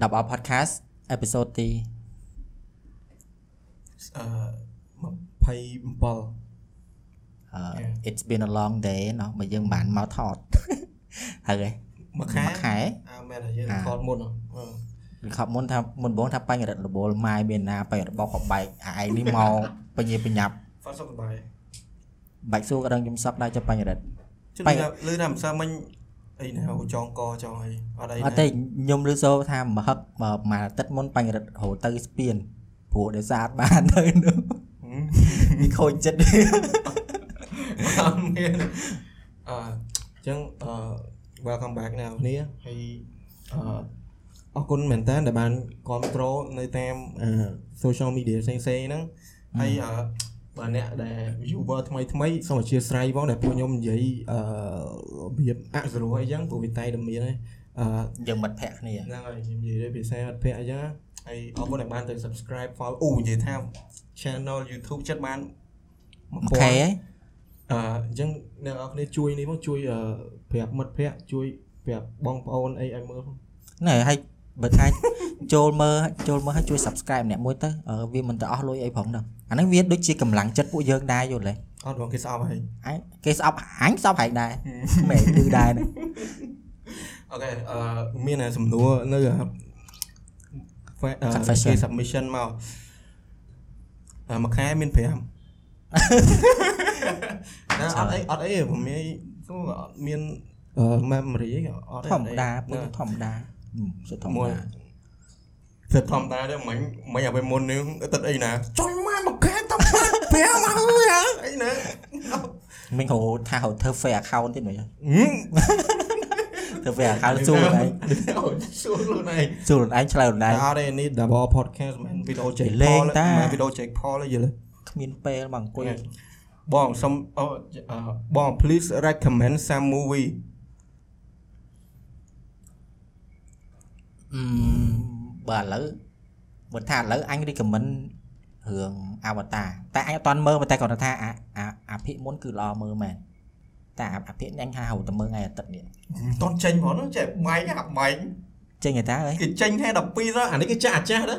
10 up podcast episode ទី អឺ27 អឺ it's been a long day เนาะបើយើងមិនបានមកថត ហើយ មួយខែ មួយខែ អើមែនតែយើង អា ខតមុនហ៎អឺ វាខប់មុនថាមុនបងថាបញ្ញរិទ្ធរបូលម៉ាយមានណាបញ្ញរិទ្ធបោកកបែកអាឯងនេះមកបញ្ញាបញ្ញាប់ ហ្វាត់សុខសប្បាយ បាច់សួរក៏ដឹងខ្ញុំសក់ដែរចុះបញ្ញរិទ្ធ ជិះ បាយ លឺថាមិនសើមិញ អីណាចងកចងអីអត់អីអត់ទេខ្ញុំឮសូរថាមហឹកមកមួយអាទិត្យមុនបញ្ញរិទ្ធរហូតទៅស្ពានព្រោះដោយសារអត់បានទៅនោះវាខូចចិត្តអត់មានអឺអញ្ចឹងអឺ welcome back អ្នកនរហើយអឺអរគុណមែនតើដែលបានគ្រប់គ្រងនៅតាមអឺ social media ផ្សេងៗហ្នឹងហើយ អឺបើអ្នកដែល viewer ថ្មីថ្មីសូមអធិស្ឋានផងដែលពួកខ្ញុំនិយាយអឺរបៀបអសរោះអីចឹងព្រោះវាតែតែមានហើយអឺយើងមិត្តភក្តិគ្នាហ្នឹងហើយខ្ញុំនិយាយភាសាអត់ភ័ក្រអីចឹងហើយអរគុណដែលបានទៅ subscribe follow អូនិយាយថា channel YouTube ចិត្តបានអូខេហើយអឺអញ្ចឹងអ្នកនរគ្នាជួយនេះផងជួយអឺប្រាប់មិត្តភ័ក្តិជួយប្រាប់បងប្អូនអីឲ្យមើលផងណែហើយ បើថាចូលមើលចូលមើលឲ្យជួយ subscribe ម្នាក់មួយទៅអឺវាមិនទៅអស់លុយអីផងហ្នឹងអាហ្នឹងវាដូចជាកម្លាំងចិត្តពួកយើងដែរយល់ទេអត់បងគេស្អប់ហើយអញគេស្អប់អញស្អប់ហែងដែរមែនគឺដែរហ្នឹងអូខេអឺមានតែសំណួរនៅអឺ fe- អឺ Confession គេ submission មកអឺមួយខែមាន5ណាអត់អីអត់អីผมមានគឺអត់មានអឺ memory អីអត់ទេធម្មតាពួកណាធម្មតាហឹម សុទ្ធធម្មមួយតាសិតធម្មតាទេមិញមិញឲ្យពេលមុននេះទឹកអីណាចុញមកមួយខែតាម5មកហើយអីណាមិញហៅថាហៅធ្វើ fake account ទៀតមើលហឹមធ្វើ fake account សួរខ្លួនឯងសួរខ្លួនឯងសួរខ្លួនឯងឆ្លើយខ្លួនឯងអត់ទេនេះ double podcast មិនវីដេអូ Jake លេង Paul តាមិនវីដេអូ Jake Paul ទេយល់ទេគ្មានពេលមកអង្គុយបងសុំអូអឺបង please recommend some movie អឺបើឥឡូវបើថាឥឡូវអញ recommend រឿង Avatar តែអញអត់ទាន់មើលតែគាត់ថាអាអាអាភិកមុនគឺល្អមើលមែនតែអាអាភិកនេះអញហៅតែមើលថ្ងៃអាទិត្យនេះមិនតន់ចេញហ្មងហ្នឹងចេះបែកអាបែកចេញឯតាអើយគេចេញថ្ងៃ12ទៅអានេះគេចាស់អាចាស់ទៅ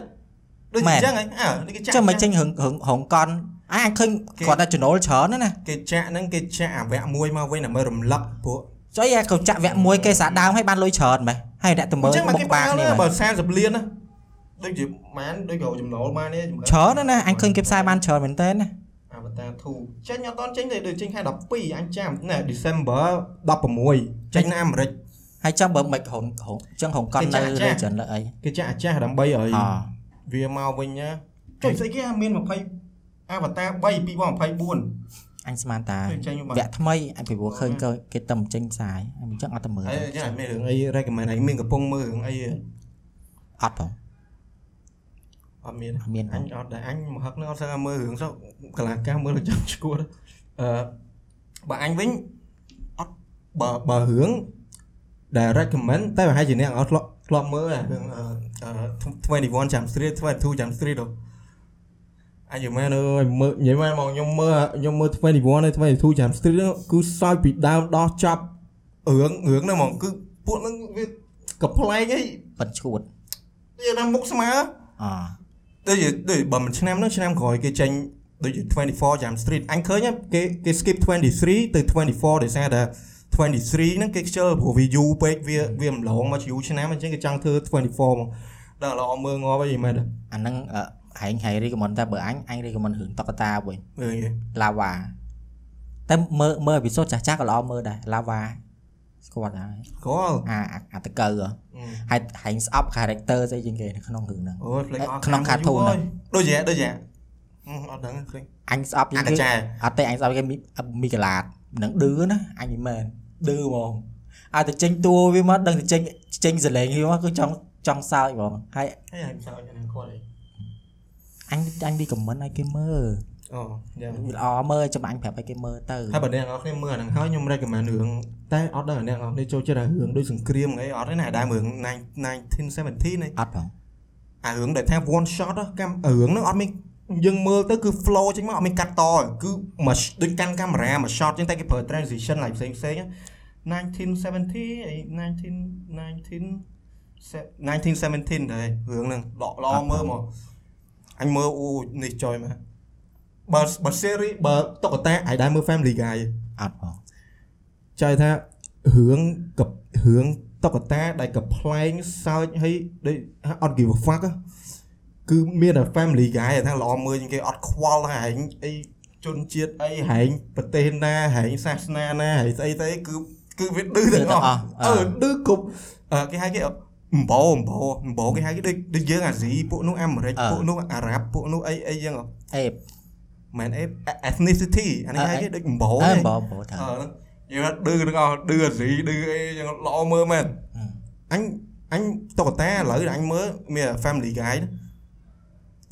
ដូចមែអនញ្ចឹងហ៎អើនេះគេចាស់ចាំមិនចេញរឿងរឿងហងកនអញអញឃើញគេគាត់តែចំណូលច្រើនណាស់ណាគេចាក់ហ្នឹងគេចាក់អាវគ្គមួយមកវិញដើម្បីរំលឹកពួក ចុយអាកៅចាក់វគ្គមួយគេសាដើមឲ្យបានលុយច្រើនម៉េះហើយអ្នកទៅមើលអញ្ចឹងមកបុគេកបាបានគ្នាបើម៉េះ30លានណាដូចជាម៉ានដូចក៏ចំណូលបានទេច្រើនណាស់ណាអញឃើញគេផ្សាយបានច្រើនមែនតើណាអាវតា2ចេញអត់តន់ចេញទេដូចចេញខែ12អញចាំណែ December 16ចេញនៅអាមេរិកហើយចាំបើមិនហងហងចឹងហងកនគេចានៅក់ចាក់លើចិនលើអីគេចាក់អាចាស់ដើម្បីឲ្យអវាមកវិញណាចុះស្អីគេអាមាន20អាវតា3 2024 អញស្មានតាចេញចេញមកវគ្គថ្មីអញពីព្រោះឃើញគេគេតែមិនចេញផ្សាយអញ្ចឹងអត់ទៅមើលអីចាមានរឿងអី recommend អីមានកំពុងមើលរឿងអីអត់ផងអត់មានអត់មានផងអញអត់ដែរអញមកហឹកនឹងអត់ស្គាល់មើលរឿងសោះកលាកាសមើលចាំឈួតអឺបើអញវិញអត់បើបើរឿងដែល recommend តែប្រហែលជាអ្នកអត់ធ្លាប់ធ្លាប់មើលអារឿងអឺ21 Jump Street 22 Jump Street ទៅ អញយល់មែនអើយមើលនិយាយមែនមកខ្ញុំមើលខ្ញុំមើល21ហើយ22 Jump Street ហ្នឹងគឺសើចពីដើមដល់ចប់រឿងរឿងហ្នឹងហ្មងគឺពួកហ្នឹងវាកំ pl ែងអីប៉ិនឈួតវាថាមុខស្មើអដូចជាដូចបើមិនឆ្នាំហ្នឹងឆ្នាំក្រោយគេចេញដូចជា24 Jam Street អញឃើញគេគេ skip 23ទៅ24ដោយសារតែ23ហ្នឹងគេខ្ជិលព្រោះវាយូរពេកវាវាម្លងមកជាយូរឆ្នាំអញ្ចឹងគេចង់ធ្វើ24មកដល់ល្អមើលងាប់អីមែនទេអាហ្នឹងអឺ ហែងហែរីកមិនតែបើអញអញរីកមិនរឿងតុក្កតាវិញមើលគេឡាវ៉ាតែមើលមើលអេពីសូតចាស់ចាស់ក៏ល្អមើលដែរឡាវ៉ាស្គាល់ហើយគាត់អាអាអាតកៅហ៎ហើយហែងស្អប់ character ស្អីជាងគេនៅក្នុងរឿងហ្នឹងអូយ flick អត់ក្នុង cartoon ហ្នឹងដូចជាដូចជាអត់ដឹង flick អញស្អប់ជាអាងកាគេចាអត់ទេអញស្អប់គេមីមីកាឡាតនឹងឌឺណាអញមិនមែនឌឺហ្មងឲ្យតែចេញតួវាមកដឹងតែចេញចេញសលេងវាមកគឺចង់ចង់សើចហ្មងហើយហើយហើយមិនសើចហ្នឹងគាត់អី អញអញវាខមមិនឲ្យគេមើលអូយ៉ាវាល្អមើលចាំអញប្រាប់ឲ្យគេមើលទៅហើយបើអ្នកនរគ្នាមើលអាហ្នឹងហើយខ្ញុំ recommend រឿងតែអត់ដឹងអ្នកនរគ្នាចូលចិត្តអារឿងដូចសង្គ្រាមអីអត់ទេណាដែរមើល1970នេះអត់ផងអារឿងដែលថា one shot ហ្នឹងកាំរឿងហ្នឹងអត់មានយើងមើលទៅគឺ flow ចេញមកអត់មានកាត់តគឺមកដូចកាន់កាមេរ៉ាមក shot ចឹងតែគេប្រើ transition ឡើងផ្សេងផ្សេង1970អី19 19 1917ដែររឿងហ្នឹងដកឡមើលមក អញមើលអូនេះចុយមកបើបើ series បើតុក្កតាអាយដែរមើល Family Guy អត់ផងចៃថារឿងករឿងតុក្កតាដែលកំ pl ែងសើចហើយដូចអត់ give a fuck á. គឺមានតែ family guy ថាល្អមើលជាងគេអត់ខ្វល់ហែងអីជនជាតិអីហែងប្រទេសណាហែងសាសនាណាហែងស្អីទៅអីគឺគឺវាឌឺទាំងអស់អឺឌឺគ្រប់អឺគេហៅគេ អំបោអំបោអំបោគេហៅគេដូចដូចយើងអាស៊ីពួកនោះអាមេរិកពួកនោះអារ៉ាប់ពួកនោះអីអីចឹងអេបមែនអី ethnicity អានេះហៅគេដូចអំបោអើទេបងបងថាអឺយើងឌឺទាំងអស់ឌឺអាស៊ីឌឺអីចឹងល្អមើលមែនអញអញតុក្កតាឥឡូវអញមើលមាន family guy ណា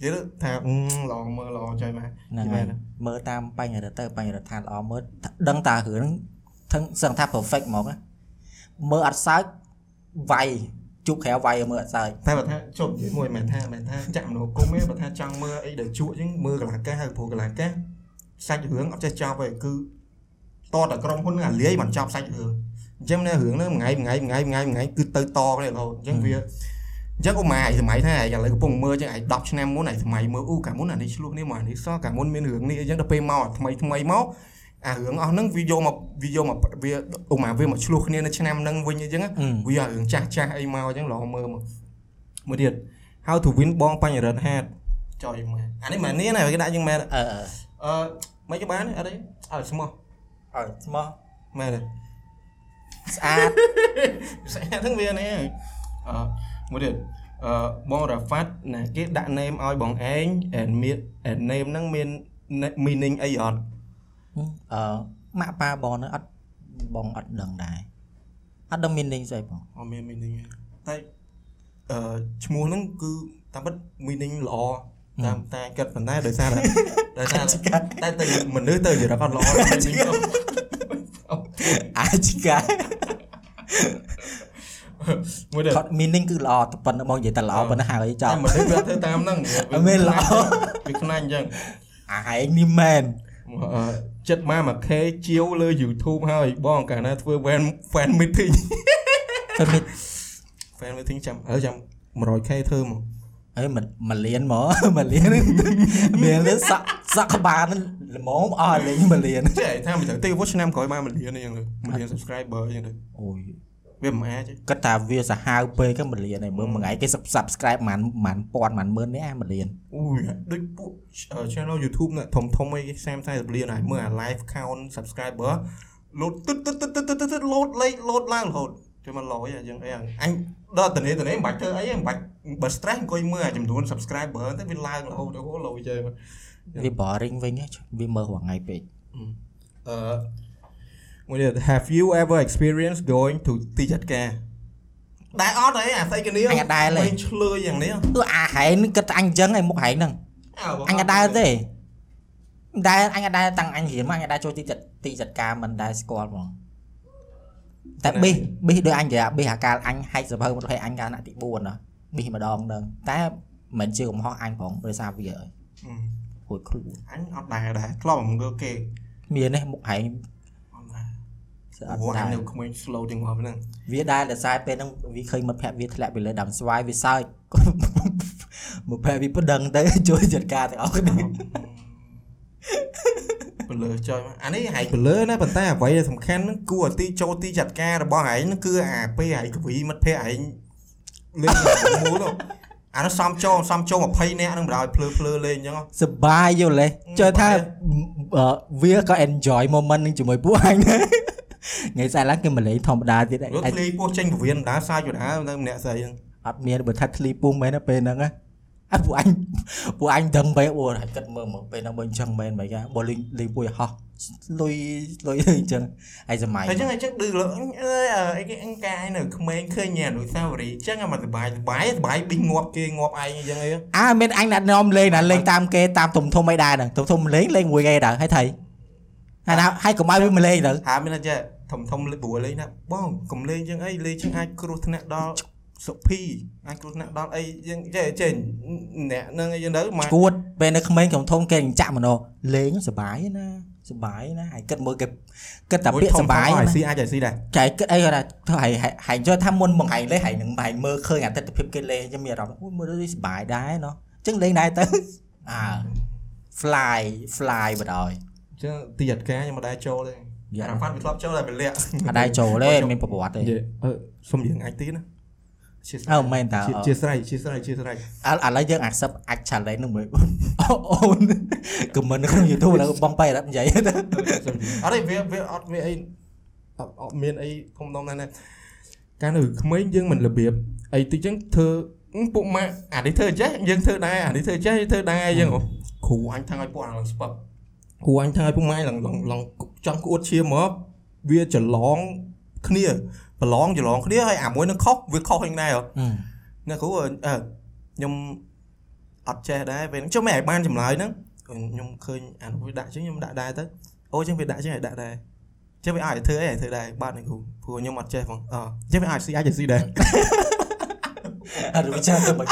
និយាយទៅថាអឺល្អមើលល្អចុយមកហ្នឹងហើយមើលតាមបញ្ញរដ្ឋទៅបញ្ញរដ្ឋាល្អមើលដឹងតារឿងហ្នឹងសឹងថា perfect ហ្មងណាមើលអត់សើចវាយ ជប់ក្រៅវាយឲ្យមើលអត់សើចតែបើថាជប់និយាយមួយមិនថាមិនថាចាក់មនោគមទេបើថាចង់មើលអីដែលជក់អញ្ចឹងមើលកលាកាសហើយព្រោះកលាកាសសាច់រឿងអត់ចេះចប់ទេគឺតតែក្រុមហ៊ុនហ្នឹងអាលាយមិនចប់សាច់រឿងអញ្ចឹងនៅរឿងហ្នឹងមួយថ្ងៃមួយថ្ងៃមួយថ្ងៃមួយថ្ងៃគឺទៅតគ្នារហូតអញ្ចឹងវាអញ្ចឹងឧមាឯងសម័យថាឯងឥឡូវកំពុងមើលអញ្ចឹងឯង10ឆ្នាំមុនឯងសម័យមើលអូកាលមុនអានេះឆ្លោះនេះមកអានេះសោះកាលមុនមានរឿងនេះអញ្ចឹងដល់ពេលមកថ្មីថ្មីមក អារឿងអស់ហ្នឹងវាយកមកវាយកមកវាឧមាវាមកឆ្លោះគ្នានៅឆ្នាំហ្នឹងវិញអញ្ចឹងវាឲ្យរឿងចាស់ចាស់អីមកអញ្ចឹងល្អមើលមកមួយទៀត How to win បងបញ្ញរិទ្ធហាតចុយមើលអានេះមិននេះណាគេដាក់យ៉ាងមែនអឺអឺអឺមិនក៏បានអត់ទេអើស្មោះអើស្មោះមែនទេស្អាតស្អាតហ្នឹងវានេះអឺមួយទៀតអឺបងរ៉ាហ្វាត់ណាគេដាក់ name ឲ្យបងឯង and មាន and name ហ្នឹងមាន meaning អីអត់ អឺម៉ាក់ប៉ាបងហ្នឹងអត់បងអត់ដឹងដែរអត់ដឹងមានលេងស្អីបងអត់មាន meaning ទេតែអឺឈ្មោះហ្នឹងគឺតាមពិត meaning ល្អតាមតែគិតប៉ុន្តែដោយសារតែដោយសារតែតែមនុស្សទៅចរិតអត់ល្អ meaning ទៅអាចកាមួយទៀតគាត់ meaning គឺល្អតែប៉ុណ្្នឹងបងនិយាយតែល្អប៉ុណ្ណឹងហើយចតែប់មនុស្សវាធ្វើតាមហ្នឹងអត់មានល្អវាខ្លាញ់អញ្ចឹងអាហែងនេះមែនអឺ ចិត្តមកមួយ K ជាវលើ YouTube ហើយបងកាលណាធ្វើ fan fan meeting ទៅមាន fan meeting ចាំអើចាំ 100K ធ្វើមកអើមិនមួយលានហ្មងមួយលានមានទៅសក់សក់ក្បាលហ្នឹងល្មមអស់លេងមួយលានចេះថាមិនទៅទេវឆ្នាំក្រោយមក1លានអញ្ចឹងទៅ1លាន subscriber អញ្ចឹងទៅអូយ វាមិនអាចទេគាត់ថាវាសាហាវពេកហ្នឹងមួយលានហើយមើលមួយថ្ងៃគេ subscribe ប្រហែលប្រហែលពាន់ប្រហែលម៉ឺននេះអាមួយលានអូយដូចពួក channel YouTube ណាធំធំអី30 40លានហើយមើលអា live count subscriber លោតទឹកទឹកទឹកទឹកទឹកទឹកលោតលេខលោតឡើងរហូតជួយមកលយអញ្ចឹងអីអញដល់តនេះតនេះមិនបាច់ធ្វើអីមិនបាច់បើ stress អង្គុយមើលអាចំនួន subscriber ទៅវាឡើងរហូតអូលយចេះវា boring វិញហ៎វាមើលរាល់ថ្ងៃពេកអឺ មួយទៀត have you ever experienced going to ទីចាត់ការដែរអត់អីអាស្អីគ្នាវិញឆ្លើយយ៉ាងនេះគឺអាហែងនេះគិតថាអញអញ្ចឹងឯងមុខហែងហ្នឹងអញអត់ដើរទេមិនដែរអញអត់ដើរតាំងអញរៀនមកអញអត់ដើរចូលទីចាត់ទីចាត់ការមិនដែរស្គាល់ហ្មងតែប៊ីសប៊ីសដូចអញនិយាយប៊ីសអាកាលអញហែកសភៅមកឲ្យអញកាលណាទី4ណាប៊ីសម្ដងហ្នឹងតែមិនជាកំហុសអញផងដោយសារវាហើយហួចខ្លួនអញអត់ដែរដែរធ្លាប់មើលគេមាននេះមុខហែងអត់ដែរ ស្អអត់ត់ដែរនៅក្មេង slow ទាំងអស់ហ្នឹងវាដែរតែខ្សែពេលហ្នឹងវាឃើញមិត្តភក្តិវាធ្លាក់ពីលើដើមស្វាយវាសើចមកភ័យវាប្តឹងទៅជួយចាត់ការទាំងអស់គ្នាបលើចុយមកអានេះហែងបលើណាប៉ុន្តែអ្វីដែលសំខាន់ហ្នឹងគួរឲ្យទីចូលទីចាត់ការរបស់ហែងហ្នឹងគឺអាពេលហែងកវីមិត្តភ័ក្តិហែងលេងមូលនោះអានោះសំចូលសំចូល20នាក់ហ្នឹងបណ្ដោយភ្លឺភ្លឺលេងអញ្ចឹងសបាយយល់ទេចើថាអឺវាក៏ enjoy moment នឹងជាមួយពួកអញដែរ ថ្ងៃស្អែកឡើងគេមកលេងធម្មតាទៀតយកឯងធ្លាយពោះចេញពវៀនបណ្ដាសាយបណ្ដាទៅម្នាក់ស្អីហ្នឹងអត់មានបើថាធ្លីពុះមែនទេពេលហ្នឹងណាអើពួកអញពួកអញដឹងបែបអូហើយគិតមើលមើលពេលហ្នឹងបើអញ្ចឹងមែនមិនគេបើលេងលេងពួយហោះលុយលុយអញ្ចឹងហើយសម័យហើយអញ្ចឹងអញ្ចឹងឌឺលើអើយអីគេអង្ការនៅក្មេងឃើញញ៉ាអនុស្សាវរីយ៍អញ្ចឹងមកសបាយសបាយសបាយប៊ីងាប់គេងាប់ឯងអញ្ចឹងអីអើមានអញដាក់នាំលេងណាលេងតាមគេតាមទុំធំអីដែរហ្នឹងទុំធំលេងលេងមួយគេដែរហើយថៃ ហើយណាហើយកុំឲ្យវាមកលេងទៅហាមានតែធំធំលេបួលេងណាបងកុំលេងអញ្ចឹងអីលេងអញ្ចឹងអាចគ្រោះថ្នាក់ដល់សុភីអាចគ្រោះថ្នាក់ដល់អីអញ្ចឹងចេះចេះអ្នកហ្នឹងអីចឹងទៅមកគួតពេលនៅក្មេងខ្ញុំធំគេចាក់មណោលេងសបាយណាសុបាយណាហើយគិតមើលគេគិតតែពាក្យសុបាយឲ្យណាស៊ីអាចឲ្យស៊ីដែរចែកគិតអីគាត់ថាធ្វើឲ្យឲ្យឲ្យចូលថាមុនមកឯងលេងហើយនឹងឯងមើលឃើញអតិថិភាពគេលេងខ្ញុំមានអារម្មណ៍អូមើលទៅសុបាយដែរណោះអញ្ចឹងលេងដែរទៅអើ fly fly បដ ாய் អញ្ចឹងទីអត់ការខ្ញុំមិនដែរចូលទេយ៉ាអារ៉ាហ្វាត់វាធ្លាប់ចូលតែវាលាក់អត់ដែរចូលទេមានប្រវត្តិទេនិយាយអឺសុំយើងអាចទីណាជាស្រ័អើយមែនតើជាស្រ័យជាស្រ័យជាស្រ័យឥឡូវយើង accept អាច challenge នឹងមួយអូន comment ក្នុង YouTube ឡើងបងបែរអត់និយាយទៅអត់ទេវាវាអត់មានអីអត់អត់មានអីធំដុំណាស់ណាកាលនៅក្មេងយើងមិនរបៀបអីតិចចឹងធ្វើពុកម៉ាក់អានេះធ្វើចេះយើងធ្វើដែរអានេះធ្វើចេះធ្វើដែរអីចឹងអូគ្រូអញថាំងឲ្យពួកអាឡើងស្ពឹក គ្រូអញថាំងឲ្យពុកម៉ាក់ឡើងឡើងឡើងចង់ក្អួតឈាមមកវាច្រឡងគ្នាប្រឡងច្រឡងគ្នាហើយអាមួយនឹងខុសវាខុសហ្នឹងដែរហ៎អ្នកគ្រូអឺអឺខ្ញុំអត់ចេះដែរពេលហ្នឹងចុះមិនឲ្យបានចម្លើយហ្នឹងខ្ញុំឃើញអានោះវាដាក់ចឹងខ្ញុំដាក់ដែរទៅអូចឹងវាដាក់ចឹងឲ្យដាក់ដែរចឹងវាឲ្យធ្វើអីឲ្យធ្វើដែរបាទអ្នកគ្រូព្រោះខ្ញុំអត់ចេះផងអឺចឹងវាអាចស៊ីអាចស៊ីដែរអត់វិចារទៅមិន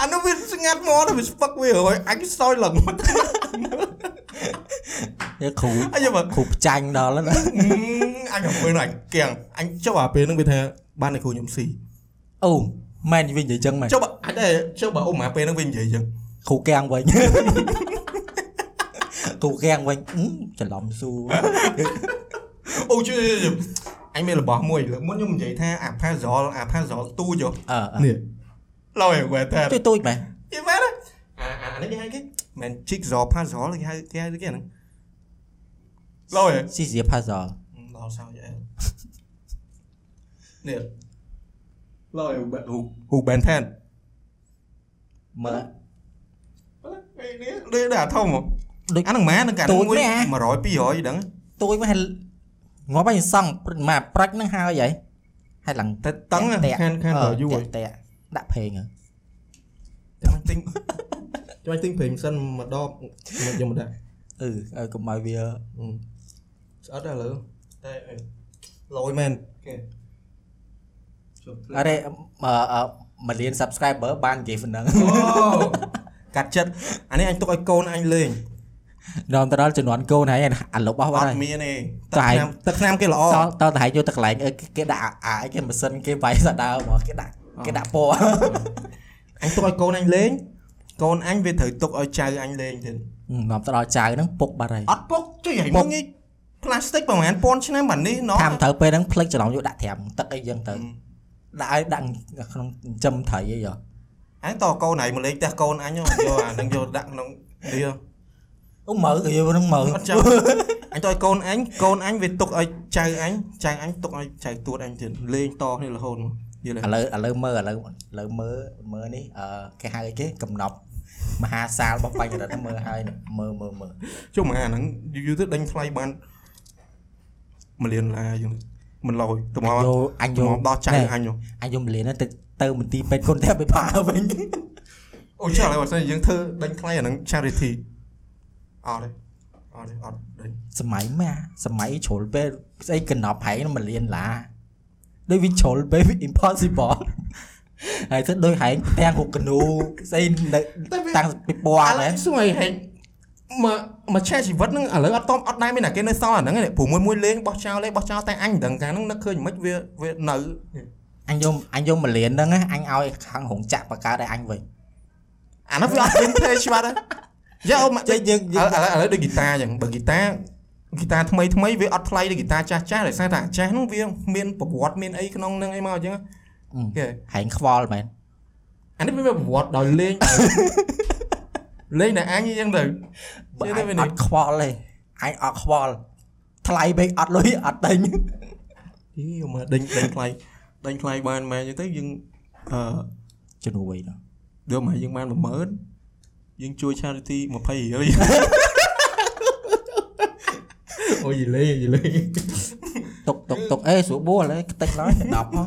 អានោះវាស្ងាត់មកទៅវាស្ពឹកវាហើយអញសោយឡើងមក យកគ្រូអញយកមកគ្រូផ្ចាញ់ដល់ណាអញមកមើលអញគៀងអញចុះអាពេលហ្នឹងវាថាបានអ្នកគ្រូខ្ញុំស៊ីអូមែនវិញនិយាយចឹងមែនចុះបើអាចដែរចុះបើអ៊ំអាពេលហ្នឹងវានិយាយចឹងគ្រូកាំងវិញគ្រូកាំងវិញអឺច្រឡំស៊ូអូជួយអញមានរបស់មួយលើកមុនខ្ញុំនិយាយថាអា puzzle អា puzzle ទូចហ៎អឺនេះឡយគាត់ថាជួយទូចមែនយីមែនអាអានេះគេហៅគេមិន jigsaw puzzle គេហៅគេហៅគេហ្នឹង ឡយស៊ីសៀ puzzle ដល់សោយអែនេះឡយហ៊ូបែនផែនមើលអីនេះដូចដាក់ធំហ៎ដូចអាហ្នឹងម៉ានឹងកាទូចមួយមែនអា100 200ដឹងទូចមកហើយងាប់ហើយសង់មកប្រាច់ហ្នឹងហើយហីហើយឡើងតែតឹងខានខានដល់យូរតែដាក់ភេងហ៎ចាំទិញចាំទិញព្រេងសិនមួយដបមកយកមកដាក់អឺឲ្យកុំឲ្យវា ស្អិតដែរលើតែលយមែនគេអរេអឺមួយលាន subscriber បាននិយាយប៉ុណ្ណឹងអូកាត់ចិត្តអានេះអញទុកឲ្យកូនអញលេងដល់ទៅដល់ចំនួនកូនហើយអាលុបអស់បាអត់ត់ហើយមានទេតែទឹកឆ្នាំទឹកឆ្នាំគេល្អតតតែហើយយកទៅកន្លែងអឺគេដាក់អាអីគេម៉ាស៊ីនគេវាយសាដើមកគេដាក់គេដាក់ពណ៌អញទុកឲ្យកូនអញលេងកូនអញវាត្រូវទុកឲ្យចៅអញលេងទៀតនាំទៅដល់ចៅហ្នឹងពុកបាត់ហើយអត់ពុកចុយឲ្យមកងាយ ផ្លាស្ទិកប្រហែលពាន់ឆ្នាំបាត់នេះណោះតាមត្រូវពេលហ្នឹងផ្លិចច្រឡំយកដាក់ត្រាំទឹកអីចឹងទៅដាក់ឲ្យដាក់ក្នុងចិញ្ចឹមត្រីអីយោហើយកកូនណៃមកលេងផ្ទះកូនអញយកអានឹងយកដាក់ក្នុងវាអូមើលគេយកហ្នឹងមើលអត់ចាំអញទុកឲ្យកូនអញកូនអញវាទុកឲ្យចៅអញចៅអញទុកឲ្យចៅទួតអញទៀតលេងតគ្នារហូតមកយល់ទេឥឡូវឥឡូវមើលឥឡូវឥឡូវមើលមើលនេះអឺគេហៅអីគេកំណប់មហាសាលរបស់បញ្ញរដ្ឋមើលហើយនេះមើលមើលមើលជុំអាហ្នឹងយូរទៅដេញថ្លៃបាន 1លានឡាយើងមិនឡយទៅមកយកអញទៅយកមកដល់ចៅអញហ៎អញយកមលៀនទៅទៅមន្ទីរពេទ្យគុណតែបិផាវិញអូចាឥឡូវបើសិនជាយើងធ្វើដេញថ្លៃអាហ្នឹង charity អត់ទេអត់ទេអត់ដេញសម័យម៉ាសម័យជ្រុលពេលស្អីកំណប់ហែងមលៀនឡាដូចវាជ្រុលពេលវា impossible ហើយទៅដូចហែងទាំងហុកកនូស្អីនៅតាំងពីពណ៌ឥឡូមែវនសួរឲ្យហេតុ មកមកឆែជីវិតហ្នឹងឥឡូវអត់តអត់ដែរមានតែគេនៅសល់អាហ្នឹងឯងព្រោះមួយមួយលេងបោះចោលលេងបោះចោលតែអញមិនដឹងកាលហ្នឹងនឹកឃើញមិនវាវានៅអញយកអញយកមលៀនហ្នឹងណាអញឲ្យខាងរោងចក្របកកើតឲ្យអញវិញអាហ្នឹងវាអត់ vintage បាត់ហើយយ៉ាអូមកចេះយើងឥឡូវឥឡូវឥឡូវដូចហ្គីតាអញ្ចឹងបើហ្គីតាហ្គីតាថ្មីថ្មីវាអត់ថ្លៃដូចហ្គីតាចាស់ចាស់ដោយសារតែអាចាស់ហ្នឹងវាមានប្រវត្តិមានអីក្នុងហ្នឹងអីមកអញ្ចឹងគេហែងខ្វល់មែនអានេះវាមានប្រវត្តិដោយលេង លេងតែអញអញ្ចឹងទៅបើចេះអតែញវាអនេះត់ខ្វល់ទេអញអត់ខ្វល់ថ្លៃពេកអត់លុយអត់ទិញអីយកមកដេញដេញថ្លៃដេញថ្លៃបានមកអញ្ចឹងទៅយើងអឺជំនួយនោះយកមកយើងបាន10000យើងជួយ charity 20រៀលអូយលេយលេទុកទុកទុកអេស្រួលបួលឯងខ្ទេចឡើយ10ហ៎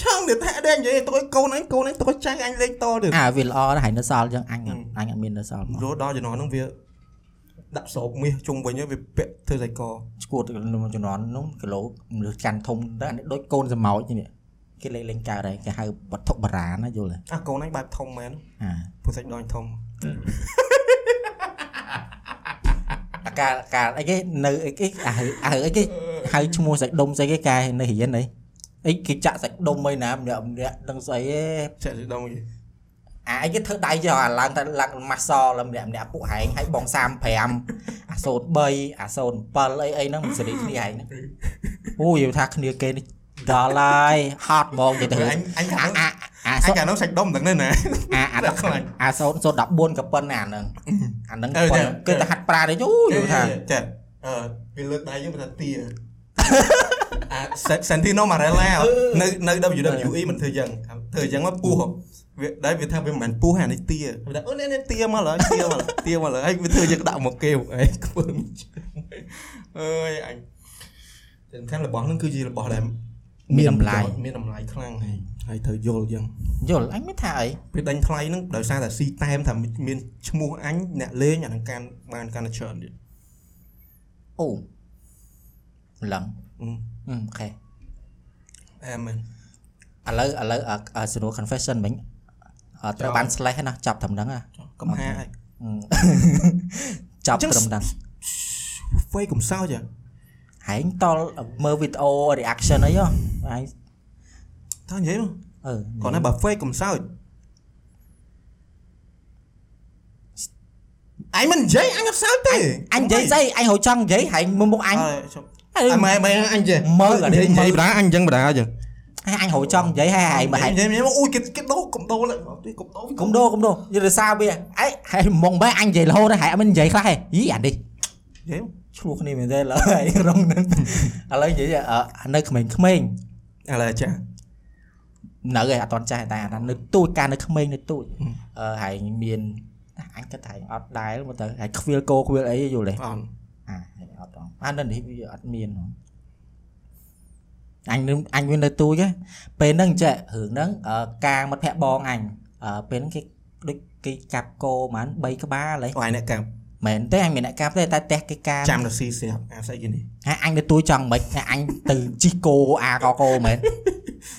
ឆងទៅថាដែរនិយាយទៅឲ្យកូនអញកូនអញទៅឲ្យចាញ់អញលេងតទៀតអាវាល្អណាស់ហើយនៅសល់ចឹងអញអត់អញអត់មាននៅសល់មករត់ដល់ជំនាន់ហ្នឹងវាដាក់ស្រោបមាសជុំវិញហើយវាពាក់ធ្វើសៃកឈួតក្នុងជំនាន់នោះគីឡូមនុស្សកាន់ធំតែអានេះដូចកូនសម្ោចនេះគេលេងលេងកើតហើយគេហៅវត្ថុបុរាណណាយល់ទេអាកូនអញបែបធំមែនអាព្រោះសាច់ដុញធំអាការការអីគេនៅអីគេអាហៅអាហៅអីគេហៅឈ្មោះសាច់ដុំស្អីគេកាយនៅរៀនអី អីគេចាក់សាច់ដុំអីណាម្នាក់ម្នាក់ដឹងស្អីឯងចាក់ទៅដងគេអាអីគេធ្វើដៃចុះអាឡើងទៅឡើងម៉ាសសលម្នាក់ម្នាក់ពួកហែងឲ្យបង35អា03អា07អីអីហ្នឹងមិនសេរីគ្នាហែងហ្នឹងអូយថាគ្នាគេនេះដល់ហើយហត់ហ្មងនិយាយទៅអញអញខាអាងអាអាអសូញខាងនោះសាច់ដុំទាំងនេះណាអាអាដាក់ខ្លាញ់អាសូនសូន14ក៏ប៉ុណ្ណាអាហ្នឹងអាហ្នឹងអឺប៉ុណ្ចាណាគេទៅហាត់ប្រានេះយូយល់ថាចាអឺវាលើកដៃយើងថាទា អា Santino Marella នៅនៅ WWE មិនធ្វើយ៉ាងធ្វើយ៉ាងមកពោះវាដែរវាថាវាមិនមែនពោះអានេះទាវាថាអូនេះនេះទាមកឡើយទាមកទាមកឡើយវាធ្វើយ៉ាងដាក់មកគេអីខ្ពើមអើយអញតែខាងរបស់ហ្នឹងគឺជារបស់ដែលមានតម្លៃខ្លាំងហើយហើយត្រូវយល់យ៉ាងយល់អញមិនថាអីពេលដេញថ្លៃហ្នឹងដោយសារតែស៊ីតែមថាមានឈ្មោះអញអ្នកលេងអានឹងកាន់បានកាន់តែច្រើនទៀតអូឡឹង អឺអូខេអែមែនឥឡូវឥឡូវអាសនួរ confession វិញអត់ត្រូវបាន slash ណាចាប់ត្រឹមហ្នឹងហ៎កំហាហើយចាប់អញ្ចឹងត្រឹមហ្នឹងហ្វេកំសោចហ៎ហែងតល់មើលវីដេអូ reaction អីហ៎ហែងតើនិយាយមកអឺគាត់ថាបើហ្វេកំសោចអញមិននិយាយអញអត់សើចទេអញនិយាយស្អីអញហៅចង់និយាយហែងមើលមុខអញអញ ម៉ែម៉ែអញចេះមើលអានេះនិយាយបណ្ដាអញអញ្ចឹងបណ្ដាអញ្ចឹងហែងអញហៅចង់និយាយហែងហែងមើលហែងនិយាយនិយាយមកអូយគេគេដោកុំដោឡើយទីកុំដោគុំដោគុំដោយល់សារវាអីហែងមកបែអញនិយាយរហូតហែងអត់មិននិយាយខ្លះហែងយីអានេះនិយាយឆ្លោះគ្នាមែនទេឡើយរងហ្នឹងឥឡូវនិយាយអឺនៅក្មេងក្មេងឥឡូវចានៅឯអត់តន់ចាស់តែអានៅទូចការនៅក្មេងនៅទូចហឹមអឺហែងមានអញគិតថាហែងអត់ដែលមកទៅហែងខ្វៀលគោខ្វៀលអីយល់ទេអត់ អាហែងអត់ដល់អានៅនេះវាអត់មានហ្មងអញនឹងអញវានៅទូចហ៎ពេលហ្នឹងចេះរឿងហ្នឹងអឺការមិត្តភក្តិបងអញអឺពេលហ្នឹងគេដូចគេចាប់គោប្រហែល3ក្បាលហ៎អូយអ្នកកាប់មែនទេអញមានអ្នកកាប់ទេតែផ្ទះគេការចាំទៅស៊ីស្រាប់អាស្អីគេនេះហ่าអញទៅទួយចង់មិនតែអញទៅជីកគោអាកកោមែន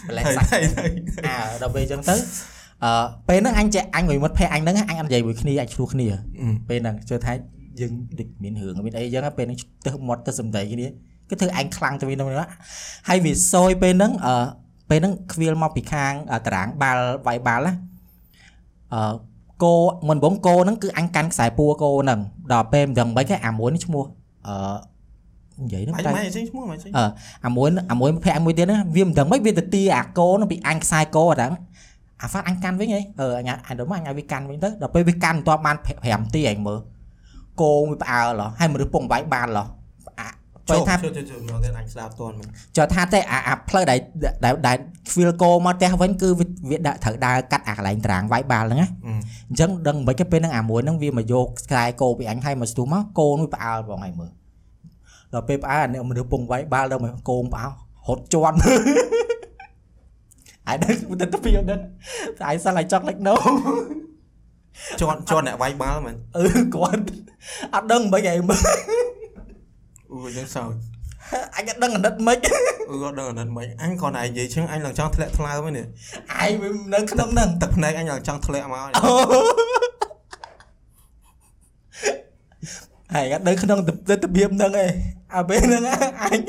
បលែហើយសាច់ហើយហើយអាដល់ពេលអញ្ចឹងទៅអឺពេលហ្នឹងអញចេះអញមួយមិត្តភ័ក្ដិអញហ្នឹងអញអត់និយាយមួយគ្នាអញឆ្លោះគ្នាពេលហ្នឹងជឿថា យើងដូចមានរឿងមានអីអញ្ចឹងពេលហ្នឹងទៅមាត់ទៅសំដីគ្នាគឺធ្វើអញខ្លាំងទៅវិញទៅហ្នឹងហើយវាសយពេលហ្នឹងអឺពេលហ្នឹងខ្វៀលមកពីខាងអឺតារាងបាល់វាយបាល់ណាអឺគោមុនបងគោហ្នឹងគឺអញកាន់ខ្សែពួរគោហ្នឹងដល់ពេលមិនដឹងមិនគេអាមួយនេះឈ្មោះអឺនិយាយហ្នឹងម៉េចតែម៉េចចេញឈ្មោះម៉េចចេញអឺអាមួយអាមួយភ័ក្រមួយទៀតណាវាមិនដឹងមិនវាទៅទីអាកោនោះពីអញខ្សែកោអត់ហ្នឹងអាហ្វាត់អញកាន់វិញហីអឺអញអញដល់មកអញឲ្យវាកាន់វិញទៅដល់ពេលវាកាន់មិនទាន់បាន5នាទីអញមើល គោវាផ្អើលហ៎ហើយមនុស្សពងវាយបានហ៎អាពេលថាជួយជួយជួយមកទៅអញស្ដាប់តន់មែនចុះថាតែអាអាផ្លូវដែលដែលដែលខ្វៀលគោមកផ្ទះវិញគឺវាវាដាក់ត្រូវដើរកាត់អាកន្លែងត្រាងវាយបាល់ហ្នឹងណាអញ្ចឹងដឹងមិនគេពេលហ្នឹងអាមួយហ្នឹងវាមកយកខ្សែគោពីអញឲ្យមកស្ទុះមកគោនោះផ្អើលបងឲ្យមើលដល់ពេលផ្អើលអានេះមនុស្សពងវាយបាល់ដល់មកគោផ្អើលហត់ជន់អាយដឹងទៅទៅពីហ្នឹងតែអាយសិនឲ្យចង់លេចណូ ជន់ជន់អ្នកវាយបាល់មែនអឺគាត់អត់ដឹងមិនឯងមើលអូយយើងសោចអញអត់ដឹងអាណិតមិនអឺអត់ដឹងអាណិតមិនអញគ្រាន់តែនិយាយចឹងអញឡើងចង់ធ្លាក់ថ្លើមហ្នឹងនេះអាយវានៅក្នុងហ្នឹងទឹកភ្នែកអញឡើងចង់ធ្លាក់មកហើយអត់នៅក្នុងទិដ្ឋភាពហ្នឹងឯងអាពេលហ្នឹងអញ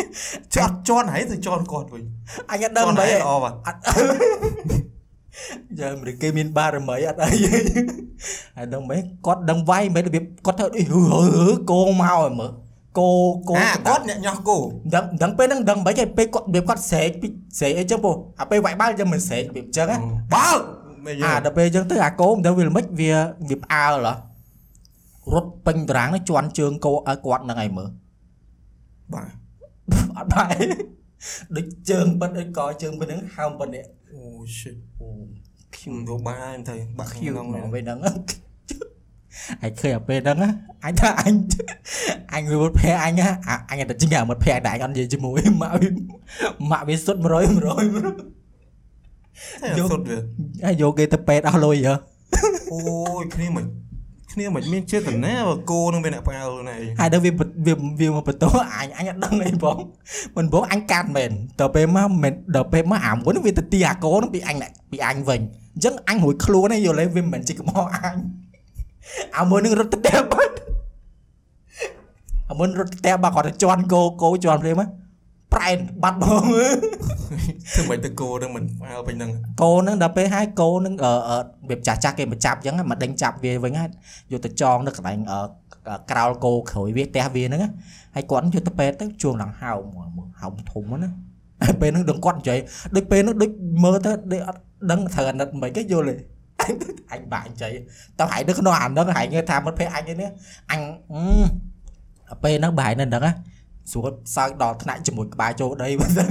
ជាប់ជន់ហើយទៅជន់គាត់វិញអញអត់ដឹងមិនឯងល្អបា ទអត់ចាំមិនគេមានបារមីអត់អីហើយដឹងមិនគាត់ដឹងវាយមិនរបៀបគាត់ធ្វើដូចហឺហឺគោមកឲ្យមើលគោគោអាគាត់អ្នកញោះគោដឹងដឹងពេលហ្នឹងដឹងមិនឯងពេលគាត់របៀបគាត់ស្រែកពីស្រែកអីចឹងពោះអាពេលវាយបាល់ចឹងមិនស្រែករបៀបចឹងណាបាល់មែនយើអាដល់ពេលចឹងទៅអាគោមិនដឹងវាល្មិចវាវាផ្អើលហ៎រត់ពេញតារាងនេះជន់ជើងគោឲ្យគាត់ហ្នឹងឲ្យមើលបាទអត់បាយដូចជើងបិទអីក៏ជើងបិទហ្នឹងហើមបិទនេះ អូ shit អូខ្ញុំទៅបាយ em ទៅបាក់ខៀខ្ញុំវក្នុងមកពេលហ្នឹងអញឃើញអាពេលហ្នឹងអញថាអញអញវាភ័ក្រអញអញតែជិះអាមិត្តភ័ក្រតែអញអត់និយាយជាមួយម៉ាក់វាម៉ាក់វាសុទ្ធ100 100តែសុទ្ធវាហើយយកគេទៅពេទ្យអស់លុយហ៎អូយគ្នាមិន គ្នាមិនមានចេតនាបើគោនឹងវាអ្នកផ្អើលណែហើយដល់វាវាវាមកបន្ទោអញអញអត់ដឹងអីបងមិនបងអញកាត់មែនដល់ពេលមកមិនដល់ពេលមកអាមួយហ្នឹងវាទៅទីអាកោហ្នឹងពីអញពីអញវិញអញ្ចឹងអញរួចខ្លួនឯងយល់ទេវាមិនមែនជាកំហុសអញអាមួយហ្នឹងរត់ទៅតែបាត់អាមុនរត់ផ្ទះបើគាត់ទៅជន់គោគោជន់ភ្លាមហ៎ ប្រែតបាត់ហ្មងធ្វើមិនទៅគោនឹងមិនផ្អើលពេញហ្នឹងគោហ្នឹងដល់ពេលហើយគោហ្នឹងអឺអឺវាចាស់ចាស់គេមកចាប់អញ្ចឹងមកដេញចាប់វាវិញហើយយកទៅចងនៅកន្លែងអឺក្រោលគោក្រោយវាផ្ទះវាហ្នឹងហើយគាត់យកទៅពេទ្យទៅជួងឡើងហោមហោមធំហ្នឹងណាហើយពេលហ្នឹងដឹងគាត់និយាយដូចពេលហ្នឹងដូចមើលទៅដូចអត់ដឹងត្រូវអាណិតមិនគេយល់ទេអញបាក់និយាយតើហែងនៅក្នុងអាហ្នឹងហែងថាមិត្តភក្តិអញឯនេះអញអឺពេលហ្នឹងបែរនៅហ្នឹងណា ស្រួលសើចដល់ថ្នាក់ជាមួយក្បាលចូលដីមិនទៅ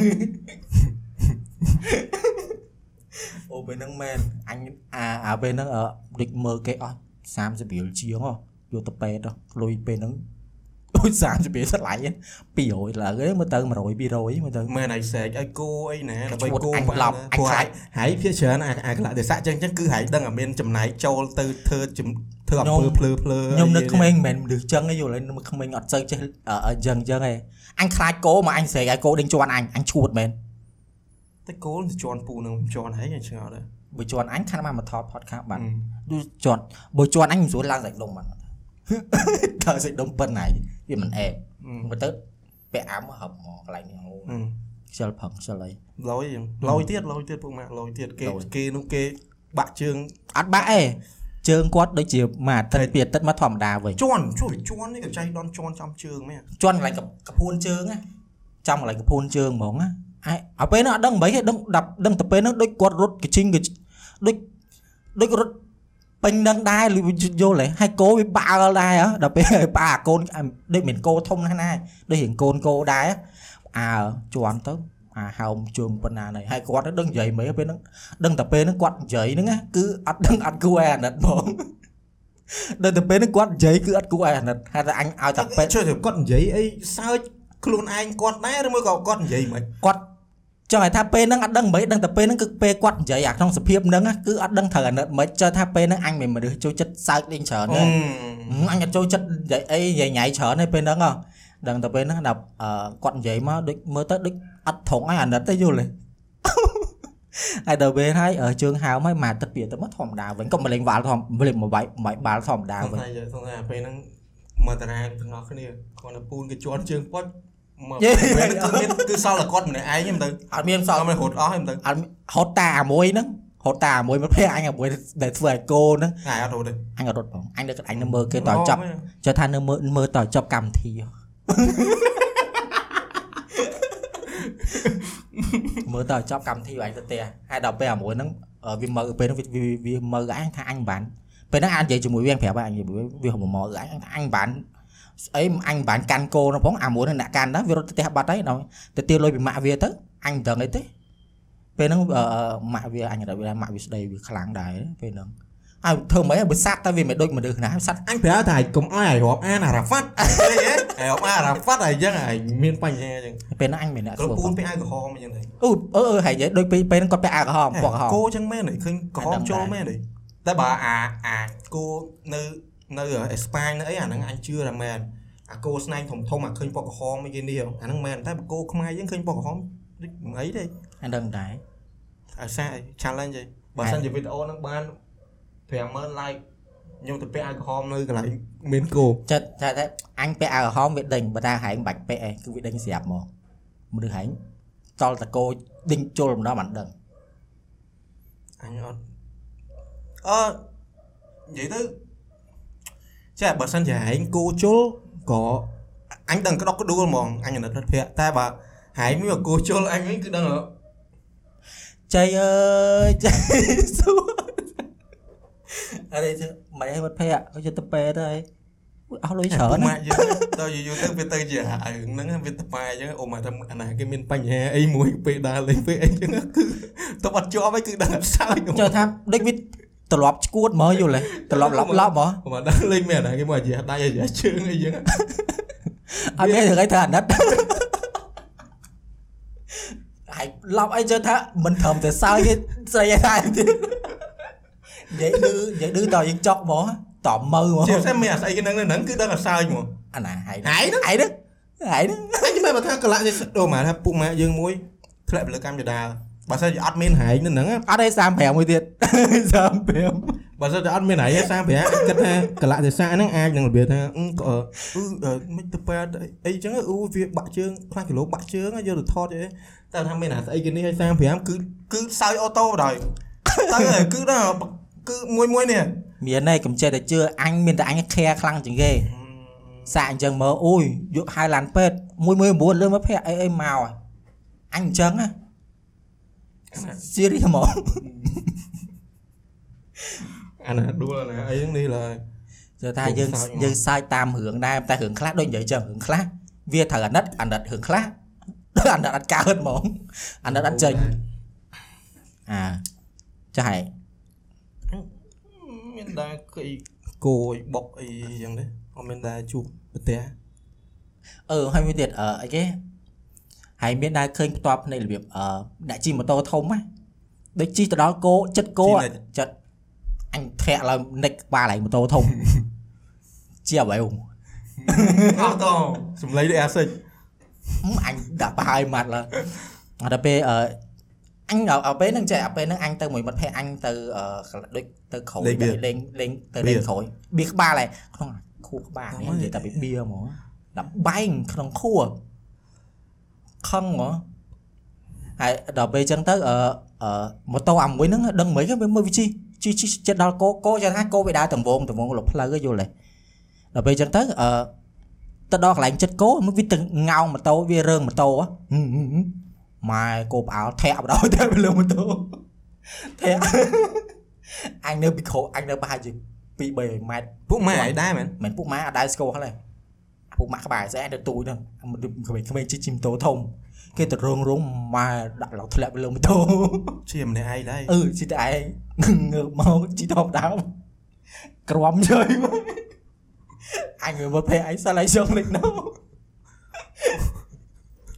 អូពេលហ្នឹងមែនអញអាអាពេលហ្នឹងអឺដូចមើលគេអស់30រៀលជាងហ៎យកទៅពេទ្យហ៎លុយពេលហ្នឹងដូច30រៀលស្លាញ់200ឡើងហ្នឹងមើលទៅ100 200មើលទៅមែនហើយស្រែកឲ្យគោអីណាដើម្បីឈួតគោអញផ្អើលឡប់អញព្រោះខ្លាហើយចហើយភាគច្រើនអាអាកលៈទេសៈអញ្ចឹងអញ្ចឹងគឺហើយដឹងតែមានចំណាយចូលទៅធ្វើជំ ធ្វើអំពើភ្លើភ្លើខ្ញុំនឹកអីក្មេងមិនមែនមនុស្សចឹងទេយល់ហើយនឹកក្មេងអត់សូវចេះអឺអឺចឹងចឹងឯងអញខ្លាចគោមកអញស្រែកឲ្យគោដេញជន់អញអញឈួតមែនតែគោទៅជន់ពូនឹងជន់ហើយអញឆ្ងល់ដែរបើជន់អញខាត់មកមកថត podcast បាទដូចជន់បើជន់អញមិនស្រួលឡើងសាច់ដុំបាទតើសាច់ដុំប៉ុណ្ណាវាមិនអែមើលទៅពាក់អាមហឹបមកកន្លែងនេះអូអឺខ្ជិលផឹកខ្ជិលអីលយចឹងលយទៀតលយទៀតពួកម៉ាក់លយទៀតគេលយគេនោះគេបាក់ជើងអត់បាក់អេ ជើងគាត់ដូចជាមួយអាទិត្យពីអាទិត្យមកធម្មតាវិញជន់ជួយជន់នេះក៏ចៃដនជន់ចំជើងមែនជន់កន្លែងកកពួនជើងណាចំកន្លែងកពួនជើងហ្មងណាអាយឲ្យពេលហ្នឹងអត់ដឹងមិនហីដឹងដល់ដឹងតែពេលហ្នឹងដូចគាត់រត់កជីងកជីដូចដូចរត់ពេញនឹងដែរលឺយល់ហ៎ហើយគោវាបាល់ដែរហ៎ដល់ពេលឲ្យប៉ាអាកូនអាដូចមិនគោធំណាស់ណាដូចរៀងកូនគោដែរអើជន់ទៅ អាហោមជើងប៉ុណ្ណានេះហើយគាត់ទៅដឹងនិយាយមិនពេលហ្នឹងដឹងតែពេលហ្នឹងគាត់និយាយហ្នឹងណាគឺអត់ដឹងអត់គួរឲ្យអាណិតហ្មងដល់តែពេលហ្នឹងគាត់និយាយគឺអត់គួរឲ្យអាណិតហើយតែអញឲ្យតែពេលជួយទៅគាត់និយាយអីសើចខ្លួនឯងគាត់ដែរឬមួយក៏គាត់និយាយមិនគាត់ចង់ឲ្យថាពេលហ្នឹងអត់ដឹងមិនដឹងតែពេលហ្នឹងគឺពេលគាត់និយាយអាក្នុងសភាពហ្នឹងណាគឺអត់ដឹងត្រូវអាណិតមិនចើថាពេលហ្នឹងអញមិនមនុស្សចូលចិត្តសើចលេងច្រើនទេអញអត់ចូលចិត្តនិយាយអីនិយាយញ៉ៃច្រើនទេពេលហ្នឹងហ៎ ដឹងតែពេលហ្នឹងដល់អឺគាត់និយាយមកដូចមើលទៅដូចអត់ត្រង់ឲ្យអាណិតទេយល់ទេហើយដល់ពេលហើយអឺជើងហើមហើយមកទឹកពីទៅមកធម្មតាវិញក៏មកលេងវ៉ាល់ធម្មលេងមួយបាយមួយបាល់ធម្មតាដើរវិញវិញសង្ឃាពេលហ្នឹងមកតារាទាំងអស់គ្នាគាត់ទៅពូនគេជន់ជើងប៉ុចមកយេពេលហ្នឹងគឺមានគឺសល់តែគាត់ម្នាក់ឯងហ្នឹងទៅអត់មានសសល់ល់មិនរត់អស់ហ្នឹងទៅអត់មានហត់តាអាមួយហ្នឹងហត់តាអាមួយមកភ័ក្រអញអាមួយដែលធ្វើឲ្យគោហ្នឹងតែអត់រត់ទេអញក៏រត់ផងអញនៅអញនៅមើលគេតចប់ចុះថានៅមើលមើលតចប់កម្មវិធីហ៎ មើលតចប់កម្មវិធីអញទៅផ្ទះហើយដល់ពេលអាមួយហ្នឹងអឺវាមើលពេលហ្នឹងវាវាវាមើលអញថាអញមិនបានពេលហ្នឹងអញនិយាយជាមួយវាប្រាប់អញនិយាយជាមួយវាហៅមកមកអញថាអញមិនបានស្អីអញមិនបានកាន់គោនោះផងអាមួយហ្នឹងអ្នកកាន់ដែរវារត់ទៅផ្ទះបាត់ហើយដល់ទៅទាលុយពីម៉ាក់វាទៅអញមិនដឹងអីទេពេលហ្នឹងអឺអឺម៉ាក់វាអញរកវាម៉ាក់វាស្ដីវាខ្លាំងដែរពេលហ្នឹង ហើយធ្វើម៉េចបើសាត់តែវាមិនដូចមនុស្សណាសត្វអញប្រាប់ថាកុំអោយឲ្យរាប់អានអារ៉ាហ្វាត់អីហ៎ឲ្យរាប់អានអារ៉ាហ្វាត់ហើយអញ្ចឹងហើយមានបញ្ហាអញ្ចឹងពេលហ្នឹងអញមិនអ្នកក៏ធ្វើពូផងនពាក់អាវក្រហមអញ្ចឹងទៅអូអឺអឺហើយនិយាយដូចពេលពេលហ្នឹងគាត់ពាក់អាវក្រហមពណ៌ក្រហមគោអញ្ចឹងមែនទេឃើញក្រហមចូលមែនទេតែបើអាអាគោនៅនៅអេស្ប៉ាញនៅអីអាហ្នឹងអញជឿថាមែនអាគោស្នែងធំធំអាឃើញពណ៌ក្រហមអីគេនេះអាហ្នឹងមែនតែបើគោខ្មែរយើងឃើញពណ៌ក្រហមដូចមិនអីទេអញដឹងដែរឲ្យសា challenge ទេបើសិនជាវីដេអូហ្នឹងបាន 50000 like ខ្ញុំទៅពាក់អាវក្រហមនៅកន្លែងមានគោចិត្តថាថាអញពាក់អាវក្រហមវាដេញបើថាហែងបាច់ពាក់ឯងគឺវាដេញស្រាប់មកមនុស្សហែងតល់តកោដេញជុលម្ដងមិនដឹងអញអត់អឺនិយាយទៅចាបើសិនជាហែងគោជុលក៏អញដឹងក្តុកក្ដួលហ្មងអញអាណិតរិទ្ធភ័ក្រតែបើហែងមានគោជុលអញវិញគឺដឹងហ៎ចៃអើយចៃសួរ អរេទៅមិនឲ្យវត្តភ័ក្រឲ្យទៅពេទ្យហើយអស់លុយច្រើនម៉ាក់យើងដល់យូរទៅវាទៅជារឿងហ្នឹងវាទៅប៉ែអញ្ចឹងអូម៉ាថាអាណាគេមានបញ្ហាអីមួយពេលដើរលេងពេលអីអញ្ចឹងគឺទៅអត់ជាប់ហើយគឺដឹងអត់សើចចុះថាដូចវាត្រឡប់ឈួតមកយល់ទេត្រឡប់ឡប់ឡប់មកអូម៉ាដើរលេងមានអាណាគេមកអាជាដៃអាជាជើងអីអញ្ចឹងអត់មានរឿងអីធ្វើអាណិតហើយឡប់អីចុះថាមិនត្រឹមតែសើចទេស្អីឯតែទៀត និយាយឌឺនិយាយឌឺតយើងចុកមកតមើមកជាពិសេសមានអាស្អីគេហ្នឹងហ្នឹងគឺដឹងអត់សើចហ្មងអាណាហើយហើយហ្នឹងហើយហ្នឹងហើយហ្នឹងអញមិនបើថាកលៈនេះដូរមកថាពុកម៉ាក់យើងមួយធ្លាក់ពលកម្មចដាលបើសិនជាអត់មានហែងនៅហ្នឹងអត់ទេ35មួយទៀត35បើសិនតែអត់មានអីសាប្រាគិតថាកលៈទេសៈហ្នឹងអាចនឹងរបៀបថាអឺក៏អឺមិនទៅពេទ្យអីចឹងអ៊ូវាបាក់ជើងខ្លាំងគីឡូបាក់ជើងយកទៅថតអីតែថាមានអាស្អីគេនេះឲ្យ35គឺគឺសើចអូតូបណ្ដោយទៅគឺដល់ គឺមួយមួយនេះមានហើយកុំចេះតែជឿអញមានតែអញខែខ្លាំងជាងគេសាកអញ្ចឹងមើលអូយយកហៅឡានពេទ្យ119លើមកភ័ក្រអីអីមកអញអញ្ចឹងណា serious ហ្មងអាណាដួលអាណាអីហ្នឹងនេះឡើយជឿថាយើងសើចហ្មងយើងសើចតាមរឿងដែរតែរឿងខ្លះដូចនិយាយចឹងរឿងខ្លះវាត្រូវអាណិតអាណិតរឿងខ្លះអាណិតអត់កើតហ្មងអាណិតអត់ចេញអាចាស់ហើយមាន ដែរគីគោយបុកអីចឹងទេអត់មានដែរជួបប្រទេសអឺហើយមួយទៀតអឺអីគេហើយមានដែរឃើញផ្ទាល់ភ្នែករបៀបអឺអ្នកជិះម៉ូតូធំណាដូចជិះទៅដល់គោចិត្តគោอะចិត្តអញធាក់ឡើងនិចក្បាលឯងម៉ូតូធំជាអ្វីហ៎អត់តសំឡេងដូចអាសិចអឺអញដាក់ប្រហើយម៉ាត់ឡើយអត់ដល់ពេលអឺ អញដល់ពេលហ្នឹងចេះដល់ពេលហ្នឹងអញទៅមួយមិត្តភ័ក្ដិអញទៅអឺដូចទៅក្រោយទៅលេងលេងទៅលេងក្រោយបៀក្បាលឯងក្នុងខួរក្បាលនេះនិយាយតែពីបៀហ្មងដល់បែងក្នុងខួរខឹងហ្មងហើយដល់ពេលអញ្ចឹងទៅអឺអឺម៉ូតូអាមួយហ្នឹងដឹងមិនវាមើលវាជីជីជីចិត្តដល់គោគោចាំថាគោវាដើរតង្វងតង្វងលុបផ្លូវយល់ទេដល់ពេលអញ្ចឹងទៅអឺទៅដល់កន្លែងចិត្តគោមកវាទៅងោងម៉ូតូវារឿងម៉ូតូហ៎ហឹ មហឹមហឹមម៉ែគោផ្អើលធាក់បដ ாய் តែលើម៉ូតូធាក់អញនៅពីក្រោយអញនៅប្រហែលជា2 3ម៉ែត្រពួកម៉ែអីដែរមែនមិនពុកម៉ាអត់ដែរស្គាល់ហ្នឹងពុកម៉ាក្បាលស្អែទៅទូចហ្នឹងក្មេងក្មេងជិះជិះម៉ូតូធំគេទៅរងរងម៉ែដាក់ឡោធ្លាក់ទៅលើម៉ូតូជាម្នាក់ឯងដែរអឺជិះតែឯងងើបមកជិះធម្មតាក្រំជើយមកអញមើលភ័យអញសាឡៃសងលេចណូ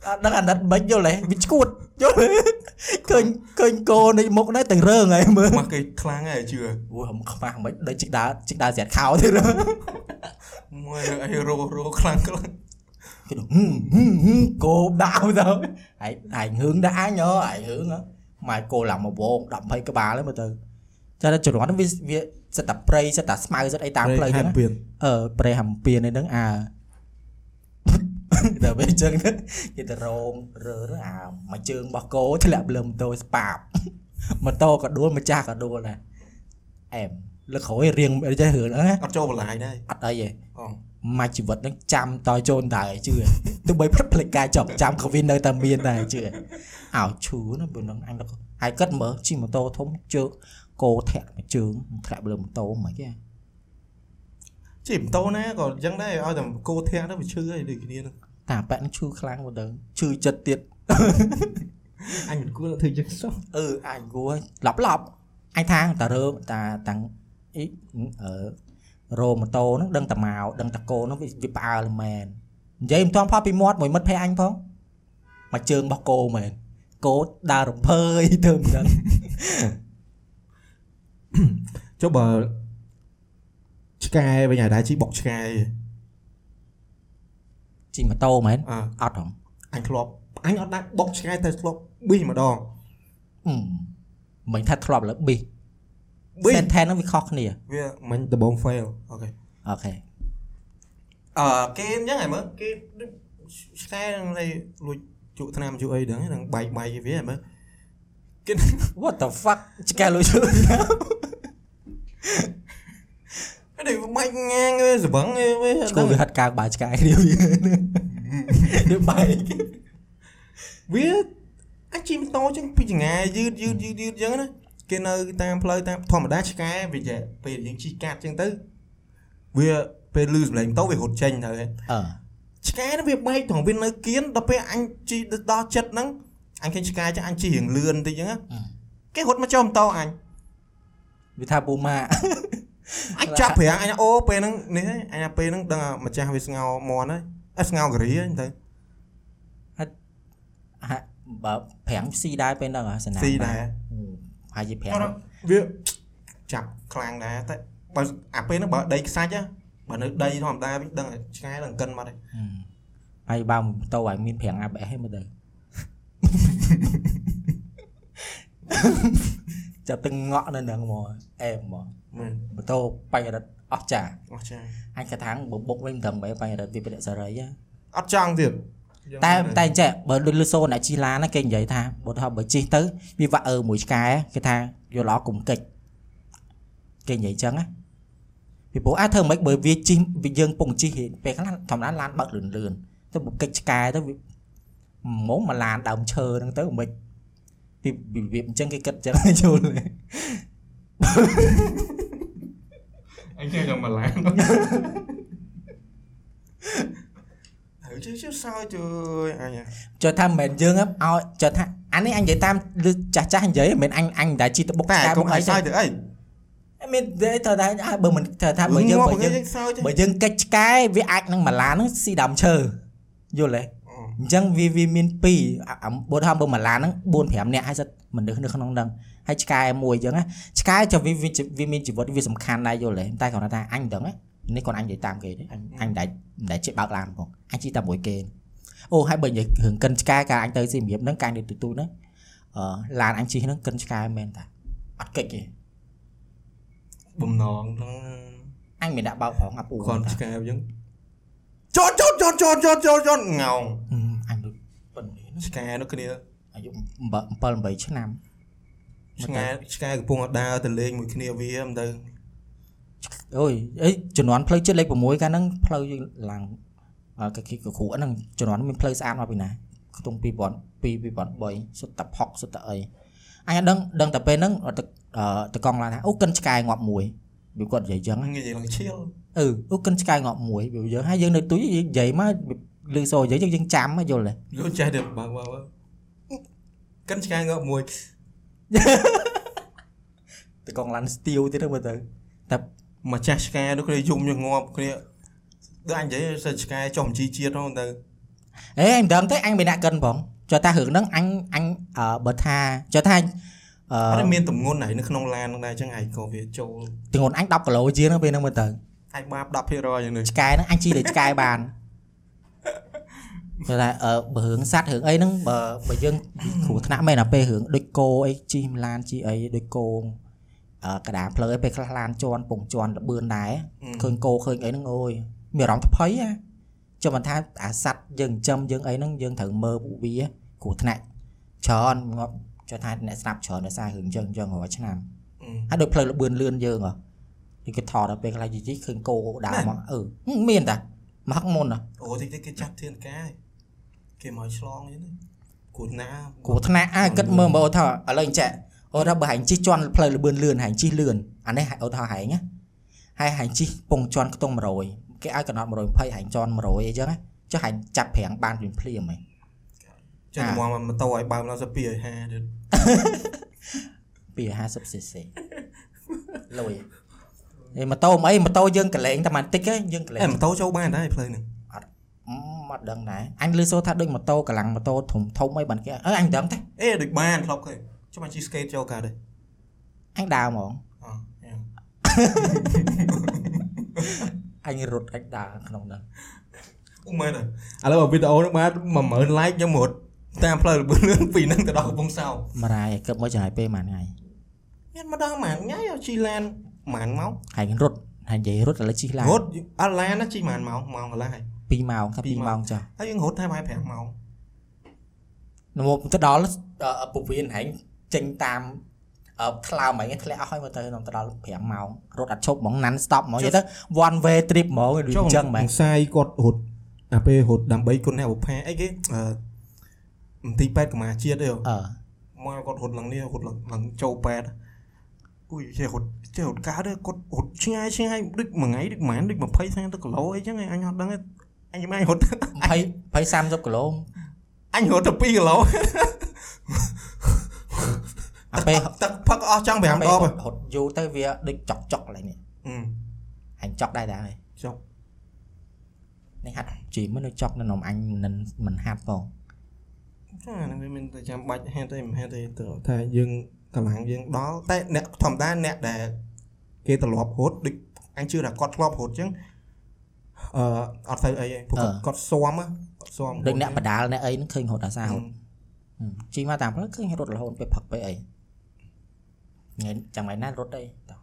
អត់ដឹងអាណិតមិនយល់ទេវាឈួតយល់ទេឃើញឃើញគោនេះមុខនេះទាំងរើងហើយមើលមកគេខ្លាំងហើយជឿអូហំខ្មាស់មិនដូចជីកដើរជីកដើរស្រាតខោទៀតមួយអីរោរោខ្លាំងខ្លាំងគេហឹមហឹមហឹមគោដាវទៅហើយហើយហឹងដែរអញហ៎ហើយហឹងហ៎ម៉ែគោឡើងមកវង10 20ក្បាលហ្នឹងមើលទៅចាតែជំនាន់ហ្នឹងវាវាសិតតែព្រៃសិតតែស្មៅសិតអីតាមផ្លូវហ្នឹងណាពៀនអឺព្រៃហំពៀននេះហ្នឹងអើ ដល់ពេលអញ្ចឹងទៅគេទៅរោងរើរើអាមួយជើងរបស់គោធ្លាក់លើម៉ូតូស្ប៉ាបម៉ូតូក៏ដួលម្ចាស់ក៏ដួលដែរអែមលើក្រោយរៀងអីចេះរឿងហ្នឹងណាអត់ចូលបន្លាយដែរអត់អីទេអូមកជីវិតហ្នឹងចាំតចូលដែរជឿទោះបីផ្លិចផ្លេចការចង់ចាំក៏វានៅតែមានដែរជឿអោឈឺណាបើនឹងអញទៅហើយគិតមើលជិះម៉ូតូធំជើងគោធាក់មួយជើងធ្លាក់លើម៉ូតូមិនគេ ជិះម៉ូតូណាក៏អញ្ចឹងដែរឲ្យតែគោធាក់ទៅវាឈឺហើយដូចគ្នាហ្នឹងតាប៉ែកនឹងឈឺខ្លាំងមកទៅឈឺចិត្តទៀតអញមិនគួរធ្វើចឹងសោះអឺអញគួរឡប់ឡប់អញថាងតារើតាតាំងអីអឺរោម៉ូតូហ្នឹងដឹងតែមកដឹងតែគោហ្នឹងវាវាផ្អើលមែននិយាយមិនទាន់ផុសពីមាត់មួយមិត្តភ័ក្ដិអញផងមកជើងរបស់គោមែនគោដើររំភើយទៅមិនដឹងចុះបើ ឆ្កែវិញហើយដែរជិះបុកឆ្កែជិះម៉ូតូមែនអើអត់ហងអញធ្លាប់អញអត់ដែរបុកឆ្កែតែធ្លាប់ប៊ីម្ដងអឺមិនថាធ្លាប់លើប៊ីប៊ីសេនថែនហ្នឹងវាខុសគ្នាវាមិញដំបង fail អូខេអូខេអឺគេអញ្ចឹងហ៎មើលគេឆ្កែនឹងលេលួចជក់ថ្នាំជក់អីដឹងហ្នឹងបែកបែកវាហ៎មើលគេ what the fuck ឆ្កែលុយជឿនេះ បែកងាងវាសបឹងវាឆ្កែវាហិតកាងបាយឆ្កែគ្នាវានេះបែកវាអាចជិះម៉ូតូចឹងពីចង្ងាយយឺតយឺតយឺតយឺតចឹងណាគេនៅតាមផ្លូវតាមធម្មតាឆ្កែវាចេះពេលយើងជិះកាត់ចឹងទៅវាពេលលឺសំឡេងម៉ូតូវារត់ចេញទៅហើយអឺឆ្កែនោះវាបែកត្រង់វានៅគៀនដល់ពេលអញជិះដល់ចិត្តហ្នឹងអញឃើញឆ្កែចឹងអញជិះរៀងលឿនតិចចឹងណាគេរត់មកចុះម៉ូតូអញវាថាពូម៉ា អញចាប់ប្រាំងអញអូពេលហ្នឹងនេះហើយអញពេលហ្នឹងដឹងថាម្ចាស់វាស្ងោមន់ហើយអត់ស្ងោការីហើយទៅហាក់បើប្រាំងស៊ីដែរពេលហ្នឹងហ៎សណាស៊ីដែរហឹមហើយជាប្រាំងអត់វាចាប់ខ្លាំងដែរតែបើអាពេលហ្នឹងបើដីខ្សាច់ហ៎បើនៅដីធម្មតាវិញដឹងថាឆ្កែនឹងកិនមកទេហឹមហើយបើម៉ូតូឲ្យមានប្រាំង ABS ហ្នឹងមើលទៅចាប់ទឹកងក់នៅហ្នឹងហ្មងអែមហ្មង មែនម៉ូតូបញ្ញរិទ្ធអស់ចាអស់ចាអញគិតថាបុកបុកវិញមិនដឹងបែបបញ្ញរិទ្ធវាបដិសេរីហ៎អត់ចង់ទៀតតែតែចេះបើដូចលឺសូនអ្នកជីឡានណាគេនិយាយថាបើថាបើជិះទៅវាវាក់អើមួយឆ្កែគេថាយល់ល្អកុំកិច្ចគេនិយាយចឹងណាពីព្រោះអាចធ្វើមិនបើវាជិះវាយើងពងជិះពេលខ្លះធម្មតាឡានបើកលឿនលឿនទៅបុកកិច្ចឆ្កែទៅវាហ្មងមកឡានដើមឈើហ្នឹងទៅមិនពីរបៀបអញ្ចឹងគេគិតចឹងយល់ ទេអញគេចង់មកឡានហើយជិះជិះសើចជួយអញចុះថាមិនមែនយើងឲ្យចុះថាអានេះអញនិយាយតាមលឺចាស់ចាស់និយាយមិនមែនអញអញតែជិះទៅបុកតែឆ្កែកុបុំកអអីីសើចទៅអីមានតែថាថាបើមិនថាថាបើយើងបើយើងសើចបើយើងកិច្ចឆ្កែវាអាចនឹងមួយឡានហ្នឹងស៊ីដើមឈើយល់ទេ អញ្ចឹងវាវាមាន2អាបើថាបើមួយឡានហ្នឹង4 5នាក់ហើយសិតមនុស្សនៅក្នុងហ្នឹងហើយឆ្កែមួយអញ្ចឹងណាឆ្កែចុះវាវាវាមានជីវិតវាសំខាន់ដែរយល់ទេតែគាត់ថាអញមិនដឹងណានេះគាត់អញនិយាយតាមគេទេអញអញមិនដែលមិនដែលជិះបើកឡានផងអញជិះតែមួយគេអូហើយបើនិយាយរឿងកិនឆ្កែកាលអញទៅសៀមរាបហ្នឹងកាលនេះទូទូហ្នឹងអឺឡានអញជិះហ្នឹងកិនឆ្កែមែនតាអត់កិច្ចទេបំណងហ្នឹងអញមិនដាក់បើកផងអាពូគាត់ឆ្កែអញ្ចឹងចតចតចតចតចតចតចតងោង ឆ្កែនោះគ្នាអាយុ7 8ឆ្នាំឆ្កែឆ្កែកំពុងដើរទៅលេងមួយគ្នាវាមិនទៅអូយអីជំនាន់ផ្លូវចិត្តលេខ6កាលហ្នឹងផ្លូវយើងឡើងអើកគីកគ្រូហ្នឹងជំនាន់មានផ្លូវស្អាតមកពីណាខ្ទង់2002 2003សុទ្ធតែផុកសុទ្ធតែអីអញដឹងដឹងតែពេលហ្នឹងទៅទៅកង់ឡានថាអូកិនឆ្កែងាប់មួយវាគាត់និយាយចឹងងាយឡើងឈៀលអឺអូកិនឆ្កែងាប់មួយវាយើងហើយយើងនៅទូយើងនិយាយមក ឮសូរយើងយើងចាំយល់ទេយល់ចេះទេបើបើកិនឆ្ងាយងប់មួយទៅកងឡានស្ទៀវទៀតទៅមើលទៅតែមកចាស់ឆ្កែនោះគ្នាយំញងប់គ្នាដូចអញនិយាយសិនឆ្កែចុះជីជាតិហ្នឹងទៅអេអញដឹងទេអញមានអ្នកកិនផងចុះតែរឿងហ្នឹងអញអញបើថាចុះថាអឺអត់មានតម្ងន់ហើយនៅក្នុងឡានហ្នឹងដែរអញ្ចឹងឯងក៏វាចូលតម្ងន់អញ10គីឡូជាងហ្នឹងពេលហ្នឹងមើលទៅអាចបាប10%យ៉ាងនេះឆ្កែហ្នឹងអញជីលើឆ្កែបាន គេថាអឺបើរឿងសัตว์រឿងអីហ្នឹងបើបើយើងគ្រោះថ្នាក់មែនណាពេលរឿងដូចគោអីជីឡានជីអីដូចគោអឺកដាផ្លូវអីពេលខ្លះឡានជន់ពងជន់លបឿនដែរឃើញគោឃើញអីហ្នឹងអូយមានអារម្មណ៍ថ្ភៃហ៎ចុះមិនថាអាសัตว์យើងចិញ្ចឹមយើងអីហ្នឹងយើងត្រូវមើលពួកវាគ្រោះថ្នាក់ច្រើនងាប់ចុះថាអ្នកស្នាប់ច្រើនដោយសាររឿងអញ្ចឹងអញ្ចឹងរាល់ឆ្នាំ ហើយដូចផ្លូវលបឿនលឿនយើងហ៎នេះគេថតដល់ពេលខ្លះយីយីឃើញគោដើរមកអឺមានតាមកហឹកមុនហ៎ អូតិចតិចគេចាត់ធានការ គេមកឆ្លងអញ្ចឹងគូណាគ្រោះថ្នាក់អាគិតមើលមើលថាឥឡូវអញ្ចឹងអូថាបើហែងជិះជន់ផ្លូវលបឿនលឿនហែងជិះលឿនអានេះអូថាហែងណាហើយហែងជិះពងជន់ខ្ទង់100គេឲ្យកណ្ដោត120ហែងជន់100អីចឹងណាចុះហែងចាប់ប្រាំងបានភ្លាមភ្លាមហ៎ចាំមកម៉ូតូឲ្យបើកឡើងទៅ250ទៀត250 cc លុយអេម៉ូតូមិនអីម៉ូតូយើងកលែងតែបន្តិចយើងកលែងអេម៉ូតូចូលបានដែរផ្លូវហ្នឹងអឺ មកដឹងដែរអញលឺសូរថាដូចម៉ូតូកម្លាំងម៉ូតូធំធំអីបានគេអឺអញដឹងទេអេដូចបានធ្លាប់ឃើញចាំមកជិះ skate ចូលកើតទេអញដើរហ្មងអូអញរត់អញដើរក្នុងហ្នឹងអូមែនឥឡូវវីដេអូហ្នឹងបាន10000 like ខ្ញុំរត់តាមផ្លូវលបឿនលឿនពីហ្នឹងទៅដល់កំពង់សោមមរាយឲ្យគិតមកចំណាយពេលប៉ុន្មានថ្ងៃមានមកដល់ម៉ានញ៉ៃជីឡានម៉ានមកហើយរត់ហើយនិយាយរត់ឥឡូវជិះឡានរត់អត់ឡានណាជីម៉ានមកម៉ោងកន្លះហើយ 2ម៉ោងថាពីរ2ម៉ោងម៉ោងចាស់ហើយយើងរត់តែប្រហែល5ម៉ោងនៅមកទៅដល់អឺពវៀនហែងចេញតាមអឺថ្លើមហ្នឹងធ្លាក់អស់ហើយមកទៅដល់ទៅដល់5ម៉ោងរត់អត់ឈប់ហ្មង non stop ហ្មងនិយាយទៅ one way trip ហ្មងដូចអញ្ចឹងហ្មងខ្សែគាត់រត់អាពេលរត់ដើម្បីគុណអ្នកបុផាអីគេអឺមន្ទីរពេទ្យកម្មាជាតិទេអឺមកគាត់រត់ឡើងនេះរត់ឡើងឡើងចូលពេទ្យអុយចេះរត់ចេះរត់កើតទេគាត់រត់ឆ្ងាយឆ្ងាយដូចមួយថ្ងៃដូចម៉ានដូច20 30គីឡូអីចឹងឯងអញអត់ដឹងទេ អញមិនអញរត់20 20 30គីឡូអញរត់ទៅ2គីឡូអាពេលទឹកផឹកអស់ចង់5ដងពេលរត់រត់យូរទៅវាដូចចុកចុកឡើយនេះអឺហែងចុកដែរដែរហើយចុកនេះហាត់ជីមិននៅចុកនៅនំអញមិនមិនហាត់ផងចាហ្នឹងវាមានតែចាំបាច់ហេតុទេមិនហេតុទេទៅថាយើងកម្លាំងយើងដល់តែអ្នកធម្មតាអ្នកដែលគេត្រឡប់រត់ដូចអញជឿថាគាត់ធ្លាប់រត់ចឹង អឺអត់ទៅអីទេព្រោះគាត់គាត់ស៊ាំហ៎គាត់ស៊ាំដូចអ្នកបដាលអ្នកអីហ្នឹងឃើញរត់អាសាររត់ជីមកតាមផ្លូវឃើញរត់រហូតពេលផឹកពេលអីថ្ងៃចាំថ្ងៃណារត់អីតោះ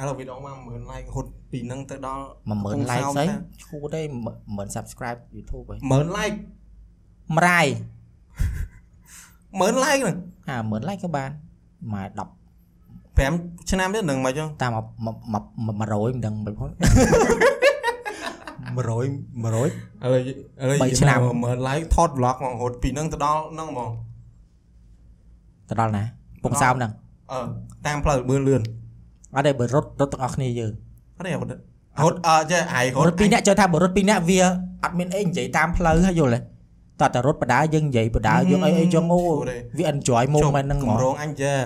ឥឡូវវីដេអូមក10000 like ហត់ពីហ្នឹងទៅដល់10000 like ស្អីឈួតទេ10000 subscribe YouTube ហី10000 like ម្រាយ10000 like ហ្នឹងអា10000 like ក៏បានមក10 5ឆ្នាំទៀតនឹងមកចឹងតាម100មិនដឹងមិនផង 100 100ឥឡូវឥឡូវបីឆ្នាំ10000 like ថត vlog ហ្មងហត់ពីហ្នឹងទៅដល់ហ្នឹងហ្មងទៅដល់ណាពងសោមហ្នឹងអឺតាមផ្លូវលឿនលឿនអត់ទេបើរត់រត់ទាំងអស់គ្នាយើងអត់ទេហត់ហត់អឺចេះអាយហរត់ត់ពីរនាក់ចូលថាបើរត់ពីរនាក់វាអត់មានអីនិយាយតាមផ្លូវហើយយល់ទេតើតែរត់បដាយើងនិយាយបដាយើងអីអីចឹងអូវា enjoy moment ហ្នឹងហ្មងកម្រងអញចេះ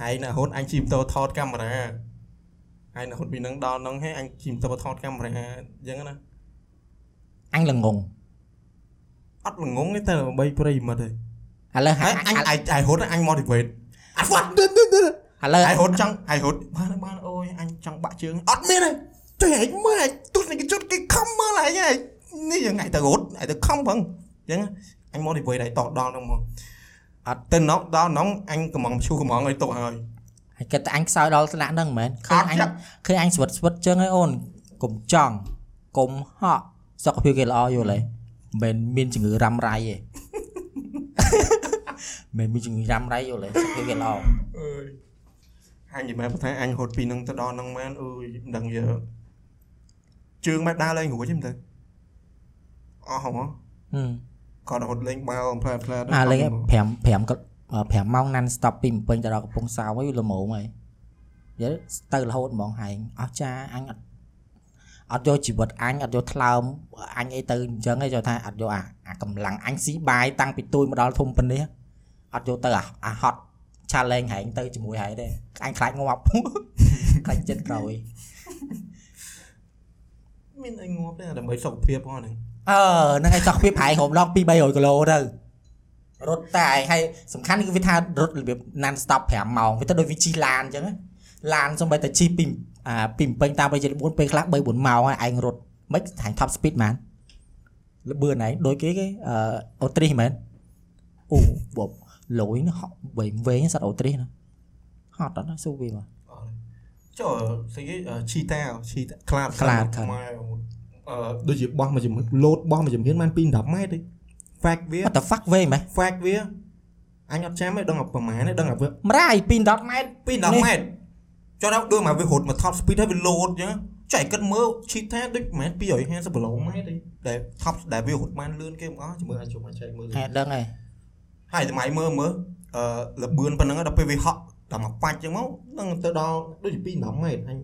ហើយនៅហត់អញជិះម៉ូតូថតកាមេរ៉ា ហើយនៅហត់ពីហ្នឹងដល់ហ្នឹងហើយអញជិះម៉ូតូថតកាមេរ៉ាអញ្ចឹងណាអញល្ងងអត់ល្ងងទេតែដើម្បីប្រិយមិត្តទេឥឡូវហើយអញអាយអាយហត់អញ motivate អត់វត្តឥឡូវអាយហត់ចង់អាយហត់បានបានអូយអញចង់បាក់ជើងអត់មានទេចុះឯងមើលឯងទស្សនិកជនគេខំមើលឯងឯងនេះយ៉ាងឯងទៅរត់ឯងទៅខំផងអញ្ចឹងអញ motivate ឯងតដល់ហ្នឹងមកអត់ទៅណោដល់ណងអញកំងឈូកំងឲ្យទុកហើយ ហើយគិតតែអញខ្សោយដល់ថ្នាក់ហ្នឹងមែនឃើញអញអត់ចាក់ឃើញអញស្វិតស្វិតចឹងហើយអូនកុំចង់កុំហក់សុខភាពគេល្អយល់ទេមិនមែនមានជំងឺរ៉ាំរ៉ៃទេមិនមែនមានជំងឺរ៉ាំរ៉ៃយល់ទេសុខភាពគេល្អអើយអញនិយាយមកថាអញហត់ពីហ្នឹងទៅដល់ហ្នឹងមែនអើយមិនដឹងយើជើងបែបដើរលេងរួចទេមើលទៅអស់ហ៎ហឹមគាត់ហត់លេងបាល់ផ្លែផ្លែអាលេង5 5ក៏ 5ម៉ោង non stop ពីភ្នំពេញទៅដល់កំពង់សោមហើយល្មមហើយយល់ទៅរហូតហ្មងហែងអស់ចាអញអត់អត់យកជីវិតអញអត់យកថ្លើមអញអីទៅអញ្ចឹងឯងចូលថាអត់យកអាអាកម្លាំងអញស៊ីបាយតាំងពីទួយមកដល់ធំប៉ុណ្នេះអត់យកទៅអាអាហត់ challenge ហែងទៅជាមួយហែងទេអញខ្លាចងាប់ខ្លាចចិត្តក្រោយមានអីងាប់ទេដើម្បីសុខភាពផងហ្នឹងអឺហ្នឹងឯងសុខភាពហែងហូបឡង2 300គីឡូទៅ រត់តែឯងហើយសំខាន់គឺវាថារត់របៀប non stop 5ម៉ោងវាទៅដូចវាជិះឡានអញ្ចឹងណាឡានសំបីតែជិះពីអាពីភ្នំពេញតាមไปជា4ពេលខ្លះ3 4ម៉ោងហើយឯងរត់មិនហាញ top speed ហ្មងលបឿនឯងដូចគេគេអឺអូទ្រីសមែនអូបបលយណាហក់វែងវែងសត្វអូទ្រីសណាហត់អត់ណាស៊ូវាមកចុះស្អីគេឈីតាឈីតាខ្លាតខ្លាតខ្លាតម៉ែអឺដូចជាបោះមួយជំហានលោតបោះមួយជំហានបានពី10ម៉ែត្រទេ fact វា What the fuck វែងមែន fact វាអញអត់ចាំទេដឹងតែប្រហែលទេដឹងតែវាម្រាយពី10ម៉ែត្រពីនេះ10ម៉ែត្រចុះដល់ដូចមកវារត់មក top speed ហើយវាលោតអញ្ចឹងចុះឯងគិតមើលឈីតាដូចមិនមែន250គីឡូម៉ែត្រទេដែល top ដែលវារត់បានលឿនគេមកអស់ជាមួយអាចជុំអាចចែកមើលហេតុដឹងហើយហើយសម័យមើលមើលអឺលបឿនប៉ុណ្ណឹងដល់ពេលវាហក់ដល់មកបាច់ចឹងមកនឹងទៅដល់ដូចជា2 10ម៉ែត្រអញ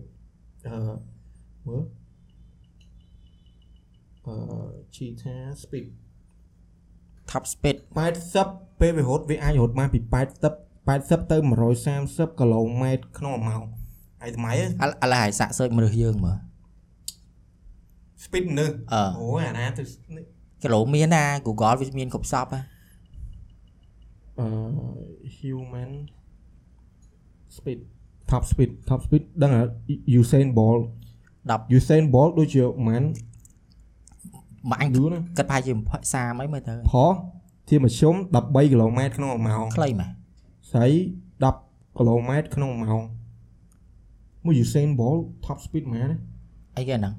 អឺមើលអឺ cheetah speed top speed 80ពេលវារត់វាអាចរត់បានពី80 80ទៅ130គីឡូម៉ែត្រក្នុង1ម៉ោងហើយសម័យឥឡូវឥឡូវឲ្យសាក់សើចមនុស្សយើងមើល speed មនុស្សអឺអូយអាណាទៅនេះគីឡូមានណា Google វាមានគ្រប់សពហ៎អឺ human speed top speed top speed ដឹងហ៎ Usain Bolt 10 Usain Bolt ដូចជាមិន មកអញយូរណាគិតប្រហែលជា30អីមើលទៅផុសជាមធ្យម13គីឡូម៉ែត្រក្នុង1ម៉ោងខ្លីមែនស្រី10គីឡូម៉ែត្រក្នុង1ម៉ោងមួយ Usain Bolt top speed មែនទេអីគេហ្នឹង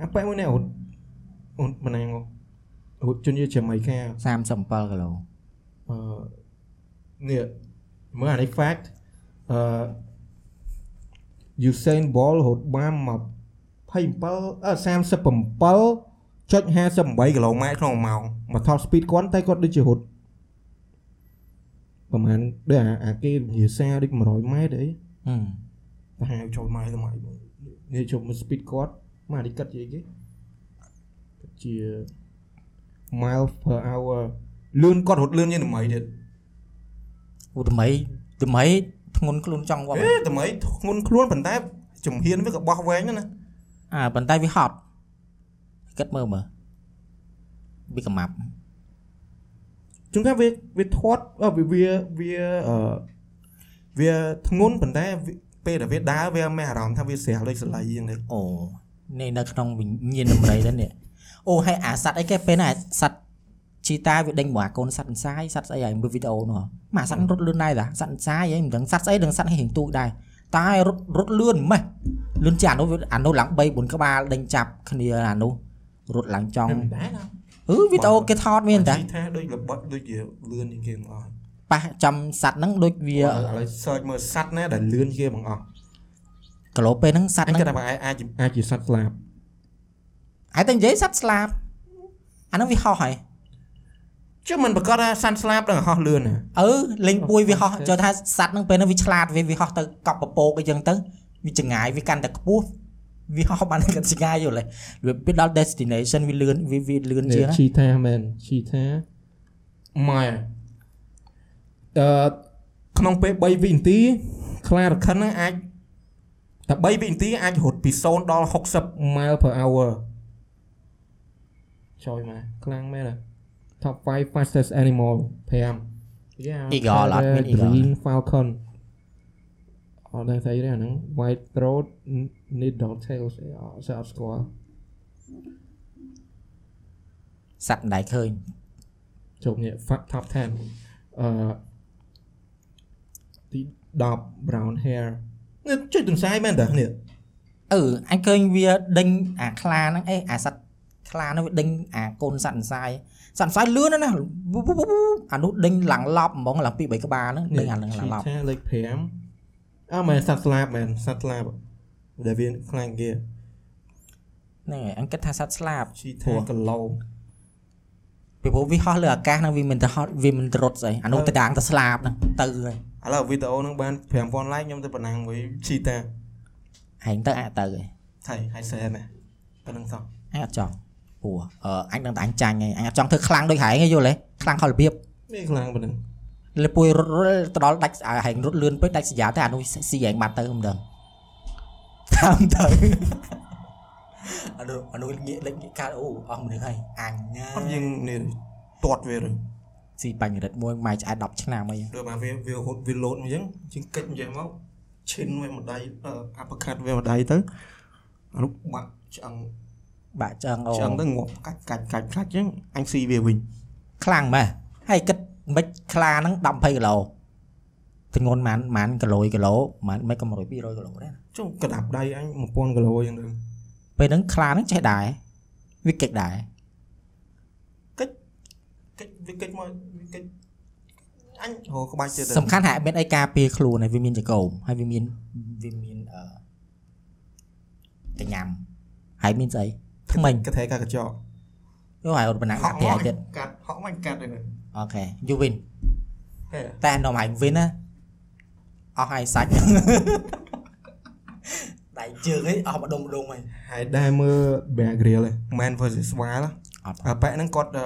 អាប៉ែមួយនេះអូនអូនម៉ណែងអូនជនជាចាំៃកា37គីឡូអឺនេះមើលអានេះ fact អឺ Usain Bolt រត់បាន27អឺ 37.58គីឡូម៉ែត្រក្នុង1ម៉ោងមក top speed គាត់តែគាត់ដូចជារត់ប្រហែលដូចអាអាគេនិយាយសារដូច100ម៉ែត្រអីហឹមទៅហៅចូលម៉ែទៅម៉ែនេះជុំមើល speed គាត់មកអានេះកាត់ជាអីគេគិតជា mile per hour លឿនគាត់រត់លឿនជាងថ្មីទៀតឧថ្មីថ្មីធ្ងន់ខ្លួនចង់វត្តអេថ្មីធ្ងន់ខ្លួនប៉ុន្តែជំហានវាក៏បោះវែងដែរណាអាប៉ុន្តែវាហត់ គិតមើលមើលវាកំាប់ ជួនកាលវាវាធាត់អឺវាវាវាអឺវាធ្ងន់ប៉ុន្តែវាពេលដែលវាដើរវាមានអារម្មណ៍ថាវាស្រាលដូចសលៃយ៉ាងនេះ អូនេះនៅក្នុងវិញ្ញាណដំរីដែរនេះអូហើយអាសัตว์អីគេពេលណាសัตว์ជីតាវាដេញមកអាកូនសัตว์អន្សាយសัตว์ស្អីហើយមើលវីដេអូនោះមកសัตว์រត់លឿនដែរតាសัตว์អន្សាយហីមិនដឹងសัตว์ស្អីដឹងសัตว์ហីរៀងទូចដែរ តែរត់រត់លឿនម៉េះលឿនជាងអានោះវាអានោះឡើង3 4ក្បាលដេញចាប់គ្នាអានោះ រត់ឡើងចង់ មិនដែរណា អឺវីដេអូគេថតមានតា ជីថាដូចរបត់ដូចជាលឿនជាងគេបងអស់ ប៉ះចំសัตว์ហ្នឹងដូចវា ឥឡូវ search មើលសัตว์ណាដែលលឿនជាងគេបងអស់ គីឡូពេលហ្នឹងសัตว์ អញ ហ្នឹង គិតថាបងឯងអាចអាចជាសัตว์ស្លាប់ ឯតែនិយាយសัตว์ស្លាប់អាហ្នឹងវាហោះហើយ ចុះមិនប្រកាសថាសัตว์ស្លាប់ដល់ហោះលឿនណា អឺលេងពួយវាហោះចូលថាសัตว์ហ្នឹងពេលហ្នឹងវាឆ្លាតវាវាហោះទៅកប់ពពកអីចឹងទៅវាចងាយវាកាន់តែខ្ពស់ វាហោះបានកាន់ចងាយយល់ទេវាពេលដល់ destination វាលឿនវាវាលឿនជាងណាឈីថាមែនឈីថាម៉ែអឺក្នុងពេល3វិនាទីខ្លារខិនហ្នឹងអាចតែ3វិនាទីអាចរត់ពី0ដល់60 mile per hour ជួយមកខ្លាំងមែន Top 5 fastest animal 5 Yeah Eagle អត់មាន eagle Green falcon អត់ដឹងស្អីទេអាហ្នឹង white throat needle tail ស្អីអត់ស្គាល់សັບដៃឃើញជប់នេះ top 10អឺទី10 brown hair នេះជួយទន្សាយមែនតើនេះអឺអញឃើញវាដេញអាខ្លាហ្នឹងអេអាសត្វខ្លាហ្នឹងវាដេញអាកូនសត្វអន្សាយសត្វអន្សាយលឿនណាអានោះដេញឡើងឡប់ហ្មងឡើងពី3ក្បាលហ្នឹងដេញអាឡើងឡប់ឆាលេខ5 អើមែនសត្វស្លាបមែនសត្វស្លាបដែលវាខ្លាំងគេហ្នឹងហើយអញគិតថាសัตว์ស្លាប់ឈីថាគីឡូពីព្រោះវាហោះលើអាកាសហ្នឹងវាមិនទៅហត់វាមិនទៅរត់ស្អីអានោះទៅដាងទៅស្លាប់ហ្នឹងទៅហើយឥឡូវវីដេអូហ្នឹងបាន5000 like ខ្ញុំទៅប៉ុណ្ណឹងមួយឈីតាឯងទៅអាចទៅហើយថៃហើយសែនណាប៉ុណ្ណឹងសោះអញអត់ចង់ព្រោះអឺអញដឹងតែអញចាញ់ហើយអញអត់ចង់ធ្វើខ្លាំងដូចហែងទេយល់ទេខ្លាំងខុសរបៀបមានខ្លាំងប៉ុណ្ណឹង លើពួយរត់រត់ទៅដល់ដាច់អាហែងរត់លឿនពេកដាច់សញ្ញាតែអានោះស៊ីហែងបាត់ទៅមិនដឹងតាមទៅអានោះអានោះងាកលេចងាកកាលអូអស់មនុស្សហើយអញណាអត់យើងនេះទាត់វាឬស៊ីបាញ់រិតមួយម៉ៃឆ្អែត10ឆ្នាំអីដូចមកវាវាហត់វាលោតអញ្ចឹងជាងកិច្ចអញ្ចឹងមកឈិនវាមួយដៃអាប់កាត់វាមួយដៃទៅអានោះបាក់ឆ្អឹងបាក់ឆ្អឹងអូឆ្អឹងទៅងាប់កាច់កាច់កាច់កាច់អញ្ចឹងអញស៊ីវាវិញខ្លាំងម៉េះហើយគិត មិនខ្លាហ្នឹង10 20គីឡូទម្ងន់ម៉ានម៉ានគីឡូគីឡូម៉ានមិនក៏100 200គីឡូដែរចុះកដាប់ដៃអញ1000គីឡូអញ្ចឹងទៅពេលហ្នឹងខ្លាហ្នឹងចេះដែរវាកិច្ចដែរកិច្ចវាកិច្ចមកវាកិច្ចអញហៅក្បាច់ទៀតទៅសំខាន់ហាក់មានអីការពារខ្លួនហើយវាមានចង្កូមហើយវាមានវាមានអឺកញ្ញាំហើយមានស្អីថ្មិញកថេកាកញ្ចក់យកហើយរត់បណ្ណាំងដាក់ផ្ទះទៀតកាត់ហក់មិនកាត់ទេណាអូ ខេ you win ហេតែនំហើយ win ណាអស់ហើយសាច់ដៃជើងឯងអស់ម្ដុំម្ដុំហើយហើយដែរមើល Bear Grill ឯង Man versus Wild អត់អាប៉ែហ្នឹងគាត់អឺ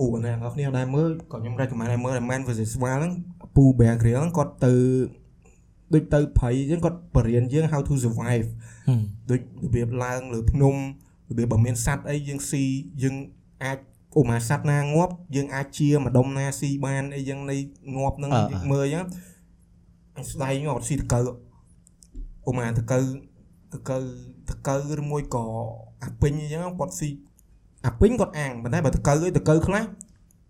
អូអ្នកនរគ្នាដែរមើលក៏ខ្ញុំ recommend ឲ្យមើល Man versus Wild ហ្នឹងពូ Bear Grill ហ្នឹងគាត់ទៅដូចទៅព្រៃអញ្ចឹងគាត់បរៀនយើង how to survive ដូចរបៀបឡើងលើភ្នំរបៀបបើមានសัตว์អីយើងស៊ីយើងអាច ឧមាសัตว์ណាងាប់យើងអាចជាម្ដុំណាស៊ីបានអីយ៉ាងនៃងាប់ហ្នឹងអឺយើងមើលអញ្ចឹងអញស្ដាយខ្ញុំអត់ស៊ីតកៅឧមាតកៅតកៅតកៅឬមួយក៏អាពេញអញ្ចឹងគាត់ស៊ីអាពេញគាត់អាំងប៉ុន្តែបើតកៅអីតកៅខ្លះ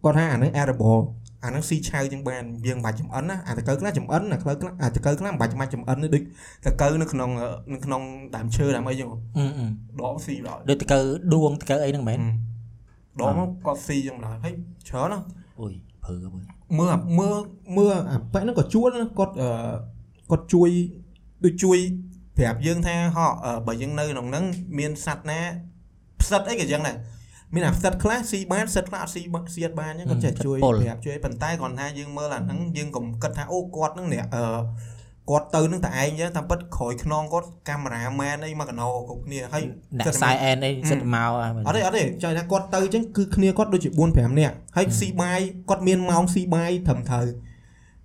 គាត់ថាអាហ្នឹង edible អាហ្នឹងស៊ីឆៅជាងបានយើងមិនបាច់ចំអិនណាអាតកៅខ្លះចំអិនអាខ្លះខ្លះអាតកៅខ្លះមិនបាច់ចាំបាច់ចំអិនទេដូចតកៅនៅក្នុងនៅក្នុងដើមឈើដើមអីចឹងអឺអឺដកស៊ីដល់ដូចតកើដួងតកើអីហ្នឹងមែន ដកមកគាត់ស៊ីចឹងដល់ហើយច្រើនណាស់អូយព្រឺមើលមើលអាមើលមើលអាប៉ែហ្នឹងក៏ជួលណាគាត់អឺគាត់ជួយដូចជួយប្រាប់យើងថាហោះអឺបើយើងនៅក្នុងហ្នឹងមានសัตว์ណាផ្សិតអីក៏ចឹងដែរមានអាផ្សិតខ្លះស៊ីបានផ្សិតខ្លះអត់ស៊ីបានស៊ីអត់បានចឹងគាត់ចេះជួយប្រាប់ជួយប៉ុន្តែគ្រាន់ថាយើងមើលអាហ្នឹងយើងកុំគិតថាអូគាត់ហ្នឹងអ្នកអឺ គាត់ទៅនឹងតែឯងចឹងតាមពិតក្រោយខ្នងគាត់កាមេរ៉ាមែនអីមកកណោគ្រប់គ្នាហើយអ្នកគិតតែខ្សែអែនអីសិតមកហើយមែនអត់ទេអត់ទេចង់ថាគាត់ទៅអញ្ចឹងគឺគ្នាគាត់ដូចជា4 5នាក់ហើយស៊ីបាយគាត់មានម៉ោងស៊ីបាយត្រឹមត្រូវ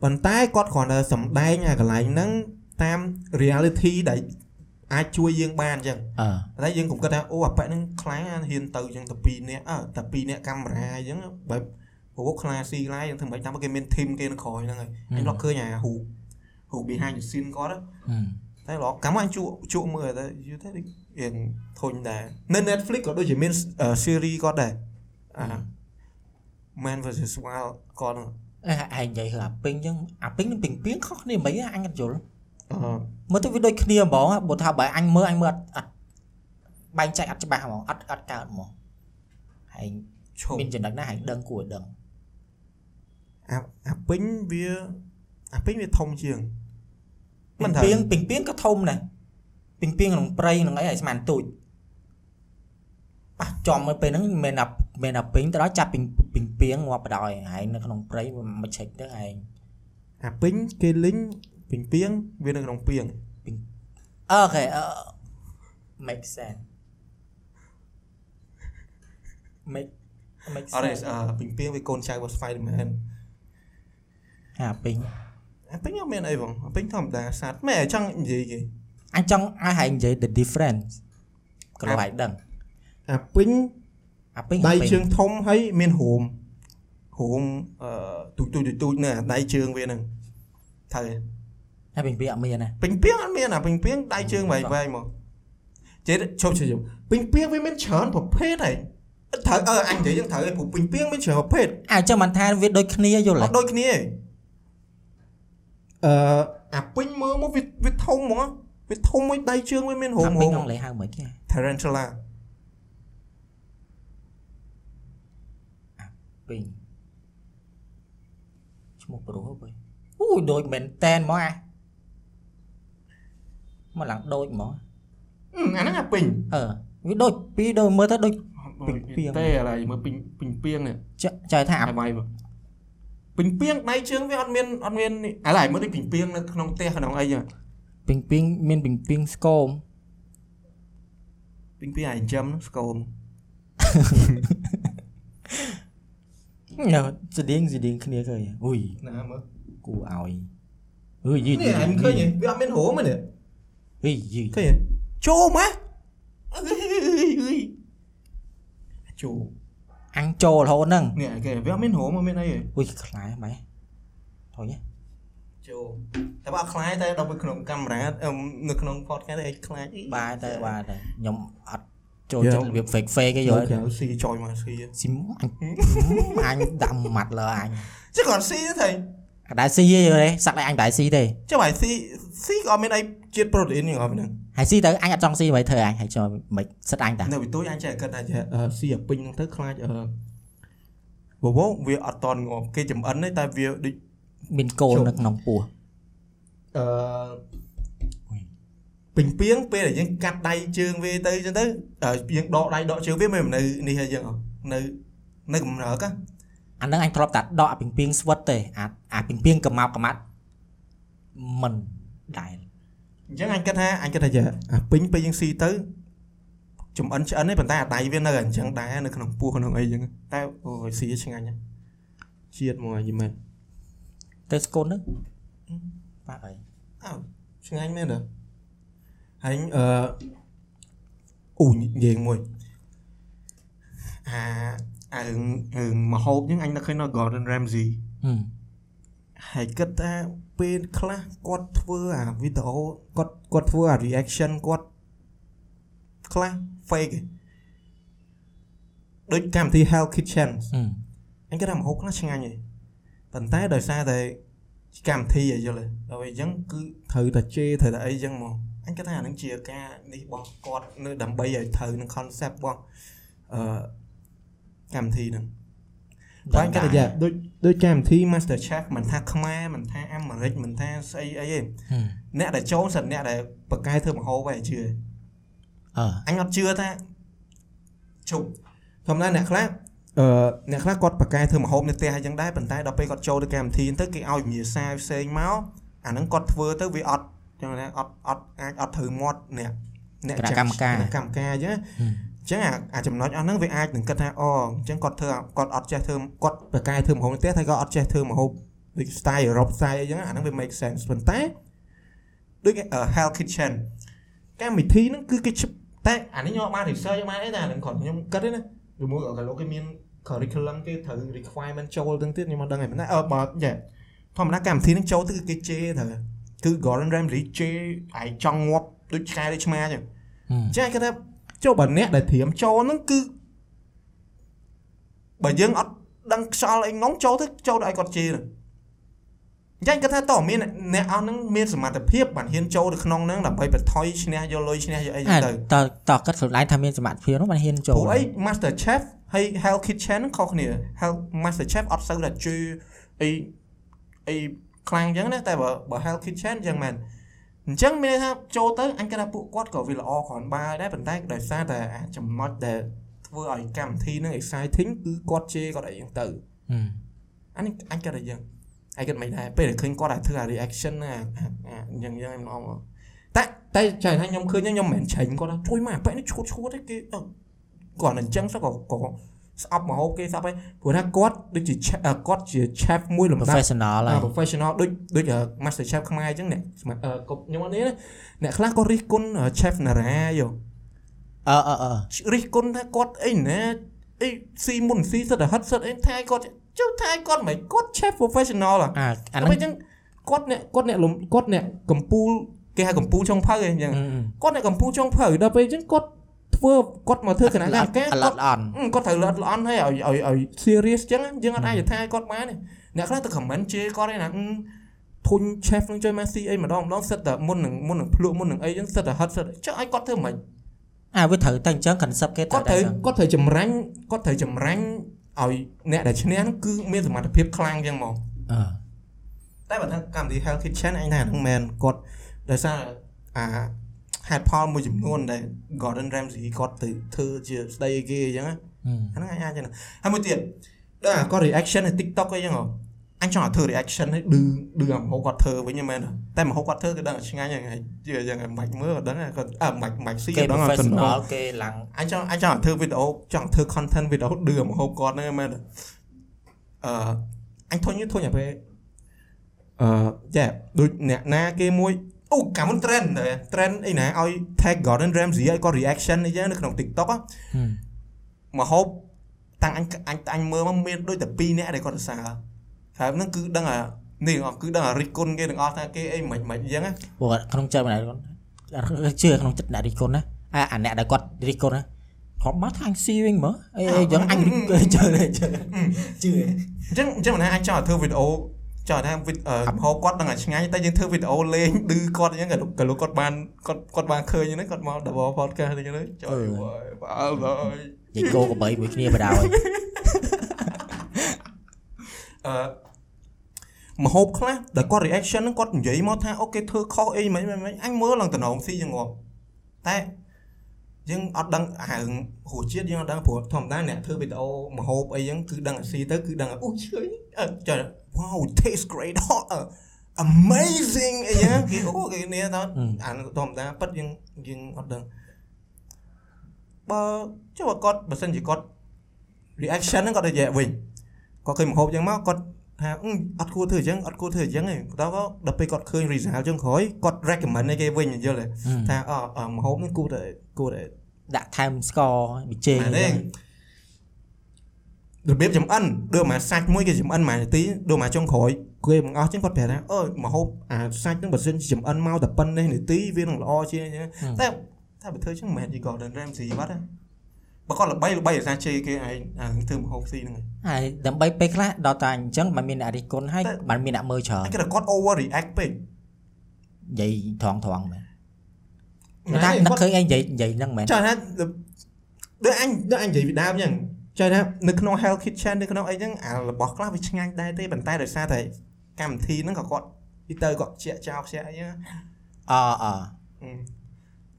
ប៉ុន្តែគាត់គ្រាន់តែសំដែងអាកន្លែងហ្នឹងតាម reality ដែលអាចជួយយើងបានអញ្ចឹងអឺតែយើងកុំគិតថាអូអាប៉ែហ្នឹងខ្លាំងណាស់ហ៊ានទៅអញ្ចឹងតែ2នាក់អើតែ2នាក់កាមេរ៉ាអញ្ចឹងបែបព្រោះខ្លាស៊ីខ្លាយ៉ាងធ្វើមិនតាមគេមាន team គេនៅក្រោយហ្នឹងហើយអញឡកឃើញអាហ៊ូ ហ៊ូ behind the scene គាត់ហ្នឹងអឺតែឡកកាមអញជក់ជក់មើលតែយូរទៅដូចរៀងធុញដែរនៅ Netflix ក៏ដូចជាមាន series គាត់ដែរអា Man versus Wild គាត់ហ្នឹងអេឯងនិយាយហឺអាពេញអញ្ចឹងអាពេញនឹងពេញពីងខុសគ្នាមិនអីអញអត់យល់អឺមើលទៅវាដូចគ្នាហ្មងបើថាបើអញមើលអញមើលអត់អត់បែងចែកអត់ច្បាស់ហ្មងអត់អត់កើតហ្មងហើយឈប់មានចំណុចណាហើយដឹងគួរឲ្យដឹងអាអាពេញវា អាពេញវាធំជាងពីមិនងថាពីងពីងពីងក៏ធំដែរពីងពីងក្នុងព្រៃក្នុងអីឲ្យស្មានទូចប៉ះចំមកពេលហ្នឹងមិនអាមិនអាពីងទៅដល់ចាប់ពីងពីងពីងងាប់បដ ாய் ហើយនៅក្នុងព្រៃវាមិនឆេចទៅហើយអាពេញគេលីងពីងពីងវានៅក្នុងពីងអូខេអឺ make sense make make អត់ទេ sense អឺពីងពីងវាកូនចៅរបស់ Spider-Man អាពីង អាពេញអត់មានអីបងអាពេញធម្មតាសត្វមែនចង់និយាយគេអញចង់ឲ្យហែងនិយាយ the difference ក៏លោកហែងដឹងអាពេញអាពីងដៃអាពីងជើងធំហើយមានហូមហូមអឺទូចទូចទូចទូចនៅអាដៃជើងវាហ្នឹងត្រូវទេហើយពីងពីងអត់មានណាពេញពីងអត់មានអាពេញពីងដៃជើងវែងវែងមកចេះឈប់ឈប់ពេញពីងវាមានច្រើនប្រភេទហើយត្រូវអឺអញនិយាយយ៉ាងត្រូវឯងព្រោះពេញពីងមានច្រើនប្រភេទអើចឹងមិនថាវាដូចគ្នាយល់អទេត់ដូចគ្នាទេ អឺអាពេញមើលមកវាវាធំហ្មងវាធំមួយដៃជើងវាមានរោមហ្មងពេញអង់គ្លេសហៅមិនគេ Tarantula អាពេញឈ្មោះប្រុសហ៎បើអូយដូចមែនតែនហ្មងអាមកឡើងដូចហ្មងអាហ្នឹងអាពេញអឺវាដូចពីរដូចមើលទៅដូចពេញពីងទេឥឡូវមើលពេញពេញពីងនេះចែកថាអា ពេញពីងដៃជើងវាអត់មានអត់មាននេះឥឡូវមើលដូចពេញពីងនៅក្នុងផ្ទះក្នុងអីចឹងពីងពីងមានពីងពីងស្គមពេញពីងអាចិញ្ចឹមហ្នឹងស្គមញ៉ាស្តៀងស្តៀងគ្នាឃើញអុយណាមើលគូឲ្យអុយយីនេះអញឃើញទេវាអត់មានរោមទេហីយីឃើញទេចូលមកអើយអើយចូល អញចូលរហូតហ្នឹងនេះគេវាអត់មានរោមអត់មានអីទេអុយខ្លាម៉ែថយចូលតែបើអត់ខ្លាចតែដល់ទៅក្នុងកាមេរ៉ាអឹមនៅក្នុង podcast អីខ្លាចអីបាទទៅបាទទៅខ្ញុំអត់ចូលយកចិត្តរបៀប fake fake គេយយកល់ក្រៅស៊ីចុយមកស៊ីស៊ីអញអញដាក់ម៉ាត់លើអញ chứ còn xí thế thầy អត់ដែរស៊ីទេយល់ទេសាក់តែអញមិនដែរស៊ីទេ chứ phải xí xí có bên đây chiết protein như ngồi bên này ហើយស៊ីទៅអញអត់ចង់ស៊ីអ្វីធ្វើអញហើយចូលមិនសិតអញតា nếu bị tối anh chạy cất này chạy ờ xí ở pin tới khai ờ bố bố việc ở toàn ngồi cái chấm ấn đấy tại việc định មានកូននៅក្នុងពោះ ờ bình piếng pe để những cắt đay trường về tới cho tới ở những đọ đay đọ trường biết mình nơi đi hay chưa nơi nơi cầm nở á អាហ្នឹងអញធ្លាប់តែដកអាពីងពីងស្វិតទេអាអាពីងពីងកម្មកកម្មាត់មិនដែ រចឹងអញគិតថាអញគិតថាចាអាពេញពេលយើងស៊ីទៅចំអិនឆ្អិនទេប៉ុន្តែអាដៃវានៅអញ្ចឹងដែរនៅក្នុងពោះក្នុងអីចឹងតែអូយស៊ីឆ្ងាញ់ណាស់ជាតិមកយីមែនទៅស្កូនហ្នឹងប៉ាអីអើឆ្ងាញ់មែនទេហើយអឺអូនិយាយមួយអាអារឿងរឿងមហូបហ្នឹងអញនឹកឃើញនៅ Gordon Ramsay ហឹមហើយគិតថា ពេលខ្លះគាត់ធ្វើអាវីដេអូគាត់គាត់ធ្វើអា reaction គាត់ខ្លះ fake ឯងដូចកម្មវិធី Hell Kitchen ហឹមអញគិតថាម្ហូបខ្លះឆ្ងាញ់ឯងប៉ុន្តែដោយសារតែកម្មវិធីឲ្យយល់ទេដល់ពេលអញ្ចឹងគឺត្រូវតែជេរត្រូវតែអីអញ្ចឹងមកអញគិតថាអានឹងជាការនេះរបស់គាត់នៅដើម្បីឲ្យត្រូវនឹង concept របស់អឺកម្មវិធីហ្នឹង បាញ់កាត់តែដូចដូចកម្មវិធី Master Chef មិនថាខ្មែរមិនថាអាមេរិកមិនថាស្អីអីទេហឹមអ្នកដែលចូលសិនអ្នកដែលបកកែធ្វើម្ហូបឯងជឿអឺអញអត់ជឿថាជប់ធម្មតាអ្នកខ្លះអឺអ្នកខ្លះគាត់បកកែធ្វើម្ហូបនៅផ្ទះអីចឹងដែរប៉ុន្តែដល់ពេលគាត់ចូលទៅកម្មវិធីទៅគេឲ្យវិញ្ញាសាផ្សេងមកអាហ្នឹងគាត់ធ្វើទៅវាអត់ចឹងណាអត់អត់អាចអត់ត្រូវមាត់អ្នកអ្នកគណៈកម្មការគណៈកម្មការអញ្ចឹងហឹមអញ្ចឹងអាអាចំណុចអស់ហ្នឹងវាអាចនឹងគិតថាអូអញ្ចឹងគាត់ធ្វើគាត់អត់ចេះធ្វើគាត់បកកែធ្វើម្ហូបនៅផ្ទះតែគាត់អត់ចេះធ្វើម្ហូបដូច style អឺរ៉ុប style អីចឹងអាហ្នឹងវា make sense ប៉ុន្តែដូចគេ uh, Hell Kitchen កម្មវិធីហ្នឹងគឺគេឈប់តែអានេះខ្ញុំអត់បាន research យកបានអីតែអាហ្នឹងគាត់ខ្ញុំគិតទេណាពីមួយកាលលោកគេមាន curriculum គេត្រូវ requirement ចូលទាំងទៀតខ្ញុំមិនដឹងឯងប៉ុន្តែអឺបើយ៉ាធម្មតាកម្មវិធីហ្នឹងចូលទៅគឺគេជេរត្រូវគឺ Gordon Ramsay ជេរឯងចង់ងាប់ដូចឆ្កែដូចឆ្មាចឹងហឹមចាគេថា ចូលបើអ្នកដែលត្រៀមចូលហ្នឹងគឺបើយើងអត់ដឹងខ្យល់អីងងចូលទៅចូលទៅឲ្យគាត់ជេរហ្នឹងអញ្ចឹងគាត់ថាតើមានអ្នកអស់ហ្នឹងមានសមត្ថភាពបានហ៊ានចូលទៅក្នុងហ្នឹងដើម្បីបន្ថយឈ្នះយកលុយឈ្នះយកអីចឹងទៅតើតើគាត់ខ្លួនឯងថាមានសមត្ថភាពនោះបានហ៊ានចូលព្រោះអី Master Chef ហើយ Hell Kitchen ហ្នឹងខុសគ្នា Hell Master Chef អត់សូវតែជួយអីអីខ្លាំងអញ្ចឹងណាតែបើបើ Hell Kitchen អញ្ចឹងមែន អញ្ចឹងមានន័យថាចូលទៅអញគិតថាពួកគាត់ក៏វាល្អគ្រាន់បើដែរប៉ុន្តែដោយសារតែអាចំណុចដែលធ្វើឲ្យកម្មវិធីហ្នឹង exciting គឺគាត់ជេរគាត់អីចឹងទៅហឹមអានេះអញគិតតែយ៉ាងអញគិតមិនដែរពេលដែលឃើញគាត់អាចធ្វើអា reaction ណាអាអញ្ចឹងយ៉ាងខ្ញុំអមតែតែចៃថាខ្ញុំឃើញខ្ញុំមិនមែនឆេញគាត់ថាជួយមកអាប៉ែនេះឈួតឈួតទេគេអឺគាត់អញ្ចឹងសោះក៏ក៏ ស្អប់មហោបគេស្អប់ហើយព្រោះថាគាត់ដូចជា chef- អឺគាត់ជា chef មួយលំដាប់ professional ហើយអា professional ដូចដូចអឺ master chef ខ្មែរអញ្ចឹងអ្នកស្មាអឺកុំខ្ញុំអត់នេះណាអ្នកខ្លះក៏រិះគន់អឺ chef ណារ៉ាយោអឺអឺអឺរិះគន់ថាគាត់អីណាអីស៊ីមុនស៊ីសិតតែហិតសិតអីថៃគាត់ចុះថៃគាត់មិនគាត់ chef professional ហ៎អាអាអាហ្នឹងអញ្ចឹងគាត់អ្នកគាត់អ្នកលំគាត់អ្នកកំពូលគេហៅកំពូលចុងភៅអីអញ្ចឹងហឹមគាត់អ្នកកំពូលចុងភៅដល់ពេលអញ្ចឹងគាត់ ធ្វើគាត់មកធ្វើគណៈកម្មការអគាត់ឡត់អន់អឺគាត់ត្រូវល្អិតល្អន់ហើយឲ្យឲ្យឲ្យ serious អញ្ចឹងយើងអត់អាចទៅថាគាត់បានទេអ្នកខ្លះទៅ comment ជេរគាត់ឯណាអឺធុញ chef នឹងជួយមកស៊ីអីម្ដងម្ដងសិតតែមុននឹងមុននឹងភ្លក់មុននឹងអីអញ្ចឹងសិតតែហិតសិតចុះឲ្យគាត់ធ្វើមិនអាវាត្រូវតែអញ្ចឹង concept គេគាត់តែត្រូវអញ្ចឹងគាត់ត្រូវចម្រាញ់គាត់ត្រូវចម្រាញ់ឲ្យអ្នកដែលឈ្នះហ្នឹងគឺមានសមត្ថភាពខ្លាំងអញ្ចឹងហ្មងអឺតែបើថាកម្មវិធី Health Kitchen អញថាហ្នឹងមែនគាត់ដោយសារអា ហេតុផលមួយចំនួនដែល Gordon Ramsay គាត់ទៅធ្វើជាស្ដីឲ្យគេអញ្ចឹងណាហឹមអាហ្នឹងអញអាចចឹងហើយមួយទៀតដល់អាគាត់ reaction នៅ TikTok អីចឹងហ៎អញចង់ឲ្យធ្វើ reaction ឲ្យឌឺឌឺអាម្ហូបគាត់ធ្វើវិញហ្នឹងមែនទេតែម្ហូបគាត់ធ្វើគឺដឹងតែឆ្ងាញ់ហ្នឹងហើយជឿយ៉ាងមិនបាច់មើលក៏ដឹងដែរគាត់អើមិនបាច់មិនបាច់ស៊ីគេក៏ដឹងតែតំណ professional គេឡើងអញចង់អញចង់ឲ្យធ្វើវីដេអូចង់ធ្វើ content វីដេអូឌឺអាម្ហូបគាត់ហ្នឹងមែនទេអឺអញធុញធុញអាពេលអឺចាដូចអ្នកណាគេមួយ អូកាមុន trend ដែរ trend អីណាឲ្យ tag Gordon Ramsay ឲ្យគាត់ reaction អីចឹងនៅក្នុង TikTok ហ្នឹងហឹមមកហូបតាំងអញអញអញមើលមកមានដូចតែ2នាក់ដែលគាត់សរសើរហើយហ្នឹងគឺដឹងអានេះអស់គឺដឹងអារិះគន់គេទាំងអស់ថាគេអីមិនមិនអញ្ចឹងណាព្រោះក្នុងចិត្តម្នាក់គាត់ជឿក្នុងចិត្តអ្នករិះគន់ណាអាអាអ្នកដែលគាត់រិះគន់ណាគាត់មកថាអញស៊ីវិញមើលអីអីអញ្ចឹងអញរិះជឿជឿជឿអញ្ចឹងអញ្ចឹងមិនថាអញចង់ឲ្យធ្វើវីដេអូ ចង់ថាវីដេអូហូបគាត់ដឹងតែឆ្ងាញ់តែយើងធ្វើវីដេអូលេងឌឺគាត់អញ្ចឹងក៏ក៏លោកគាត់បានគាត់គាត់បានឃើញហ្នឹងគាត់មក double podcast អញ្ចឹងទៅចុយអើយបាល់ហើយនិយាយគោកបីមួយគ្នាបដ ாய் អឺមហូបខ្លះដែលគាត់ reaction ហ្នឹងគាត់និយាយមកថាអូគេធ្វើខុសអីមិនមិនមិនអញមើលឡើងតំណងស៊ីយ៉ាងងាប់តែ យើងអត់ដឹងអារឿងរសជាតិយើងអត់ដឹងព្រោះធម្មតាអ្នកធ្វើវីដេអូមហូបអីហ្នឹងគឺដឹងអាស៊ីទៅគឺដឹងអូឆ្ងាញ់អឺចា wow it tastes great hot uh, amazing អីយ៉ាងគេអូគេនេះតើអាធម្មតាប៉ិតយើងយើងអត់ដឹងបើចុះបើគាត់បើសិនជាគាត់ reaction ហ្នឹងគាត់ទៅនិយាយវិញគាត់ឃើញមហូបអញ្ចឹងមកគាត់ថាអឺអត់គួរធ្វើអញ្ចឹងអត់គួរធ្វើអញ្ចឹងទេដល់ក៏ដល់ពេលគាត់ឃើញ result អញ្ចឹងក្រោយគាត់ recommend ឲ្យគេវិញយល់ទេថាអអមហូបនេះគួរតែ គួរតែដាក់ថែមស្ករប៊ីចេងហ្នឹងរបៀបចំអិនដូចមកសាច់មួយគេចំអិនមួយនាទីដូចមកចុងក្រោយគេមកអស់ចឹងគាត់ប្រាប់ថាអើយមកហូបអាសាច់ហ្នឹងបើសិនចំអិនមកតែប៉ុណ្ណេះនាទីវានឹងល្អជាងតែថាបើធ្វើចឹងមិនមែនជា Golden Ramsay បាត់ទេបើគាត់ល្បីល្បីអាសាជ័យគេឯងអាធ្វើមហូបស៊ីហ្នឹងហើយដើម្បីពេលខ្លះដល់តាអញ្ចឹងមិនមានអ្នករិះគន់ហើយមិនមានអ្នកមើលច្រើនគេគាត់ over react ពេកនិយាយត្រង់ត្រង់មែន តែនឹកឃើញឯងនិយាយនិយាយហ្នឹងមែនចាថាដូចអញដូចអញនិយាយពីដើមអញ្ចឹងចាថានៅក្នុង Hell Kitchen នៅក្នុងអីហ្នឹងអារបស់ខ្លះវាឆ្ងាញ់ដែរទេប៉ុន្តែដោយសារតែកម្មវិធីហ្នឹងក៏គាត់ពីទៅគាត់ជាចោលខ្ជិះអីហ្នឹងអអ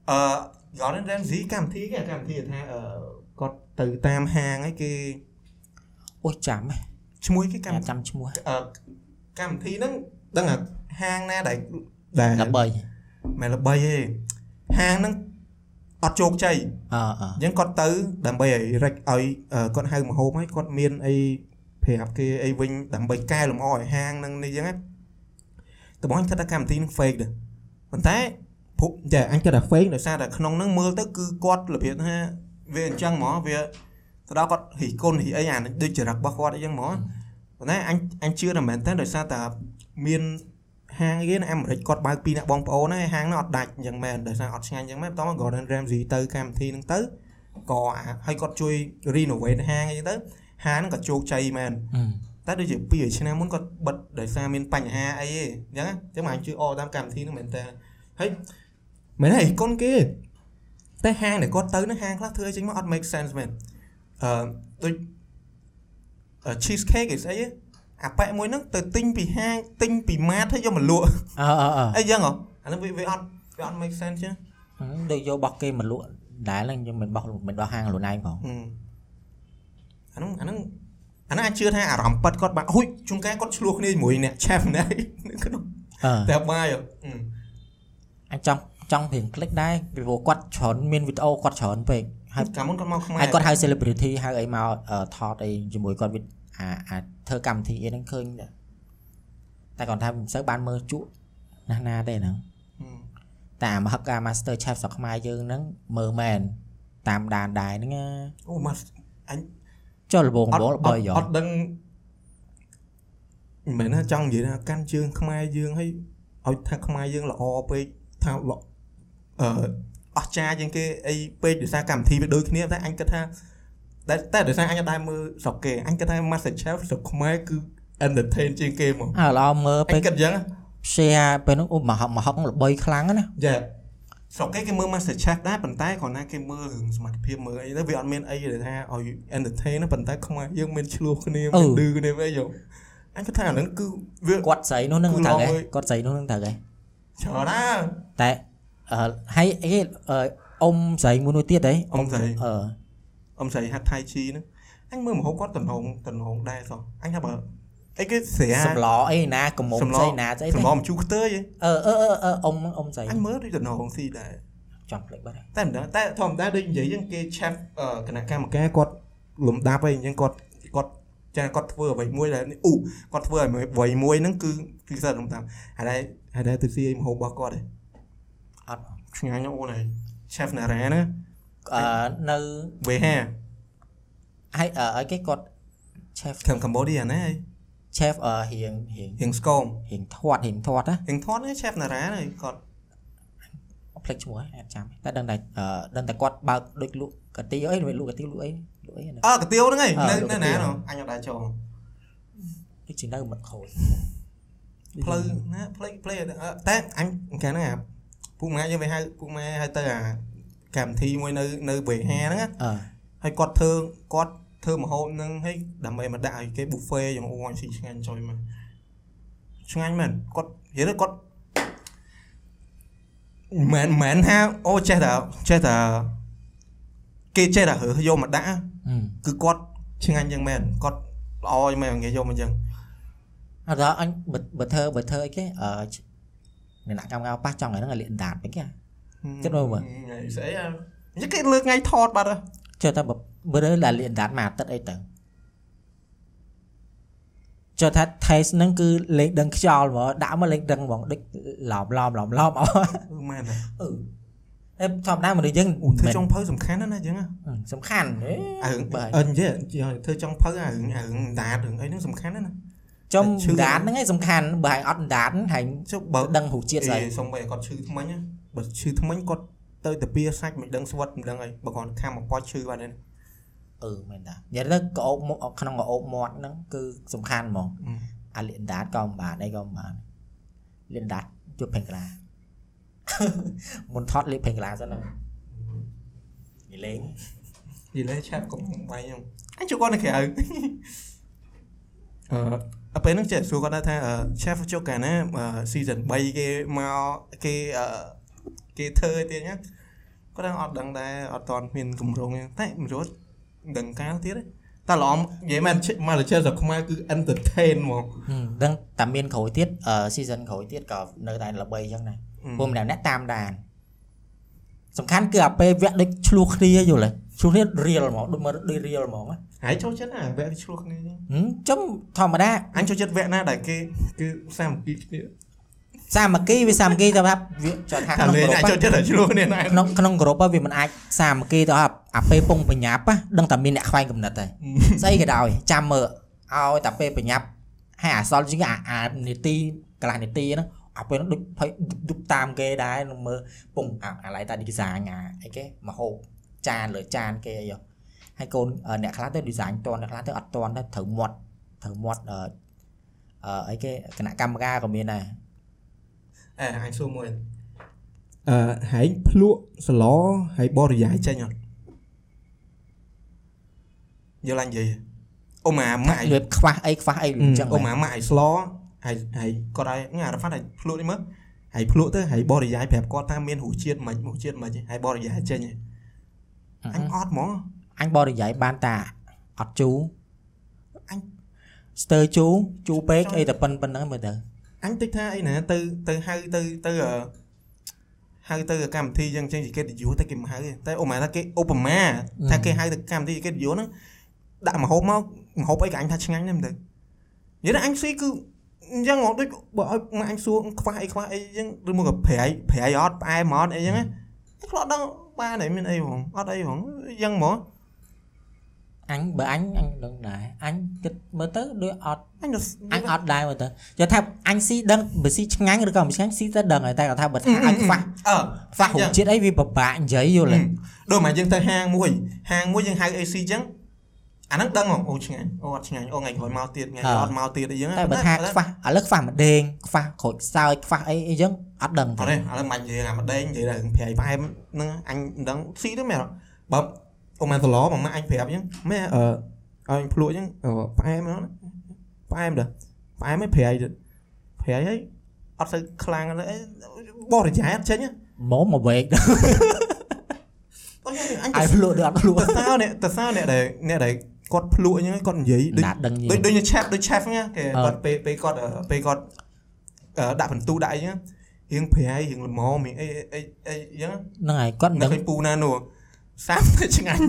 អឺ Gordon Ramsay កម្មវិធីគេកម្មវិធីថាអឺគាត់ទៅតាមហាងអីគេអូចាំហ៎ឈ្មោះគេកម្មចាំឈ្មោះអឺកម្មវិធីហ្នឹងដឹងថាហាងណាដែលដែលល្បីមិនល្បីទេ ហាងហ្នឹងអត់ជោគជ័យអអអញ្ចឹងគាត់ទៅដើម្បីឲ្យរែកឲ្យអឺគាត់ហៅមហូបហើយគាត់មានអីប្រាប់គេអីវិញដើម្បីកែលម្អឲ្យហាងហ្នឹងនេះអញ្ចឹងណាតើបងគិតថាកម្មវិធីហ្នឹង fake ដែរប៉ុន្តែពុកចាអញគិតថា fake ដោយសារតែក្នុងហ្នឹងមើលទៅគឺគាត់របៀបថាវាអញ្ចឹងហ្មងវាទៅដល់គាត់រីគុណរីអីអានេះដូចចរិតរបស់គាត់អីចឹងហ្មងប៉ុន្តែអញអញជឿតែមែនតើដោយសារតែមាន ហាងគេនៅអាមេរិកគាត់បើកពីអ្នកបងប្អូនហើយហាងហ្នឹងអត់ដាច់អញ្ចឹងមែនដោយសារអត់ឆ្ងាញ់អញ្ចឹងមែនបន្តមក Gordon Ramsay ទៅកម្មវិធីហ្នឹងទៅក៏អាហើយគាត់ជួយ renovate ហាងអីចឹងទៅហាងហ្នឹងក៏ជោគជ័យមែនអតែដូចជា2ឆ្នាំមុនគាត់បិទដោយសារមានបញ្ហាអីទេអញ្ចឹងណាអញ្ចឹងមកអញជឿអតាមកម្មវិធីហ្នឹងមែនតើហើយមែនហើយកូនគេតែហាងដែលគាត់ទៅហ្នឹងហាងខ្លះធ្វើអីចេញមកអត់ make sense មែនអឺដូច cheese cake អីស្អី អាប៉ែកមួយហ្នឹងទៅទិញពីហាងទិញពីម៉ាតហើយយកមកលក់អឺអឺអីយ៉ាងហ៎អាហ្នឹងវាអត់វាអត់ make sense ទេដូចយករបស់គេមកលក់ដែរហ្នឹងខ្ញុំមិនបោះមិនបោះហាងខ្លួនឯងផងអាហ្នឹងអាហ្នឹងអាហ្នឹងអាចជឿថាអារម្មណ៍ប៉ិតគាត់បាទហុយជួនកាលគាត់ឆ្លោះគ្នាជាមួយអ្នកឆាំណៃក្នុងតែបាយអាចចង់ចង់ព្រៀង click ដែរពីព្រោះគាត់ច្រើនមានវីដេអូគាត់ច្រើនពេកហើយកាលមុនគាត់មកខ្មែរគាត់ហៅ celebrity ហៅអីមកថតអីជាមួយគាត់ អាអាធ្វើកម្មវិធីអីហ្នឹងឃើញដែរតែគាត់ថាមិនសូវបានមើលជក់ណាស់ណាទេហ្នឹងហឹមតែអាមហឹកអា Master Chef ស្រុកខ្មែរយើងហ្នឹងមើលមែនតាមដានដែរហ្នឹងណាអូមកអញចុះលបងបលបើយអត់ដឹងមិនមែនណាចង់និយាយថាកាន់ជើងខ្មែរយើងឲ្យឲ្យថាខ្មែរយើងល្អពេកថាល្អអឺអស្ចារ្យជាងគេអីពេកដោយសារកម្មវិធីវាដូចគ្នាតែអញគិតថា តែតែដោយសារអញអត់ដែរមើលស្រុកគេអញគិតថា Master Chef ស្រុកខ្មែរគឺ entertain ជាងគេហ្មងអើល្អមើលអពេញកគិតអញ្ចឹងណា share ពេលហ្នឹងអូមហឹកមហឹកល្បីខ្លាំងណាស់ណាយ៉ាស្រុកគេគេមើល Master Chef ដែរប៉ុន្តែគ្រាន់តែគេមើលរឿងសមត្ថភាពមើលអីទៅវាអត់មានអីដែលថាឲ្យ entertain ណាប៉ុន្តែខ្មែរយើងមានឆ្លោះគ្នាមានឌឺគ្នាអីយោអញគិតថាអាហ្នឹងគឺវាគាត់ស្រីនោះហ្នឹងគឺត្រូវល្អហ៎មើលគាត់ស្រីនោះហ្នឹងត្រូវហ៎ច្រើនណាតែអឺហើយអីគេអឺអ៊ំស្រីមួយនោះទៀតហ៎អ៊ំស្រីអឺ អ៊ំស្រីហាត់ថៃជីហ្នឹងអញមើលមហូបគាត់តំណងតំណងដែរសោះអញថាបើអីគេស្រាសម្លអីណាកំមុំសម្លស្អីណាស្អីសម្លម្ជូរខ្ទើយឯងអឺអឺអឺអឺអ៊ំអ៊ំស្រីអញមើលដូចតំណងស៊ីដែរចង់ភ្លេចបាត់ហើយតែមិនដឹងតែធម្មតាដូចនិយាយហ្នឹងគេ chef អឺគណៈកម្មការគាត់លំដាប់អីអញ្ចឹងគាត់គាត់ចាគាត់ធ្វើអ្វីមួយដែលអូគាត់ធ្វើអ្វីមួយហ្នឹងគឺគឺសិតលំដាប់ហើយដែរហើយដែរទៅស៊ីអីមហូបរបស់គាត់ឯងអត់ឆ្ងាញ់ណាស់អូនឯង chef ណារ៉ាណា អឺនៅវេហាហើយអឺអីគេគាត់ chef ខាងកម្ពុជាណាឯង chef អឺរៀងរៀងរៀងស្គមរៀងធាត់រៀងធាត់ណារៀងធាត់នេះ chef ណារ៉ាហ្នឹងគាត់ភ្លេចឈ្មោះហើយអត់ចាំតែដឹងតែអឺដឹងតែគាត់បើកដូចលក់កាទីអីលក់កាទីលក់អីលក់អីណាអើកាទៀវហ្នឹងឯងអើនៅលោកកានៅទៀវណានោះអញអត់ដែរចូលដូចជានៅមិនខូចផ្លូវណាផ្លេចផ្លេចអឺតែអញកាលហ្នឹងអាពុកម៉ែយើងទៅហៅពុកម៉ែហៅទៅអា កម្មវិធីមួយនៅនៅវេហាហ្នឹងណាអឺហើយគាត់ធ្វើគាត់ធ្វើម្ហូបហ្នឹងហើយដើម្បីមកដាក់ឲ្យគេ buffet យ៉ាងអូអញស៊ីឆ្ងាញ់ចុយមកឆ្ងាញ់មែនគាត់និយាយទៅគាត់មិនមែនថាអូចេះតែចេះតែគេចេះតែរើសយកមកដាក់ហឹមគឺគាត់ឆ្ងាញ់យ៉ាងមែនគាត់ល្អយ៉ាងមែនគេយកមកអញ្ចឹងអត់ដល់អញបើបើធ្វើបើធ្វើអីគេអឺអ្នកណាកម្មការប៉ះចង់ឲ្យហ្នឹងឲ្យលាកដាតពេកគេ គិតមើលមើលថ្ងៃស្អីអាអញ្ចឹងគេលើកថ្ងៃថតបាត់ហ៎ចុះថាបើបើរើលាលាកដាតមួយអាទិត្យអីទៅចុះថា taste ហ្នឹងគឺលេខដឹងខ្យល់ហ្មងដាក់មកលេខដឹងហ្មងដូចឡោមឡោមឡោមឡោមអស់អឺមែនហ៎អឺអេធម្មតាមនុស្សយើងអូធ្វើមិនចុងភៅសំខាន់ណាស់ណាអញ្ចឹងហ៎អឺសំខាន់ហេអារឿងបើអឺនិយាយធ្វើចុងភៅអារឿងអារឿងដាតរឿងអីហ្នឹងសំខាន់ណាស់ណាចំឈឺដាតហ្នឹងឯងសំខាន់បើឯងអត់ដាតហើយចុះបើដឹងរូបជាតិស្អីអេសុំបីគាត់ឈឺថ្មិញណា បើឈឺថ្មិញគាត់ទៅតាពីសាច់មិនដឹងស្វិតមិនដឹងអីបើគាត់ខាំមកប៉ោះឈឺបាត់ហើយអឺមែនតានិយាយទៅក្អូបមុខក្នុងក្អូបមាត់ហ្នឹងគឺសំខាន់ហ្មងអាលៀនដាតក៏មិនបានអីក៏មិនបានលៀនដាតជួបពេញក្លាមុនថតលេខពេញក្លាសិនហ្នឹងនិយាយលេងនិយាយឆាប់កុំបាយខ្ញុំអញជួគាត់នៅក្រៅអឺអពេលហ្នឹងចេះសួរគាត់ថា chef ជុកកាលណា season 3គេមកគេអឺ គេធ្វើទៀតណាគាត់ đang អត់ដឹងដែរអត់តន់មានកម្រងទេតែមិនรู้ដឹងកាលទៀតទេតែល្អនិយាយមែនមកលេជស្រុកខ្មែរគឺ entertain ហ្មងហឹមដឹងតែមានក្រោយទៀតអឺ season ក្រោយទៀតក៏នៅតែល្បីអញ្ចឹងដែរព្រោះម្នាក់អ្នកតាមដានសំខាន់គឺអាពេលវគ្គដូចឆ្លោះគ្នាយល់ទេឆ្លោះគ្នា real ហ្មងដូចមកដូច real ហ្មងណាហើយចូលចិត្តណាវគ្គឆ្លោះគ្នាចឹងហឹមចំធម្មតាអញចូលចិត្តវគ្គណាដែលគេគឺសាមគ្គីគ្នា សាមគ្គីវាសាមគ្គីទៅថាវាចង់ថាថាក្នុងលេងក្រុមអញចូលចិត្តតែឆ្លោះគ្នាណាក្នុងក្នុងក្រុមវាមិនអាចសាមគ្គីទៅអាអាពេលពងបញ្ញាប់ណាដឹងតែមានអ្នកខ្វែងកំណត់ហើយស្អីក៏ដោយចាំមើលឲ្យតែពេលបញ្ញាប់ហើយអាសល់ជាងអាអានីតិកន្លះនីតិហ្នឹងអាពេលហ្នឹងដូចភ័យឌុបតាមគេដែរនឹងមើលពងអាអាឡៃតា design អាអីគេមកហូបចានលើចានគេអីហ៎ហើយកូនអឺអ្នកខ្លះទៅ design តន់អ្នកខ្លះទៅអត់តន់ទៅត្រូវមាត់ត្រូវមាត់អឺអឺអីគេគណៈកម្មការក៏មានដែរ អេអញសួរមួយអឺហែងភ្លក់សឡហើយបរិយាយចេញអត់យល់អញនិយាយអូម៉ាម៉ាក់វាខ្វះអីខ្វះអីអញ្ចឹងអូម៉ាម៉ាក់ឲ្យស្លហើយហើយគាត់ឲ្យញ៉ារ៉ាហ្វាត់ឲ្យភ្លក់នេះមើលហើយភ្លក់ទៅហើយបរិយាយប្រាប់គាត់ថាមានរសជាតិមិនរសជាតិមិនហើយបរិយាយចេញហើយអញអត់ហ្មងអញបរិយាយបានតាអត់ជូរអញស្ទើរជូរជូរពេកអីតែប៉ុណ្ប៉ុណ្្នឹងមើលទៅ អញតិចថាអីណាទៅទៅហៅទៅទៅអឺហៅទៅកម្មវិធីយ៉ាងចឹងជាកិត្តិយសតែគេមិនហៅទេតែអូម៉ាថាគេឧបមាថាគេហៅទៅកម្មវិធីកិត្តិយសហ្នឹងដាក់ម្ហូបមកម្ហូបអីក៏អញថាឆ្ងាញ់ដែរមើលទៅនិយាយថាអញស៊ីគឺអញ្ចឹងហ៎ដូចបើឲ្យមកអញសួរខ្វះអីខ្វះអីអញ្ចឹងឬមកក៏ប្រៃប្រៃអត់ផ្អែមអត់អីអញ្ចឹងណាខ្លោះដឹងបានហើយមានអីហ្មងអត់អីហ្មងអញ្ចឹងហ្មង អញបើអញអញដឹងដែរអញគិតមើលទៅដូចអត់អញទៅអញអត់ដែរមើលទៅនិយាយថាអញស៊ីដឹងបើស៊ីឆ្ងាញ់ឬក៏មិនឆ្ងាញ់ស៊ីទៅដឹងហើយតែគាត់ថាបើថាអញខ្វះអឺខ្វះរសជាតិអីវាពិបាកនិយាយយល់ទេដូចមកយើងទៅហាងមួយហាងមួយយើងហៅ AC អញ្ចឹងអាហ្នឹងដឹងហ្មងអូឆ្ងាញ់អូអត់ឆ្ងាញ់អូថ្ងៃក្រោយមកទៀតថ្ងៃក្រោយអត់មកទៀតអីចឹងតែបើថាខ្វះឥឡូវខ្វះម្ដេងខ្វះក្រូចសើចខ្វះអីអីចឹងអត់ដឹងអត់ទេឥឡូវមិននិយាយអាម្ដេងនិយាយតែប្រៃផ្អែមហ្នឹងអញមិនដឹងស៊ីទៅមែនបើ អូម៉ាសឡបងម៉ាក់អញប្រាប់អញ្ចឹងមែនអឺឲ្យអញភ្លក់អញ្ចឹងផ្អែមហ្នឹងផ្អែមដែរផ្អែមមិនប្រៃទៀតប្រៃហើយអត់ទៅខ្លាំងទេបរិយាយអត់ចេញមកមកវែកអញអញអាយភ្លក់ដូចអត់ភ្លក់តសៅអ្នកតសៅអ្នកដែលអ្នកដែលគាត់ភ្លក់អញ្ចឹងគាត់និយាយដូចណាដឹងយដូចដូច chef ដូច chef ហ្នឹងគេអឺគាត់ពេលពេលគាត់អឺពេលគាត់អឺដាក់បន្ទូដាក់អីហ្នឹងរៀងប្រៃរៀងល្មមរៀងអីអីអីអញ្ចឹងហ្នឹងហើយគាត់មិននៅដឹងឃើញពូណានោះ សាបតែឆ្ងាញ់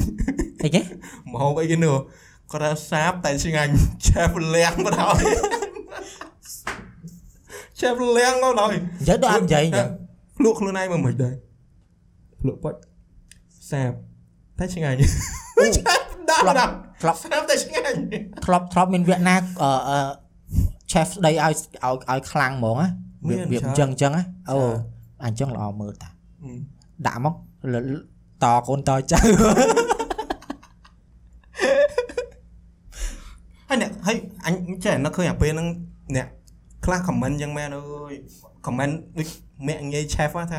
អីគេមហូបអីគេនោះគាត់ថាសាបតែឆ្ងាញ់ chef លៀងមកដល់ chef លៀងមកដល់និយាយដូចអត់និយាយអញ្ចឹងភ្លក់ខ្លួនឯងមកមិនដែរភ្លក់ប៉ុចសាបតែឆ្ងាញ់ chef ដាក់ដល់ធ្លាប់សាបតែឆ្ងាញ់ធ្លាប់ធ្លាប់មានវគ្គណាអឺអឺ chef ស្ដីឲ្យឲ្យឲ្យខ្លាំងហ្មងណាវាវាអញ្ចឹងអញ្ចឹងណាអូអញ្ចឹងល្អមើលតាដាក់មកល តកូនតចៅហើយអ្នកហើយអញចេះនឹកឃើញអាពេលហ្នឹងអ្នកខ្លះ comment យ៉ាងមែនអើយ comment ដូចមាក់ងាយ chef ហ្នឹងថា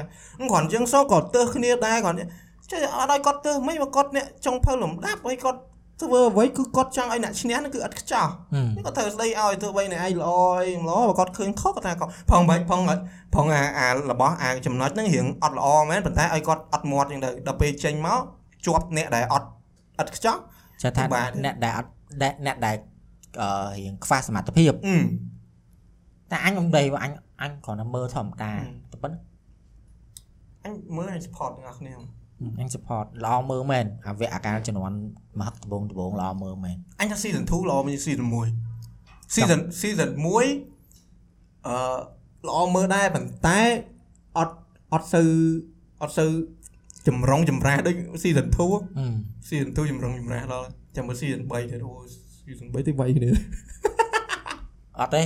គាត់យើងសោះក៏ទើសគ្នាដែរគាត់ចេះអត់ឲ្យគាត់ទើសមិនបើគាត់អ្នកចង់ភៅលំដាប់ហើយគាត់ ធ្វើអ្វីគឺគាត់ចង់ឲ្យអ្នកឈ្នះហ្នឹងគឺអត់ខ្ចោះនេះគាត់ត្រូវស្ដីឲ្យទោះបីអ្នកឯងល្អអីមិនល្អបើគាត់ឃើញខុសគាត់ថាគាត់ផងបែបផងផងអាអារបស់អាចំណុចហ្នឹងរៀងអត់ល្អមែនប៉ុន្តែឲ្យគាត់អត់មាត់ចឹងទៅដល់ពេលចេញមកជាប់អ្នកដែលអត់អត់ខ្ចោះចាស់ថាពិបាកទេអ្នកដែលអត់ដែលអ្នកដែលអឺរៀងខ្វះសមត្ថភាពអឺតែអញមិនដីអញអញគ្រាន់តែមើលធម្មតាហឹមតែប៉ុណ្ណឹងអញមើលអញ support ទាំងអស់គ្នា អញ support ល្អមើលមែនអាវគ្គអាការជំនាន់មហឹកដបងដបងល្អមើលមែនអញថា season 2ល្អជាង season 1 season season 1អឺល្អមើលដែរប៉ុន្តែអត់អត់សូវអត់សូវចម្រុងចម្រាស់ដូច season 2ហឹម season 2ចម្រុងចម្រាស់ដល់ចាំមើល season 3ទៀតអូ season 3ទៅវាយគ្នាអត់ទេ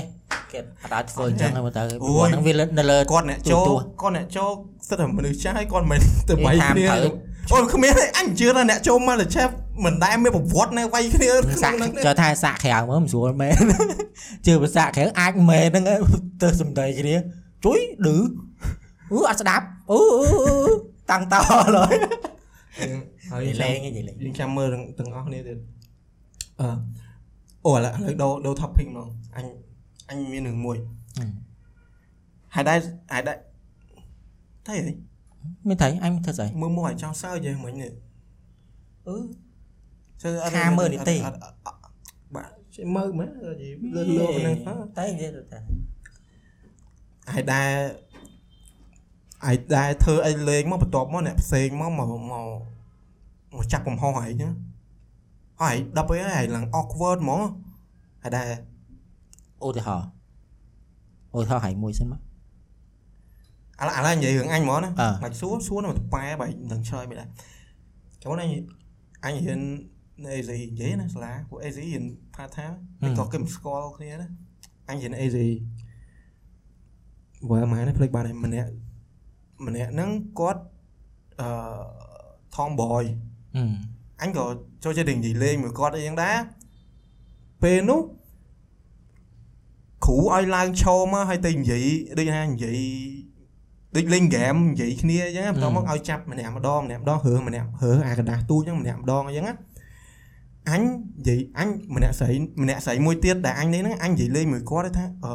គេអត់ឲ្យធ្វើអញ្ចឹងទេមើលទៅអូព្រោះយហ្នឹងវានៅលើគាត់អ្នកចូលទូគាត់អ្នកចូលសិតតែមនុស្សចាស់ហើយគាត់មិនទៅគេវាយតាមគ្នាត្រូវអូគ្មានទេអញជឿថាអ្នកចូលមកទៅឆេបមិនដែលមានប្រវត្តិនៅវាយគ្នាក្នុងសាក់ហ្នឹងទេចូលថាសាក់ក្រៅមើលមិនស្រួលមែនជឿភាសាក្រៅអាចមែនហ្នឹងឯងទៅសំដីគ្នាជួយឌឺអឺអត់ស្ដាប់អឺអឺអឺតាំងតឡើយហើយនិយាយលេងនិយាយលេងយើងចាំមើលទាំងអស់គ្នាទៀតអឺអូឥឡូវឥឡូវដូរដូរ topic ហ្មងអញ អញមានរឿងមួយហើយដែរហើយដែរតែអីមានថៃអញធ្វើស្អីមើលមកឲ្យចង់សើចយ៉ាងមិញនេះអឺសើអត់ខាមើលនេះទេអត់អត់អត់បាទជិះមើលមើលលើលើហ្នឹងទៅតែនិយាយទៅតែហើយដែរហើយដែរធ្វើអីលេងមកបន្ទាប់មកអ្នកផ្សេងមកមកមកមកចាប់កំហុសហើយចឹងហើយដល់ពេលហើយឡើង awkward ហ្មងហើយដែរ ឧទាហរណ៍ឧទាហរណ៍ឲ្យមួយសិនមកឥឡូវឥឡូវនិយាយរឿងអញហ្មងណាអើមិនសួរសួរនៅតែប៉ែបើមិនដឹងឆ្លើយមិនដែរចូលអញអញរៀននៅ AZ និយាយណាសាលាពួក AZ រៀន part time តែក៏គេមិនស្គាល់គ្នាណាអញរៀន AZ បើម៉ែនេះភ្លេចបានហើយម្នាក់ម្នាក់ហ្នឹងគាត់អឺ tomboy ហឹមអញក៏ចូលចិត្តនិយាយលេងមួយគាត់អីយ៉ាងដែរពេលនោះ គ្រូឲ្យឡើងឈរមកហើយទៅនិយាយដូចថានិយាយដូចលេងហ្គេមនិយាយគ្នាអញ្ចឹងបន្ទាប់មកឲ្យចាប់ម្នាក់ម្ដងម្នាក់ម្ដងរើម្នាក់រើអាกระดาษទូចហ្នឹងម្នាក់ម្ដងអញ្ចឹងណាអញនិយាយអញម្នាក់ស្រីម្នាក់ស្រីមួយទៀតដែលអញនេះហ្នឹងអញនិយាយលេងមួយគាត់ថាអឺ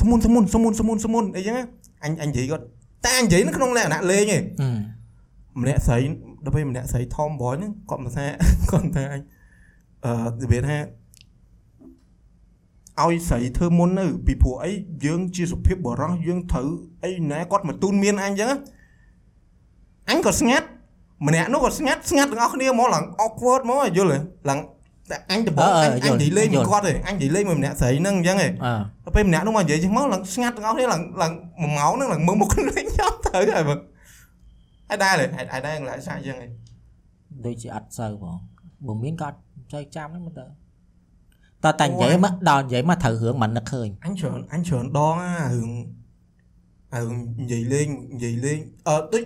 សមុនសមុនសមុនសមុនសមុនអីចឹងណាអញអញនិយាយគាត់តែអញនិយាយនៅក្នុងលក្ខណៈលេងឯង អឺ ម្នាក់ស្រីដល់ពេលម្នាក់ស្រីធំបយហ្នឹងគាត់មកថា គាត់ថាអញអឺនិយាយថា ឲ្យស្រីធ្វើមុនទៅពីព្រោះអីយើងជាសុភាពបរោះយើងត្រូវអីណែគាត់មកទូនមានអញចឹងណាអញក៏ស្ងាត់ម្នាក់នោះក៏ស្ងាត់ស្ងាត់ទាំងអស់គ្នាមកឡើង awkward មកយល់ទេឡើងតែអញដំបងអញអញនិយាយលេងមួយគាត់ទេអញនិយាយលេងមួយម្នាក់ស្រីហ្នឹងអញ្ចឹងឯងអឺដល់ពេលម្នាក់នោះមកនិយាយចឹងមកឡើងស្ងាត់ទាំងអស់គ្នាឡើងឡើងមួយម៉ោងហ្នឹងឡើងមើលមុខគ្នាខ្ញុំទៅហើយបើហើយដែរហេតុហើយដែរឡើងសាក់ចឹងឯងដូចជាអត់សូវបងបើមានក៏អត់សូវចាំហ្នឹងមើលទៅ តើតែនិយាយមកដល់និយាយមកត្រូវរឿងមិននឹកឃើញអញច្រើនអញច្រើនដងអារឿងអារឿងនិយាយលេងនិយាយលេងអឺដូច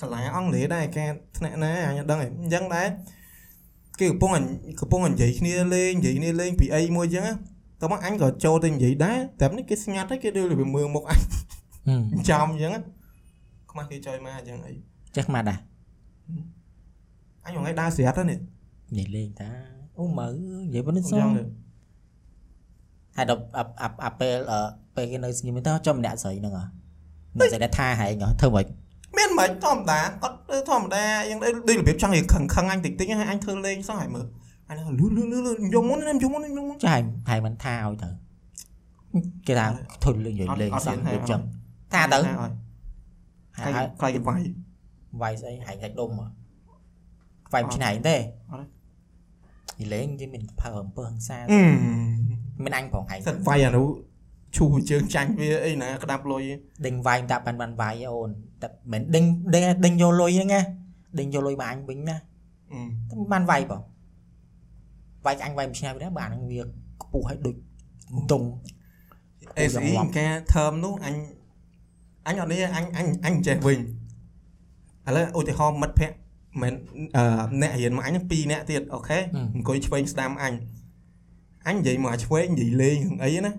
សាលាអង់គ្លេសដែរគេថ្នាក់ណាអញអត់ដឹងឯងអញ្ចឹងដែរគេកំពុងអញកំពុងនិយាយគ្នាលេងនិយាយគ្នាលេងពីអីមួយអញ្ចឹងណាតោះមកអញក៏ចូលទៅនិយាយដែរតែនេះគេស្ងាត់ហើយគេដូចវាមើលមុខអញហឹមចំអញ្ចឹងណាខ្មាស់គេចុយមកអញ្ចឹងអីចេះមកដែរអញរងឯងដើរស្រាត់ហ្នឹងនេះនិយាយលេងតា អូមើនិយាយប៉ុណ្្នេះអសោះញ្ចឹងទៅហើយដល់អាអាអាពេលអឺពេលគេនៅស្ងៀមទៅចំម្នាក់ស្រីហ្នឹងហ៎អ្នកស្រីដែលថាហែងហ៎ធ្វើម៉េចមានមិនធម្មតាគាត់ទៅធម្មតាអញ្ចឹងដូចរបៀបចង់និយាយខឹងខឹងអញតិចតិចហើយអញធ្វើលេងសោះហើយមើលអញលឺលឺលឺលឺយកមុនណាយកមុនយកមុនចាហែងហែងមិនថាឲ្យទៅគេថាធុញលេងនិយាយលេងអត់សោះអត់របៀបចឹងថាទៅឲ្យហែខ្លាយងខ្លាយគេវាយវាយស្អីហែងកាច់ដុំហ៎វាយមិនឆ្នៃទេអត់ និយាយលេងគេមានផើអំពើហិង្សាអឺមានអញផងហែងសិតវាយអានោះឈូជើងចាញ់វាអីណាក្តាប់លុយដេញវាយតាបានបានវាយអូនតែមិនដេញដេញដេញយកលុយហ្នឹងណាដេញយកលុយមកអញវិញណាអឺតែបានវាយបងវាយអញវាយមិនឆ្នៃវិញណាបាទហ្នឹងវាខ្ពស់ឲ្យដូចតុងអេស៊ីការថើមនោះអញអញអត់នេះអញអញអញចេះវិញឥឡូវឧទាហរណ៍មិត្តភ័ក្ដិ មិនអឺអ្នករៀនមកអញហ្នឹងពីរអ្នកទៀតអូខេអង្គុយឆ្វេងស្ដាំអញអញនិយាយមកឆ្វេងនិយាយលេងរឿងអីណា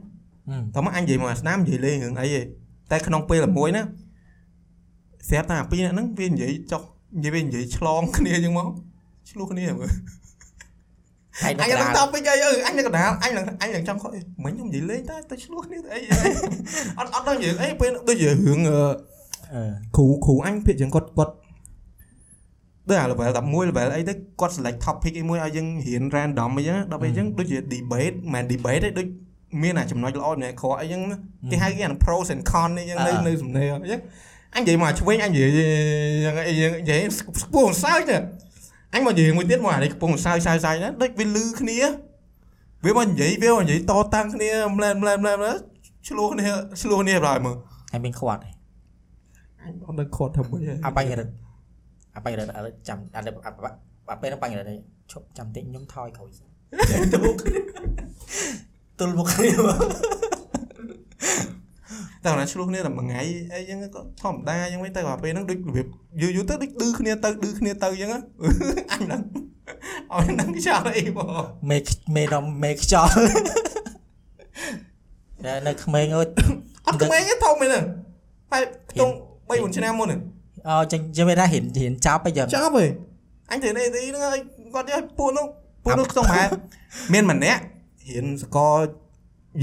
ហឹមតោះមកអញនិយាយមកស្ដាំនិយាយលេងរឿងអីទេតែក្នុងពេលមួយណាស្រាប់តែអាពីរអ្នកហ្នឹងវានិយាយចុះនិយាយវានិយាយឆ្លងគ្នាអញ្ចឹងមកឆ្លោះគ្នាមើលហែងអនៅញកណ្នឹងដាលតបវិញអីអឺអញនៅកណ្ដាលអញនឹងអញនឹងចង់ខកអីមិញខ្ញុំនិយាយលេងតែទៅឆ្លោះគ្នាទៅអីអត់អត់ដឹងនិយាយអីពេលដូចជារឿងអឺអឺគ្រូគ្រូអញភាគចឹងគាត់គាត់ ដូចអា level 11 level អីទៅគាត់ select topic អីមួយឲ្យយើងរៀន random អីចឹងដល់ពេលអញ្ចឹងដូចជា debate មិន debate ទេដូចមានអាចំណុចល្អម្នាក់ខកអីចឹងណាគេហៅគេអា pros and cons អីចឹងនៅនៅសំណេរអីចឹងអញនិយាយមកឆ្វេងអញនិយាយចឹងអីចឹងនិយាយស្ពងសើចទៅអញមកនិយាយមួយទៀតមកអានេះកំពុងសើចសើចសើចណាដូចវាលឺគ្នាវាមកនិយាយវាមកនិយាយតតាំងគ្នាម្លែម្លែម្លែម្លែឆ្លោះគ្នាឆ្លោះគ្នាដល់មើលហើយមានខ្វាត់អញអត់ដឹងខត់ធ្វើម៉េចហើយអបាញ់រឹត អបាញ់រឹតឥឡូវចាំអត់អាពេលហ្នឹងបាញ់រឹតឈប់ចាំតិចខ្ញុំថយក្រោយទល់មុខទល់មុខគ្នាតែគាត់ឆ្លោះគ្នាតែមួយថ្ងៃអីចឹងក៏ធម្មតាចឹងវិញទៅអាពេលហ្នឹងដូចរបៀបយូរយូរទៅដូចឌឺគ្នាទៅឌឺគ្នាទៅចឹងអញហ្នឹងឲ្យហ្នឹងខ្យល់អីបងមេមេរំមេខ្យល់តែនៅក្មេងអើយអត់ក្មេងទេធំមែនទេតែខ្ទង់3 4ឆ្នាំមុនហ្នឹង អចឹងចាំមិនថាហ៊ានហ៊ានចាប់អីចឹងចប់ហីអញទៅនេះទីហ្នឹងហើយគាត់យកពួកនោះពួកនោះខ្ទង់ប្រហែលមានម្នាក់រៀនសកល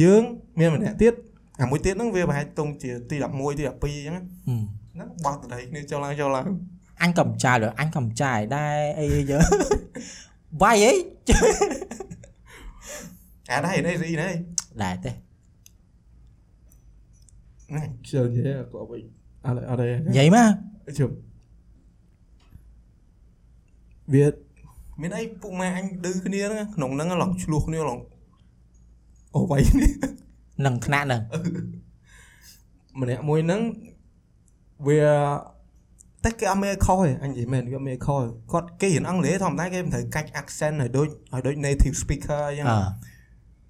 យើងមានម្នាក់ទៀតអាមួយទៀតហ្នឹងវាប្រហែលខ្ទង់ជាទី11ទី12អញ្ចឹងហ្នឹងបោះតដីគ្នាចូលឡើងចូលឡើងអញក៏មិនចាយលើអញក៏មិនចាយដែរអីយើវាយអីអាដែរនេះស៊ីនេះដែរទេហ្នឹងជឿនិយាយក៏វិញអត់អត់ទេនិយាយមក ជប់វាមានអីពុកម៉ែអញឌឺគ្នាហ្នឹងក្នុងហ្នឹងឡងឆ្លោះគ្នាឡងអូវៃគ្នានឹងថ្នាក់នឹងម្នាក់មួយហ្នឹងវាតែគេអត់មានខុសទេអញនិយាយមែនគេអត់មានខុសទេគាត់គេរៀនអង់គ្លេសធម្មតាគេមិនត្រូវកាច់ accent ឲ្យដូចឲ្យដូច native speaker អញ្ចឹងអឺ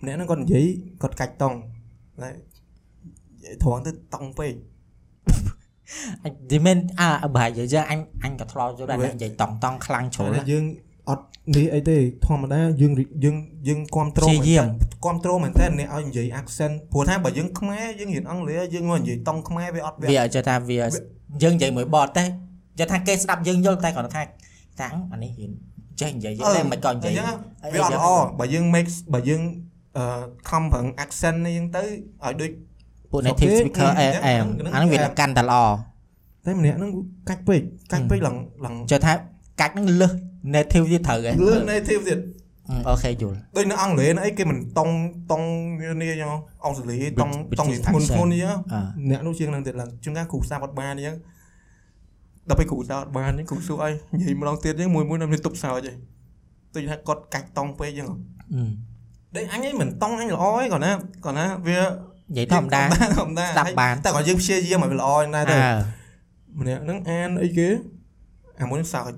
ម្នាក់ហ្នឹងគាត់និយាយគាត់កាច់តង់តែនិយាយត្រង់ទៅតង់ពេក អញទីមែនអើបើនិយាយចឹងអញអញក៏ធ្លាប់ចូលដែរនិយាយតង់តង់ខ្លាំងជ្រុលតែយើងអត់នេះអីទេធម្មតាយើងយើងយើងគ្រប់ត្រូលព្យាយាមគ្រប់ត្រូលមែនតើអ្នកឲ្យនិយាយ accent ព្រោះថាបើយើងខ្មែរយើងរៀនអង់គ្លេសយើងមកនិយាយតង់ខ្មែរវាអត់វាវាឲ្យចេះថាវាយើងនិយាយមួយបតទេចេះថាគេស្ដាប់យើងយល់តែគាត់ថាតាំងអានេះហ៊ានចេះនិយាយយើងតែមិនក៏និយាយអញ្ចឹងវាអត់ល្អបើយើង make បើយើងអឺខំប្រឹង accent នេះយើងទៅឲ្យដូច ពួក native អូខេ speaker អែអឺអែមហ្នឹងអានឹងវាអែមកាន់តែល្អតែម្នាក់ហ្នឹងកាច់ពេកកាច់ពេកឡើងឡើងចេះថាកាច់នឹងលឹះ native ទៀតត្រូវហ៎លឿន native ទៀតអូខេយល់ដូចនៅអង់គ្លេសអីគេមិនតង់តង់នេះយ៉ាងអង់គ្លេសតង់ British តង់ធ្ងន់ធ្ងន់នេះអឺអ្នកនោះជាងហ្នឹងទៀតឡើងជួនកាលគ្រូសាស្ត្រអត់បានអញ្ចឹងដល់ពេលគ្រូសាស្ត្រអត់បាននេះគ្រូសួរអីនិយាយម្ដងទៀតអញ្ចឹងមួយមួយនៅមានទប់សើចឯងដូចថាគាត់កាច់តង់ពេកអញ្ចឹងអឺដូចអញឯងមិនតង់អញល្អឯងគាត់ណាគាត់ណាវា និយាយធម្មតាធម្មតាស្ដាប់បានតែគាត់យើងព្យាយាមឲ្យវាល្អណាស់អទៅើម្នាក់ហ្នឹងអានអីគេអាមួយហ្នឹងសើច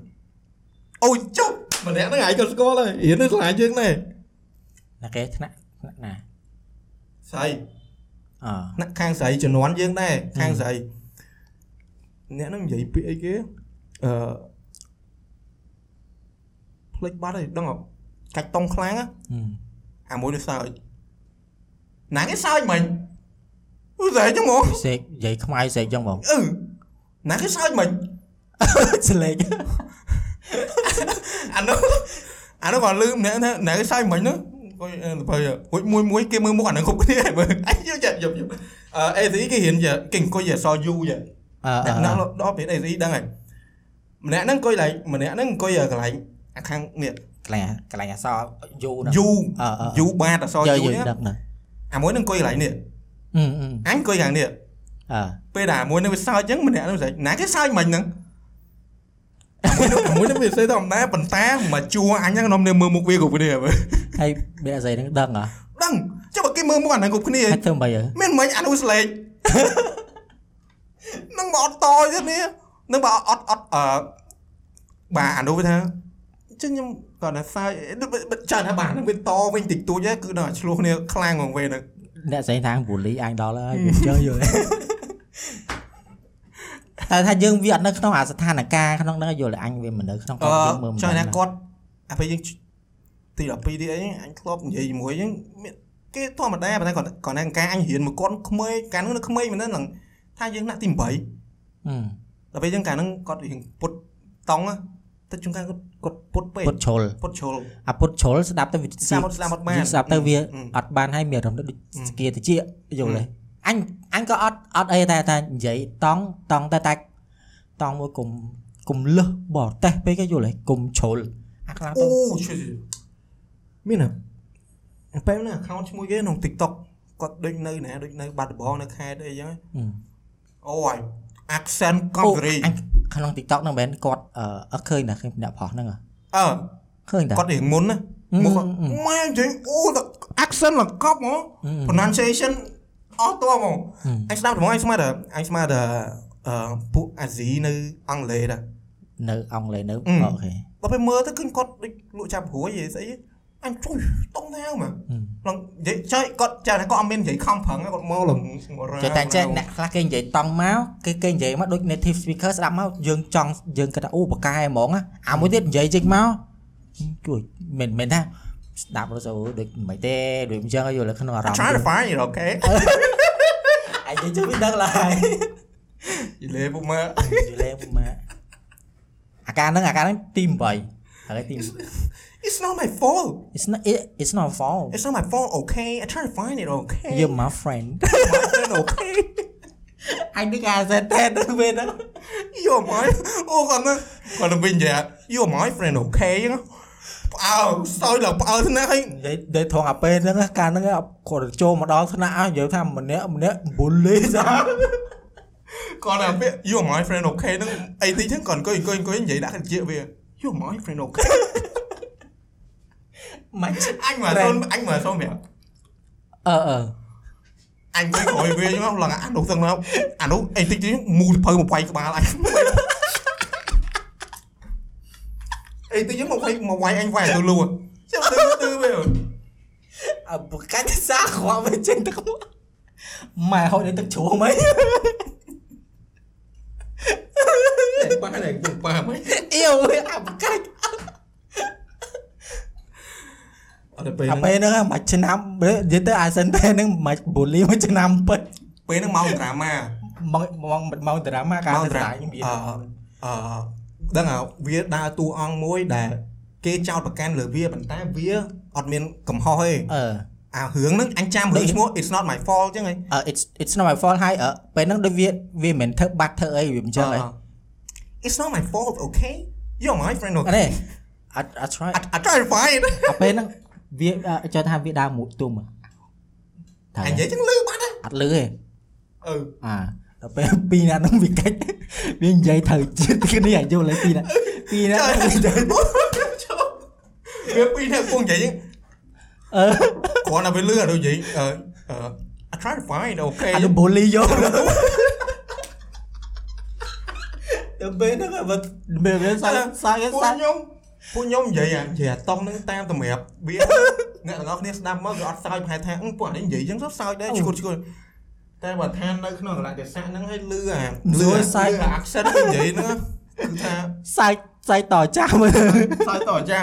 អូយចុះម្នាក់ហ្នឹងឯងក៏ស្គាល់ហើយរៀននៅឆ្លាញ់យើងដែរណាគេថ្នាក់ថ្នាក់ណាស្អីអឺថ្នាក់ខាងស្រីជំនាន់យើងដែរខាងស្រីអ្នកហ្នឹងនិយាយពាក្យអីគេអឺផ្លេចបាត់ហើយដឹងអត់កាច់តុងខ្លាំងណាអឺអាមួយនេះសើច ណាគេសើចមិញអូស្អីចឹងហ្មងសេកនិយាយខ្មៅសេកចឹងបងអឺណាគេសើចមិញស្លេកអានោះអានោះគាត់លឺម្នាក់ថាណាគេសើចមិញនោះគាត់ទៅហួចមួយមួយគេមើលមុខអានឹងគ្រប់គ្នាហើយមើលអីយល់យល់យល់អឺអេស៊ីគេរៀនជាគេអង្គុយជាសយូយ៉ាអឺអឺអ្នកដល់ដល់ពេលអេស៊ីដឹងហើយម្នាក់ហ្នឹងអង្គុយឡើងម្នាក់ហ្នឹងអង្គុយកន្លែងអាខាងនេះកន្លែងកន្លែងអសយូហ្នឹងយូអឺអឺយូបាតអសយើយូយើនេះដឹងហ្នឹង អាមួយហ្នឹងអង្គុយកន្លែងនេះអឺអឺអញអង្គុយខាងនេះអឺពេលដែលអាមួយហ្នឹងវាសើចអញ្ចឹងម្នាក់ហ្នឹងស្អីណាគេសើចមិញហ្នឹងអាមួយហ្នឹងអាមួយហ្នឹងវាសេធម្មតាប៉ុន្តែមកជួអញហ្នឹងនាំគ្នាមើលមុខវាគ្រប់គ្នាមើលហើយវាអីហ្នឹងដឹងហ៎ដឹងចុះបើគេមើលមុខអាហ្នឹងគ្រប់គ្នាហើយធ្វើមិនអីមានមិញអានោះស្លេកនឹងមកអត់តទៀតនេះនឹងបើអត់អត់អឺបាទអានោះវាថាចឹងខ្ញុំ គាត់ថាសើចចាំថាបាទនឹងវាតវិញតិចតួចហ្នឹងគឺដល់ឆ្លោះគ្នាខ្លាំងហ្មងវិញហ្នឹងអ្នកស្រីថាបូលីអញដល់ហើយវាចឹងយល់តែថាយើងវាអត់នៅក្នុងអាស្ថានភាពក្នុងហ្នឹងយល់អញវាមិននៅក្នុងអឺគាត់យើងមើលមិនចង់ថាដឹងគាត់អាពេលយើងទី12ទីអីអញធ្លាប់និយាយជាមួយហ្នឹងមានគេធម្មតាប៉ុន្តែគាត់គាត់ថាការអញរៀនមកគាត់ក្មេងកាលនោះនៅក្មេងមែនហ្នឹងថាយើងណាក់ទី8អឺដល់ពេលយើងកាលហ្នឹងគាត់រៀងពុតតង់ ទៅជួនកាលគាត់គាត់ពុតពេកពុតជ្រុលពុតជ្រុលអាពុតជ្រុលស្ដាប់ទៅវាស្ដាប់អត់ស្ដាប់អត់បានយើងស្ដាប់ទៅវាអឺអត់បានហើយមានអារម្មណ៍ដូចអឺស្គៀតិចយល់ទេអញអញក៏អត់អត់អីតែតែនិយាយតង់តង់តែតែតង់មួយគុំគុំលឹះបរតេះពេកគេយល់ទេគុំជ្រុលអាខ្លះទៅអូឈឺមានណាអាពេលហ្នឹង account ឈ្មោះគេក្នុង TikTok គាត់ដូចនៅណាដូចនៅបាត់ដំបងនៅខេត្តអីចឹងអឺអូយ accent កំសេរីអញ ក្នុង TikTok ហ្នឹងមិនមែនគាត់អឺអត់ឃើញណាឃើញអ្នកប្រុសហ្នឹងហ៎អឺឃើញតាគាត់រៀងមុនណាអឺមកគាត់អឺម៉ែចេញអូ accent លកប់ហ្មងអឺ pronunciation អស់តហ្មងអឺអញស្ដាប់ហ្មងអញស្មានតែអញស្មានតែអឺពួកអាស៊ីនៅអង់គ្លេសដែរនៅអង់គ្លេសនៅអឺអូខេដល់ពេលមើលទៅឃើញគាត់ដូចលក់ចាប់ព្រួយយីស្អី អញជួយតង់ណាវមកអឺឡងនិយាយចុយគាត់ចាគាត់អត់មាននិយាយខំប្រឹងទេគាត់មកលងមករ៉ាចេះតែចេះអ្នកខ្លះគេនិយាយតង់មកគេគេនិយាយមកដូច native speaker ស្ដាប់មកយើងចង់យើងគិតថាអូបកែហ្មងណាអាមួយទៀតនិយាយចេញមកជួយមិនមែនថាស្ដាប់ទៅដូចមិនទេដូចអញ្ចឹងយល់ក្នុងអារម្មណ៍ try to find it okay អាយនិយាយជួយដឹងឡើយយីលេពុកមកយលេពុកម៉ាអាការហ្នឹងអាការហ្នឹងទី8ហើយទី It's not my fault it's not it, it's not fault It's not my fault okay I try to find it okay you're my friend my friend okay អញនឹងអាសេតតែទៅវិញហ្នឹង You're my អូគាត់ណាគាត់ទៅវិញយ៉ា You're my friend okay ហ្នឹងផ្អើសោយឡើងផ្អើថ្នាក់ហើយ និយាយនិយាយថងអាពេលហ្នឹងកាលហ្នឹងគាត់ចូលមកដល់ថ្នាក់អស់និយាយថាម្នាក់ម្នាក់ប៊ូលីសា គាត់ណាពាក្យ You're my friend okay ហ្នឹងអីតិចហ្នឹងគាត់អង្គុយអង្គុយអង្គុយនិយាយដាក់ជាវា You're my friend okay មិនអញមកសូនអញមកសូនប្រាប់អឺអឺអញទៅក្រោយវាហ្នឹងឡើងអានោះទាំងមកអានោះអីតិចទៀតមូលភៅមកវាយក្បាលអញអីតិចហ្នឹងមកវាយមកវាយអញ អត់ទៅពេលអាហ្នឹងពេលហ្នឹងមួយឆ្នាំនិយាយទៅអាសិនតែហ្នឹងមួយបូលីមួយឆ្នាំពិតពេលហ្នឹងមកដ្រាម៉ាមកមកមកតារាម៉ាការមកទៅត្រាស្ដាយមានអឺអឺដឹងហ่าវាដើរតួអង្គមួយដែល គេចោតប្រកាន់លើវាប៉ុន្តែវាអត់មានកំហុសទេអឺអារឿងហ្នឹងអញចាំរឿងឈ្មោះ it's not my fault ចឹងហីអឺ it's it's not my fault ហើយអឺពេលហ្នឹងដូចវាវាមិនមែនធ្វើបាត់ធ្វើអីវាមិនចឹងហី It's not my fault okay you're my friend អ okay នេះអត់អត់ឆ្លើយ I, I try to find អាពេលហ្នឹង វាអឺចូលថាវាដើរមួយទុំតែអញនិយាយចឹងលឺបាត់ហ៎អត់លឺទេអឺអាដល់ពេលពីរនាក់ហ្នឹងវាកាច់វានិយាយត្រូវជាតិគ្នាអាយល់ហើយពីរនាក់ពីរនាក់ហ្នឹងនិយាយវាពីរនាក់គង់និយាយចឹងអឺគ្រាន់តែវាលឺអាដូចនិយាយអឺអឺ I try to find okay អានោះបូលីយកទៅពេលហ្នឹងវាវាវាសាយសាយពួកសាយខ្ញុំ ពួកខ្ញុំនិយាយអានិយាយអាតង់ហ្នឹងតាមតម្រាប់វាអ្នកទាំងអស់គ្នាស្ដាប់មកគឺអត់សើចប្រហែលថាអឺពួកអានេះនិយាយចឹងទៅសើចដែរឈួតឈួតតែបើថានៅក្នុងកន្លែងទេសៈហ្នឹងឲ្យលឺអាលឺអា accent និយាយហ្នឹងគឺថាសាយសាយតចាំមើលសើចតចៅ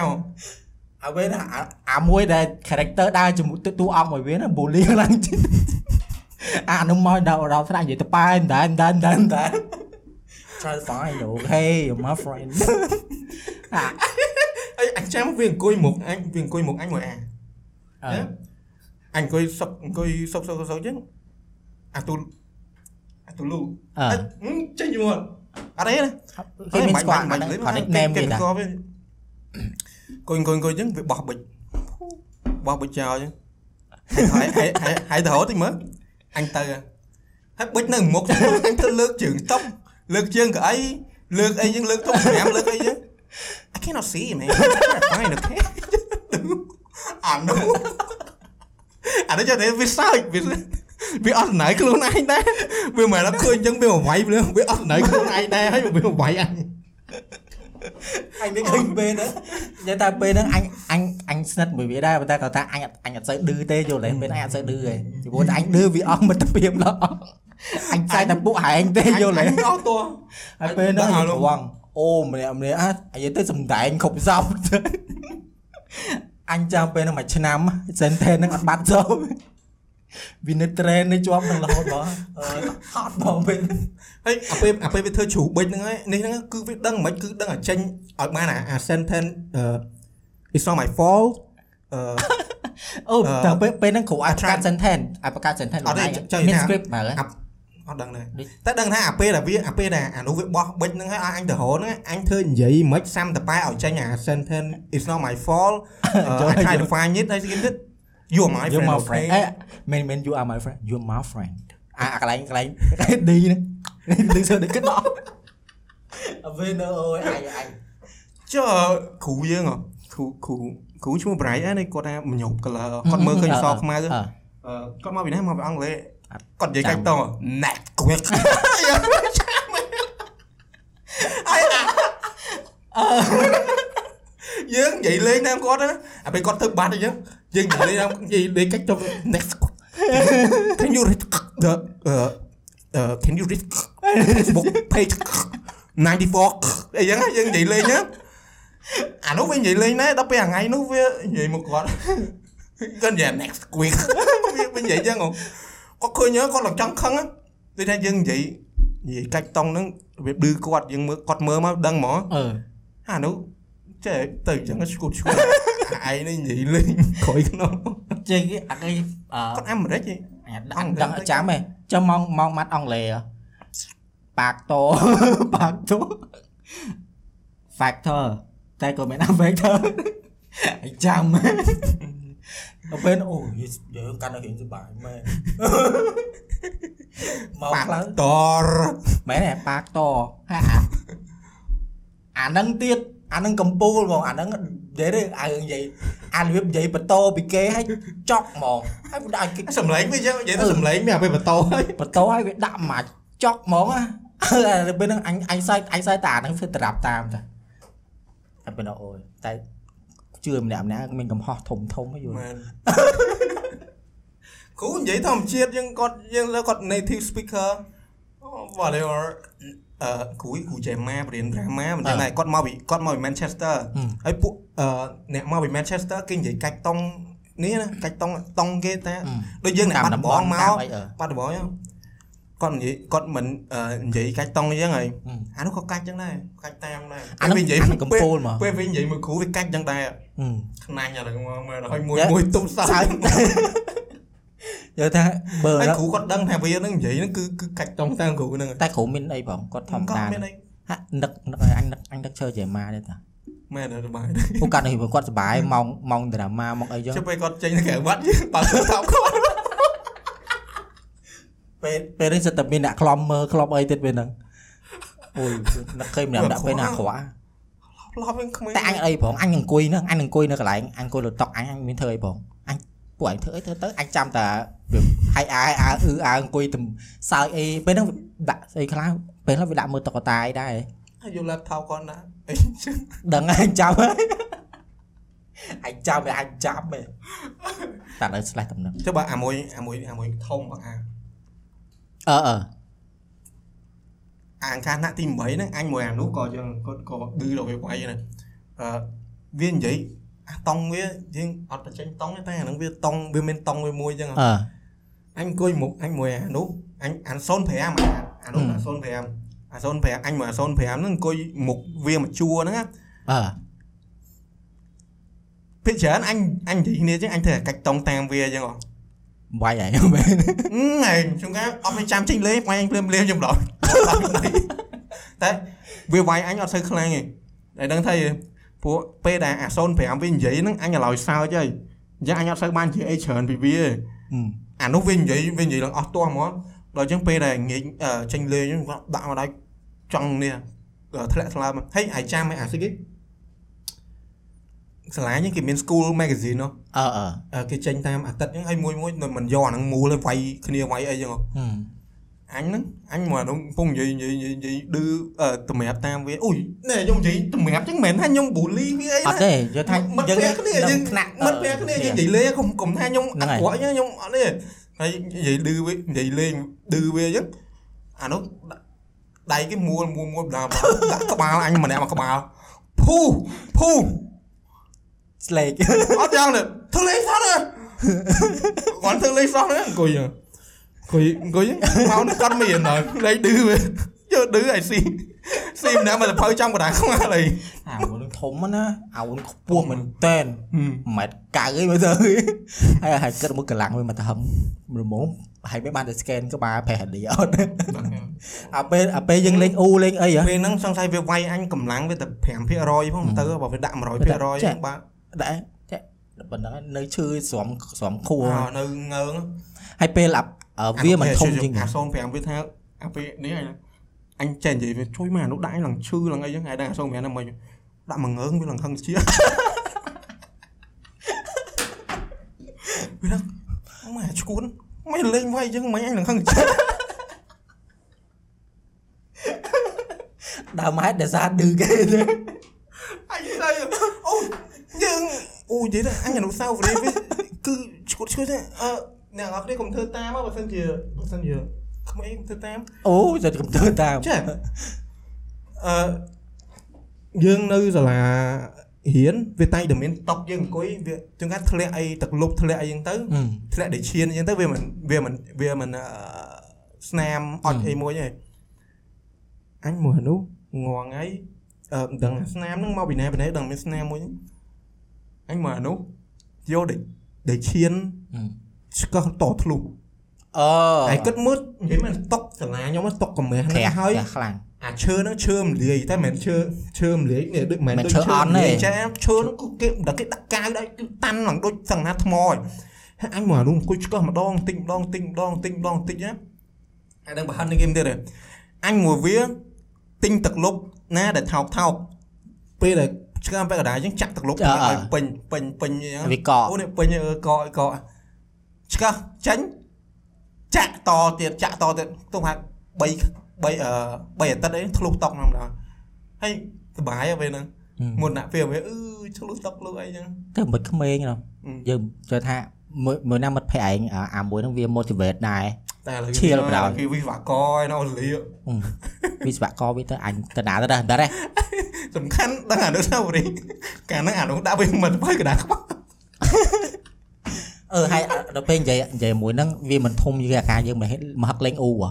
អាវិញអាអាមួយដែល character ដើរជាមួយតួអង្គមួយវាណា bully ខ្លាំងជាងអានោះមកដល់ដល់ស្រាក់និយាយទៅប៉ែតែតែតែតែ try to find okay you're my friend អាអីអញចាំវាអង្គុយមុខអញវាអង្គុយមុខអញមួយអាអឺអញអង្គុយសុកអង្គុយសុកសុកសុកចឹងអាទូអាទូលូអឺចេញមកអត់ទេណាគេមានស្គាល់អា ហ្នឹងគាត់ nickname វាតាកុយអង្គុយអង្គុយចឹងវាបោះបិចបោះបិចចោលចឹងហើយហើយហើយហើយទៅរត់តិចមើលអញទៅហើយបិចនៅមុខចឹងអញទៅលើកជើងតុបលើកជើងកៅអីលើកអីចឹងលើកតុប5លើកអីចឹង I cannot see man fine okay អានោះអានោះចាំតែវាសើចវាវាអត់ណៃខ្លួនឯងដែរវាមិនមែនឃើញចឹងវាមកវាយវាវាអត់ណៃខ្លួនឯងដែរហើយវាមកវាយអញអញមិនឃើញពេលហ្នឹងនិយាយតែពេលហ្នឹងអញអញអញស្និទ្ធមួយវាដែរប៉ុន្តែគាត់ថាអញអញអត់សូវឌឺទេយល់ទេពេលអញអត់សូវឌឺទេពីព្រោះតែអញឌឺវាអស់មិត្តភាពល្អអញខ្សែតែពួកហែងទេយល់ទេអញអស់តួហើយពេលហ្នឹងអអញញប្រវង អូម្នាក់ម្នាក់អានិយាយទៅសំដែងគ្រប់សពអញចាំពេលហ្នឹងមួយឆ្នាំសិនថេនហ្នឹងអត់បាត់ចូលវានៅ train នៅជាប់នឹងរហូតបងអឺហត់បងពេលហ្នឹងហើយអាពេលអាពេលវាធ្វើជ្រូកបិចហ្នឹងហើយនេះហ្នឹងគឺវាដឹងមិនគឺដឹងឲ្យចេញឲ្យបានអាអា sentence អឺ it's not my fault អឺអូអឺតែពេលពេលហ្នឹងគ្រូឲ្យបង្កើត try- sentence ឲ្យបង្កើត sentence អត់ទេខ្លួនឯងចង់មានថា script បើអាប់ អត់ដឹងដែរដូចតែដឹងថាអាពេលដែលវាអាពេលដែលអានោះវាបោះបិចហ្នឹងហើយឲ្យអញទៅរហូតហ្នឹងអញធ្វើនិយាយមិនសាំតប៉ែឲ្យចេញអា sentence it's not my fault អឺចូល I try ចូល to find it ហើយគេទៀត you are my you friend my okay friend អេមែនមែន you are my friend you are my friend អាអាកន្លែងកន្លែងកន្លែង D ហ្នឹងដឹងសើដឹកគិតដល់អវេនៅអូយអាយអាយចុះគ្រូយើងហ៎គ្រូគ្រូគ្រូឈ្មោះ Bright ហ្នឹងគាត់ថាមញប់ color គាត់មើលឃើញអក្សរខ្មែរទៅអឺអឺគាត់មកពីណាមកពីអង់គ្លេសអត់ គាត់និយាយចាំកាច់តងណាក់គួកយើងនិយាយលេងតាមគាត់ណាអាពេលគាត់ទៅបាត់អញ្ចឹងយើងនិយាយលេងតាមនិយាយលេងកាច់ទៅ next can you read the uh uh can you read Facebook page 94អីចឹងណាយើងនិយាយលេងហ្នឹងអានោះវានិយាយលេងដែរដល់ពេលថ្ងៃនោះវានិយាយមកគាត់គាត់និយាយ next quick វាវានិយាយចឹងហ៎ គាត់ឃើញហ្នឹងគាត់ឡើងចង់ខឹងហ្នឹងដូចថាយើងនិយាយនិយាយកាច់តង់ហ្នឹងរបៀបឌឺគាត់យើងមើលគាត់មើលមកដឹងហ្មងអឺអានោះចេះទៅអញ្ចឹងឈួតឈួតឯងនេះនិយាយលេងក្រោយខ្នងជិះអត់អីអឺគាត់អាមេរិកឯងអញដឹងដឹងចាំហ៎ចាំមកមកម៉ាត់អង់គ្លេសប៉ាកតប៉ាកត factor តែក៏មិនអា factor អីចាំ ដល់ពេលអូយើងកាន់តែរៀនសុបាយមែនមកប៉ាខ្លៅតរមែនទេប៉ាកតហើយអាអានឹងទៀតអានឹងកំពូលហ្មងអានឹងនិយាយទេឲ្យនិយាយអារបៀបនិយាយបន្តពីគេឲ្យចប់ហ្មងហើយមិនដាក់ឲ្យគេសំឡេងវាចឹងនិយាយទៅសំឡេងវាអាពេលបន្តហើយបន្តឲ្យវាដាក់មកចុកហ្មងណាហើយពេលហ្នឹងអញអញសើចអញសើចតាហ្នឹងធ្វើត្រាប់តាមតាតែពេលនោះអូយតែ ជឿម្នាក់ម្នាក់មានកំហុសធំធំហ្នឹងយល់មែនគ្រូនិយាយធម្មជាតិយើងគាត់យើងលើគាត់ native speaker whatever អឺគ្រូគ្រូចេះម៉ាបរៀន drama មិនដឹងដែរគាត់មកពីគាត់មកពី Manchester ហើយពួកអឺអ្នកមកពី Manchester គេនិយាយកាច់តង់នេះណាកាច់តុងតុងគេតែអឺដូចយើងអ្នកបាត់ដំបងមកតាមអីអឺបាត់ដំបងហ្នឹង គាត់និយាយគាត់មិនអឺនិយាយកាច់តុងអញ្ចឹងហើយអឺអានោះក៏កាច់ចឹងដែរកាច់តាមដែរអានោះពេលនិយាយអានោះកំពូលមកពេលវិញនិយាយមួយគ្រូវាកាច់ចឹងដែរអឺខ្នាញ់អាហ្នឹងមកមើលហើយមួយយ៉ាមួយទុំសោសើចយកថាបើហើយដល់គ្រូគាត់ដឹងថាវាហ្នឹងនិយាយហ្នឹងគឺគឺកាច់តុងតាមគ្រូហ្នឹងតែគ្រូមានអីបងគាត់ធម្មគាត់តាមានអីហាក់នឹកនឹកឲ្យអញនឹកអញនឹកឈើចេម៉ាទេតាមែនទេបាយពួកគាត់នេះគាត់សុបាយម៉ោងម៉ោងដ្រាម៉ាម៉ោងអីចឹងជិះពេលគាត់ចេញទៅក្រៅវត្តបើទៅថោកគាត់ ពេលពេលនេះសិតតែមានអ្នកខ្លំមើលខ្លំអីទៀតពេលហ្នឹងអូយនឹកឃើញម្នាក់ដាក់ពេលណាអាក្រក់ឡប់វិញក្មេងតែអញអីផងអញអង្គុយហ្នឹងអញអង្គុយនៅកន្លែងអញអង្គុយលើតុអញអញមានធ្វើអីផងអញពួកអញធ្វើអីធ្វើទៅអញចាំតែវាហើយអាយអើអឺអើអង្គុយទំសើចអីពេលហ្នឹងដាក់ស្អីខ្លះពេលហ្នឹងវាដាក់មើលតុក្កតាអីដែរហើយយក laptop គាត់ណាអីចឹងដឹងហើយអញចាំហើយអញចាំវាអញចាំឯងតែដល់ស្លេះតំណឹងចុះបើអាមួយអាមួយអាមួយធំបងអា អឺអឺអាអង្ការថ្នាក់ទី8ហ្នឹងអញមួយអានោះក៏យើងគាត់ក៏ឌឺដល់វាវាយណាអឺវានិយាយអាតង់វាយើងអត់បញ្ចេញតង់ទេតែអាហ្នឹងវាតង់វាមានតង់វាមួយចឹងអឺអញអង្គុយមុខអញមួយអានោះអញអា05អាអានោះហឹមអា05អា05អញមួយអា05ហ្នឹងអង្គុយមុខវាមួយជួរហ្នឹងណាអឺភាគច្រើនអញអញនិយាយគ្នាចឹងអញធ្វើអាកាច់តង់តាមវាចឹងហ៎ វាយហើយមែនហឹមជួនកាលអត់មានចាំចេញលេងវាយអញភ្លាមភ្លាមខ្ញុំដល់តែវាវាយអញអត់សូវខ្លាំងទេតែដឹងថាពួកពេលដែលអា05វានិយាយហ្នឹងអញឲ្យសើចហើយអញ្ចឹងអញអត់សូវបាននិយាយអីច្រើនពីវាទេអានោះវានិយាយវានិយាយឡើងអស់ទាស់ហ្មងដល់អញ្ចឹងពេលដែលងាកអឺចេញលេងហ្នឹងគាត់ដាក់មកដៃចង់នេះអឺធ្លាក់ស្លើមហេអាយចាំឯអាស្អីគេ សាលាហ្នឹងគេមាន school magazine នោះអឺអឺអឺគេចេញតាមអាទិត្យហ្នឹងហើយមួយមួយមិនយកអាហ្នឹងមូលឲ្យវាយគ្នាវាយអីចឹងហ៎ហឹមអញហ្នឹងអញមកហ្នឹងកំពុងនិយាយនិយាយនិយាយនិយាយឌឺអឺតម្រាបតាមវាអ៊ុយណែខ្ញុំនិយាយតម្រាបចឹងមិនមែនថាខ្ញុំបូលីវាអីអត់ទេយកថាមិត្តភក្តិគ្នាយើងថ្នាក់មិត្តភក្តិគ្នាយើងនិយាយលេងកុំកុំថាខ្ញុំអហ្នឹងត់ហើយក្រក់ចឹងខ្ញុំអត់ទេហើយនិយាយឌឺវានិយាយលេងឌឺវាចឹងអានោះដាក់ដៃគេមួលមួលមួលបណ្ដាបណ្ដាដាក់ក្បាលអញម្នាក់មកក្បាលភូភូ ស្លេកអត់យ៉ាងទេធ្វើលេងសោះទេគាត់ធ្វើលេងសោះទេអង្គុយហ្នឹងអង្គុយអង្គុយមកនេះគាត់មានហើយលេងឌឺវាយកឌឺឲ្យស៊ីស៊ីម្នាក់មកទៅភៅចំកណ្ដាលខ្មាស់អីអាមួយនឹងធំណាអាមួយខ្ពស់មែនតែនហឹមម៉ែត្រកៅអីមើលទៅហើយហើយគិតមួយកម្លាំងវាមកទៅហឹងរមុំហើយមិនបានទៅ scan ក្បាលប្រេះលីអត់អាពេលអាពេលយើងលេងអ៊ូលេងអីហ៎ពេលហ្នឹងសង្ស័យវាវាយអញកម្លាំងវាតែ5%ផងទៅបើវាដាក់100%ហ្នឹងបាទ ដែរចាប៉ុណ្ណឹងនៅឈឺស្រំស្រំខួរអើនៅងើងហើយពេលអាវាមិនធំជាងអា05វាថាអាពេលនេះហើយអញចេះនិយាយវាជួយមកអានោះដាក់អញឡើងឈឺឡើងអីចឹងហើយដាក់អា05ហ្នឹងមកដាក់មកងើងវាឡើងហឹងជាវាថាម៉ែឈួនមិនលេងវាយចឹងមិនអញឡើងហឹងជាដើមម៉ែត្រដែលសារឌឺគេទេអញទៅអូ យើងអូនិយាយទៅអញអនុស្សាវរីយ៍វាគឺឈួតឈួតទេអឺអ្នកនរគ្នាកុំធ្វើតាមបើសិនជាបើសិនជាក្មេងធ្វើតាមអូសិតកំទើតាមចាអឺយើងនៅសាលារៀនវាតែងតែមានតុកយើងអង្គុយវាចង្កាត់ធ្លាក់អីទឹកលុបធ្លាក់អីចឹងទៅហឹមធ្លាក់ដូចឈានអញ្ចឹងទៅវាមិនវាមិនវាមិនអឺស្នាមអត់អីមួយទេអញមើលនោះងងហើយអឺមិនដឹងស្នាមហ្នឹងមកពីណាពីណាដឹងមានស្នាមមួយហ្នឹង អញមើលអានោះយកដូចដូចឈានហឹមស្កោះតធ្លុះអូហើយគិតមើលនិយាយមែនតុកសាលាខ្ញុំហ្នឹងតុកកម្រាស់ក្រាហ្នឹងស់ហើយក្រាស់ខ្លាំងអាឈើហ្នឹងឈើមលាយតែមិនមែនឈើឈើមលាយនេះដូចមិនមែនមិនដូចឈើអន់ទេមលាយចាឈើហ្នឹងគឺគេដល់គេដាក់កាវដល់គឺតាន់ឡើងដូចសង្ណាថ្មហើយហើយអញមកអានោះអង្គុយឆ្កោះម្ដងតិចម្ដងតិចម្ដងតិចម្ដងតិចណាហើយដឹងប្រហែលនេះគេទៀតទេអញមួយវាទិញទឹកលុបណាដែលថោកថោកពេលដែល ឆ្កាំពាក់កណ្ដាលអញ្ចឹងចាក់ទឹកលុបឲ្យពេញពេញពេញអញ្ចឹងវាកកអូនេះពេញអឺកកកឆ្កោះចាញ់ចាក់តទៀតចាក់តទៀតទុំហាត់3 3អឺ3អាទិត្យអីធ្លុះតុកហ្នឹងម្ដងហើយសុបាយហើយពេលហ្នឹងមុនដាក់ពេលវាអឺឆ្លុះតុកលុះអីចឹងទៅមិនក្មេងហ្នឹងអឺយើងជឿថាមួយមួយណាមិត្តភក្តិឯងអាអាមួយហ្នឹងវា motivate ដែរតែឥឡូវឈៀលបណ្ដោយគេវិស្វករឯណោះលីហឹមវិស្វករវាទៅអញទៅណាទៅដែរដែរ សំខាន់ដឹងអនុស្សាវរីយ៍កាលហ្នឹងអានោះដាក់វាមិនទៅកណ្ដាលក្បាលអឺហើយដល់ពេលនិយាយនិយាយមួយហ្នឹងវាមិនធំជាងអាការយើងមកហិតមកហឹកលេងអ៊ូហ៎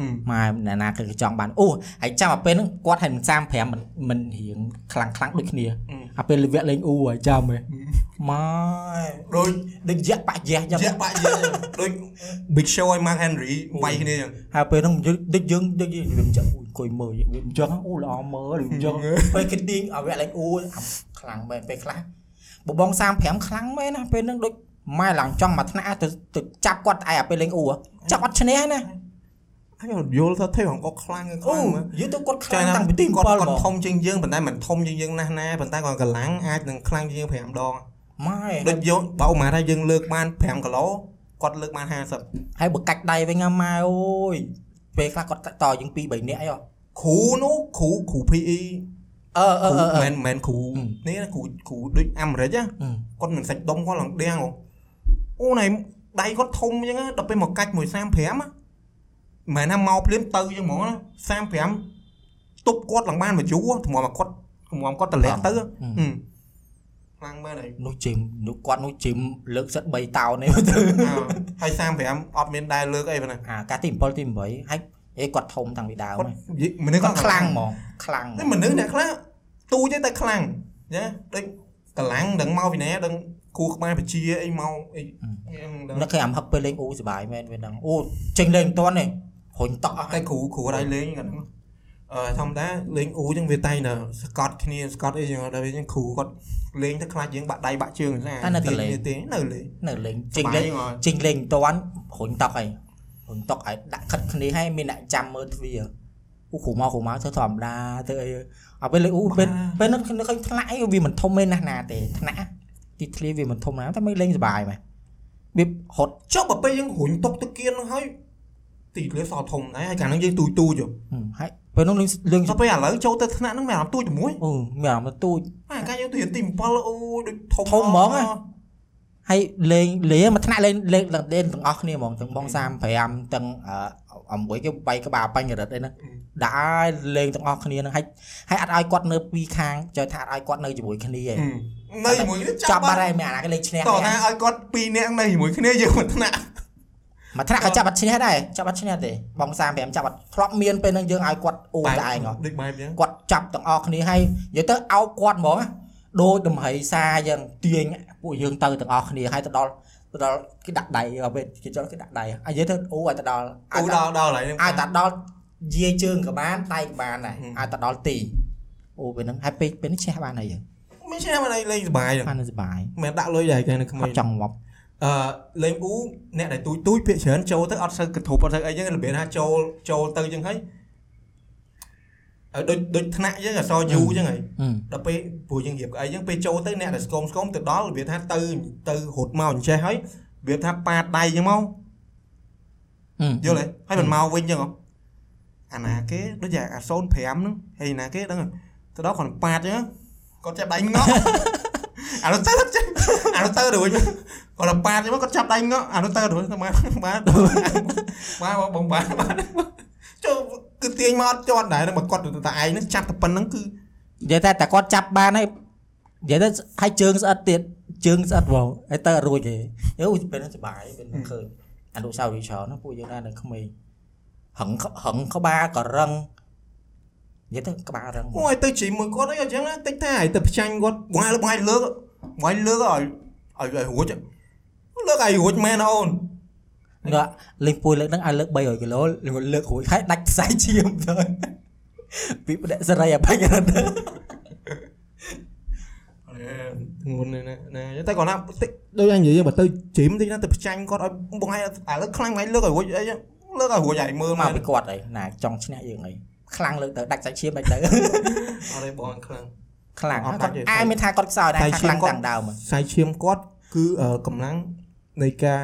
អឺម៉ែអ្នកណាគេចង់បានអូហើយចាំអាពេលហ្នឹងគាត់ឲ្យមិន35មិនមិនរៀងខ្លាំងខ្លាំងដូចគ្នាអាពេលវគ្គលេងអ៊ូហើយចាំហ៎ម៉ែដូចដូចយៈបាក់យះចឹងជាក់បាក់យើងដូច Big Show ឲ្យ Mark Henry វាយគ្នាចឹងហើយពេលហ្នឹងយើងដូចយើងដូចយើងវាចឹងអូ អង្គុយមើលវាអញ្ចឹងអូល្អមើលវាអញ្ចឹងពេលគេទាញឲ្យវគ្គលេងអ៊ូអាខ្លាំងមែនពេលខ្លះបបង35ខ្លាំងមែនណាពេលហ្នឹងដូចម៉ែឡើងចង់មកថ្នាក់ទៅទៅចាប់គាត់ឯអាពេលលេងអ៊ូចាប់អត់ឈ្នះណាហើយយល់ថាទេហងក៏ខ្លាំងខ្អូលាំងមើលយើងទៅគាត់ខ្ចាលាំងណាតាំងពីទីគាត់7គាត់មកធំជាងយើងប៉ុន្តែមិនធំជាងយើងណាស់ណាប៉ុន្តែគាត់កម្លាំងអាចនឹងខ្លាំងជាងយើង5ដងម៉ែដូចយកបើឧមាថាយើងលើកបាន5គីឡូគាត់លើកបាន50ហើយបើកាច់ដៃវិញណាម៉ែអូយ ពេលខ្លះគាត់តយើង2 3នាក់អីហ៎គ្រូនោះគ្រូគ្រូ PE អឺអឺអឺអឺមិនមែនគ្រូអឺនេះណាគ្រូគ្រូដូចអាមេរិកណាអឺគាត់មិនសាច់ដុំគាត់ឡើងដៀងហ៎អូណៃដៃគាត់ធំអញ្ចឹងណាដល់ពេលមកកាច់មួយ35ណាមិនមែនថាមកភ្លាមទៅអញ្ចឹងហ្មងណា35ទប់គាត់ឡើងបានមួយយូរថ្មមកគាត់ថ្មគាត់តម្លាក់ទៅហឹម ខ្លាំងមែនហើយនោះជីមនោះគាត់នោះជីមលើកសិត3តោននេះទៅអើហើយ35អត់មានដែរលើកអីប៉ុណ្ណាអាកាសទី7ទី8ហើយអេគាត់ធំតាំងពីដើមគាត់ហើយមនុស្សគាគាត់ត់ខ្លាំងហ្មងខ្លាំងហ្មតែងមនុស្សអ្នកខ្លះទូចទេតែខ្លាំងណាដូចកម្លាំងដឹងមកពីណាដឹងគូក្បាលបជាអីមកអីហ្នឹងដឹងនឹកឃើញអាំហឹកពេលលេងអ៊ូសុបាយមែនវាដឹងអូចេញលេងមិនទាន់ទេរុញតក់អស់តែគ្រូគ្រូដៃលេងគាត់ហ្នឹងអឺ ធម្មតាលេងអ៊ូចឹងវាតែងតែស្កតគ្នាស្កតអីចឹងដល់វាចឹងគ្រូគាត់លេងទៅខ្លាចយើងបាក់ដៃបាក់ជើងស្អាទេនៅលេងនៅលេងចេញលេងចេញលេងមិនទាន់រុញតក់ហើយរុញតក់ឲ្យដាក់ខិតគ្នាហើយមានអ្នកចាំមើលទ្វារអូគ្រូមកគ្រូមកទៅធម្មតាទៅអីអាពេលលេងអ៊ូពេលពេលនឹកឃើញថ្នាក់អីវាមិនធំមែនណាស់ណាទេថ្នាក់ទីធ្លាវាមិនធំណាស់តែមិនលេងសុបាយមែនវាហត់ចុះបើពេលយើងរុញតុកទៅគៀនហ្នឹងហើយទីធ្លាសធំដែរហើយកាលហ្នឹងយើងទូចទូចហើយ ពេលនោះលេងលេងដល់ពេលឥឡូវចូលទៅថ្នាក់ហ្នឹងមានអារម្មណ៍ទូចជាមួយអូមានអារម្មណ៍ទូចអាកាលយើងទៅរៀនទី7អូយដូចធំធំហ្មងហ៎ហើយលេងលេងមកថ្នាក់លេងលេងលេងទាំងអស់គ្នាហ្មងទាំងបង35ទាំងអឺអំមួយគេបាយក្បាលបញ្ញរិទ្ធអីហ្នឹងដាក់ឲ្យលេងទាំងអស់គ្នាហ្នឹងហើយហើយអត់ឲ្យគាត់នៅពីរខាងចុះថាអត់ឲ្យគាត់នៅជាមួយគ្នាឯងនៅជាមួយគ្នាចាប់បាត់ហើយមានអាណាគេលេងឈ្នះតោះហើយថាឲ្យគាត់2នាក់នៅជាមួយគ្នាយើងមិនថ្នាក់ មកថ្នាក់ក៏ចាប់អត់ឈ្នះដែរចាប់អត់ឈ្នះទេបង35ចាប់អត់ធ្លាប់មានពេលហ្នឹងយើងឲ្យគាត់អូនតែឯងហ៎ដូចបែបហ្នឹងគាត់ចាប់ទាំងអស់គ្នាហើយនិយាយទៅអោបគាត់ហ្មងណាដូចដំហៃសាយ៉ាងទាញពួកយើងទៅទាំងអស់គ្នាហើយទៅដល់ទៅដល់គេដាក់ដៃដល់ពេលគេចុះគេដាក់ដៃហើយនិយាយទៅអូឲ្យទៅដល់អូដល់ដល់ហើយហ្នឹងឲ្យទៅដល់យាយជើងក៏បានដៃក៏បានដែរហឹមឲ្យទៅដល់ទីអូពេលហ្នឹងហើយពេលពេលនេះឈ្នះបានហើយយើងមិនឈ្នះមិនអីលេងសុបាយទេបានសុបាយមិនដាក់លុយដែរគេនៅក្មេអងត់ចង់ងាប់ អឺលេងអ៊ូអ្នកដែលទូចទូចភាកច្រើនចូលទៅអត់សូវកធប់អត់សូវអីចឹងរបៀបថាចូលចូលទៅចឹងហើយអឺដូចដូចថ្នាក់ចឹងអសយូចឹងហើយហឹមដល់ពេលព្រោះយើងរៀបកៅអីចឹងពេលចូលទៅអ្នកដែលស្គមស្គមទៅដល់របៀបថាទៅទៅរត់មកអញ្ចេះហើយរបៀបថាប៉ាតដៃចឹងមកហឹមយល់ទេហើយមិនមកវិញចឹងហ៎អាណាគេដូចជាអា05ហ្នឹងហើយណាគេដឹងទៅដល់គាត់ប៉ាតចឹងគាត់ចាប់ដៃងក់អានោះទៅអានោះទៅរួច គាត់ប៉ាតចឹងគាត់ចាប់ដៃងក់អានោះទៅរួចទៅបានបានបានបងបានបានចូលគឺទាញមកអត់ជាប់ដែរបើគាត់តែឯងហ្នឹងចាប់តែប៉ុណ្្នឹងគឺនិយាយតែតែគាត់ចាប់បានហើយនិយាយទៅឲ្យជើងស្អិតទៀតជើងស្អិតហ្មងហើយទៅអត់រួចទេយូពេលហ្នឹងសុបាយពេលហ្នឹងឃើញអនុស្សាវរីយ៍ច្រើនណាពួកយើងដែរនៅក្មេងហឹងហឹងក្បាលក៏រឹងនិយាយទៅក្បាលរឹងហ្មងអូយទៅជីមួយគាត់អីអញ្ចឹងណាតិចថាឲ្យទៅផ្ចាញ់គាត់បងឲ្យបងឲ្យលើកបងឲ្យលើកឲ្យឲ្យឲ្យរួច លើកឲ្យរួចមែនអូនគាត់លេងពួយលើកហ្នឹងឲ្យលើក300គីឡូលើករួចហើយដាច់ខ្សែឈាមទៅពីបដិសេរីអបញ្ញរដ្ឋងួនណាណាតែគាត់ណាតិចដូចអញនិយាយបើទៅជីមតិចណាទៅផ្ចាញ់គាត់ឲ្យបងឲ្យឥឡូវខ្លាំងបងឲ្យលើកឲ្យរួចអីលើកឲ្យរួចឲ្យមើលមកមកពីគាត់អីណាចង់ឈ្នះយើងអីខ្លាំងលើកទៅដាច់ខ្សែឈាមដាច់ទៅអត់ទេបងខ្លាំងខ្លាំងអត់គាត់ដាច់ទេអាយមានថាគាត់ខ្សោយដែរខ្សែថាឈាខ្មលាំងគាត់តាំងដើមខ្សែឈាមគាត់គឺកម្លាំង នៃការ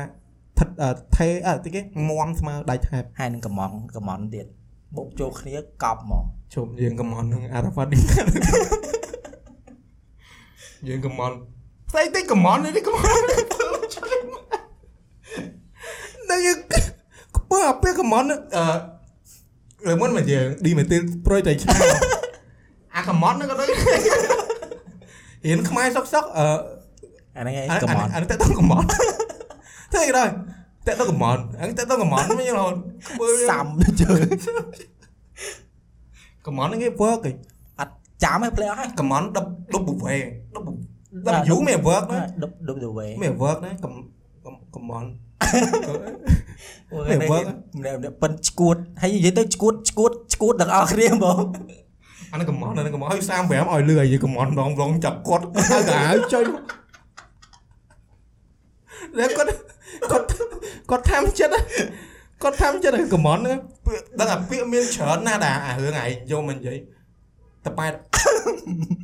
ថិតថេអត់តិចគេមមស្មើដៃថែបហើយនឹងកំងកំងទៀតបុកចូលគ្នាកប់ហ្មងជុំយើងកំននឹងអារ៉ាហ្វាត់នេះយើងកំនផ្សេងតិចកំននេះកំននៅយើងខ្ពើអាពេលកំនអឺលើមុនមកយើងឌីមែនទេប្រួយតែឆាអាកំនហ្នឹងក៏ដូចរៀនខ្មែរសុកសុកអឺអាហ្នឹងឯងអាកំងអានេះទៅកំនធ្វើគេ thế rồi តែទៅកំមត់អញតែទៅកំមត់មិនយល់ហូតសាំជើកំមត់ហ្នឹងគេ work គេអត់ចាំឯ play អស់ហើយកំមត់ដប់ដប់ away ដប់ W មាន work ណាដប់ដប់ away មាន work ណាកំកំមត់អូយ work ម្នាក់ប៉ិនឈួតហើយនិយាយទៅឈួតឈួតឈួតទាំងអស់គ្នាហ្មងអានេះកំមត់អានេះកំមត់ឲ្យ35ឲ្យលឺឲ្យកំមត់ដងដងចាប់គាត់ទៅកាហើយចុយតែគាត់ គាត់គាត់ធ្វើចិត្តគាត់ធ្វើចិត្តឲ្យកំមន់ហ្នឹងដឹងអាពាក្យមានច្រើនណាស់ដែរអារឿងឯងយកមិននិយាយតប៉ែត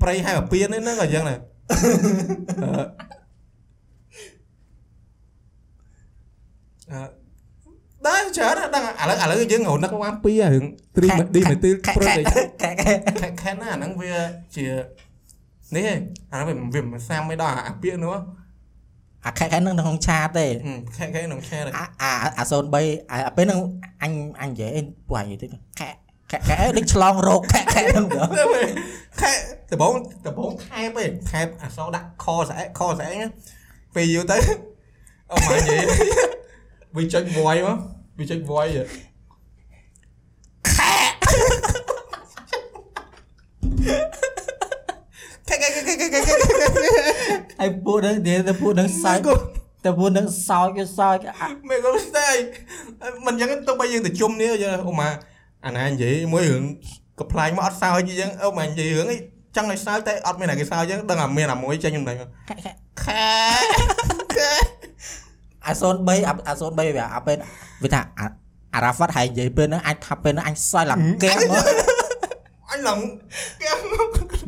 ប្រៃហើយអាពៀនហ្នឹងក៏យ៉ាងដែរអឺដែរច្រើនណាស់ដឹងឥឡូវឥឡូវយើងរនឹកបានពីអារឿងត្រីឌីមេទីលខែប្រូខែតេខែខែខែខែណាអាហ្នឹងវាជានេះឯងអាហ្នឹងវាវាមិនសាមមិនដល់អាពាក្យនោះ អាខែខែនឹងក្នុងឆាតទេខែខែក្នុងឆែហ្នឹងអាអាអា03អាពេលហ្នឹងអញអញនិយាយពួកអញនិយាយទៅខែខែខែដូចឆ្លងរោគខែខែហ្នឹងបងខែដបងដបងថែបឯងថែបអសដាក់ខស្អែកខស្អែកណាពេលយូរទៅអមនិយាយវាចុច voice មកវាចុច voice ខែខែខែខែខែខែខែ ហើយពួកហ្នឹងនិយាយទៅពួកហ្នឹងសើចតែពួកហ្នឹងសោចវាសោចអាមិនក៏ស្ទេមិនអញ្ចឹងទៅបីយើងទៅជុំនេះអូម៉ាអាណានិយាយមួយរឿងកំ pl ាញមកអត់សើចអញ្ចឹងអូម៉ានិយាយរឿងអីចង់ឲ្យសើចតែអត់មានតែគេសើចអញ្ចឹងដឹងអាមានអាមួយចេញខ្ញុំដឹងខែខែខែខែអា03អាអា03វាអាពេលវាថាអាអារ៉ាហ្វាត់ហើយនិយាយពេលហ្នឹងអាចថាពេលហ្នឹងអញសើចឡើងកែមមក អញឡើងកែ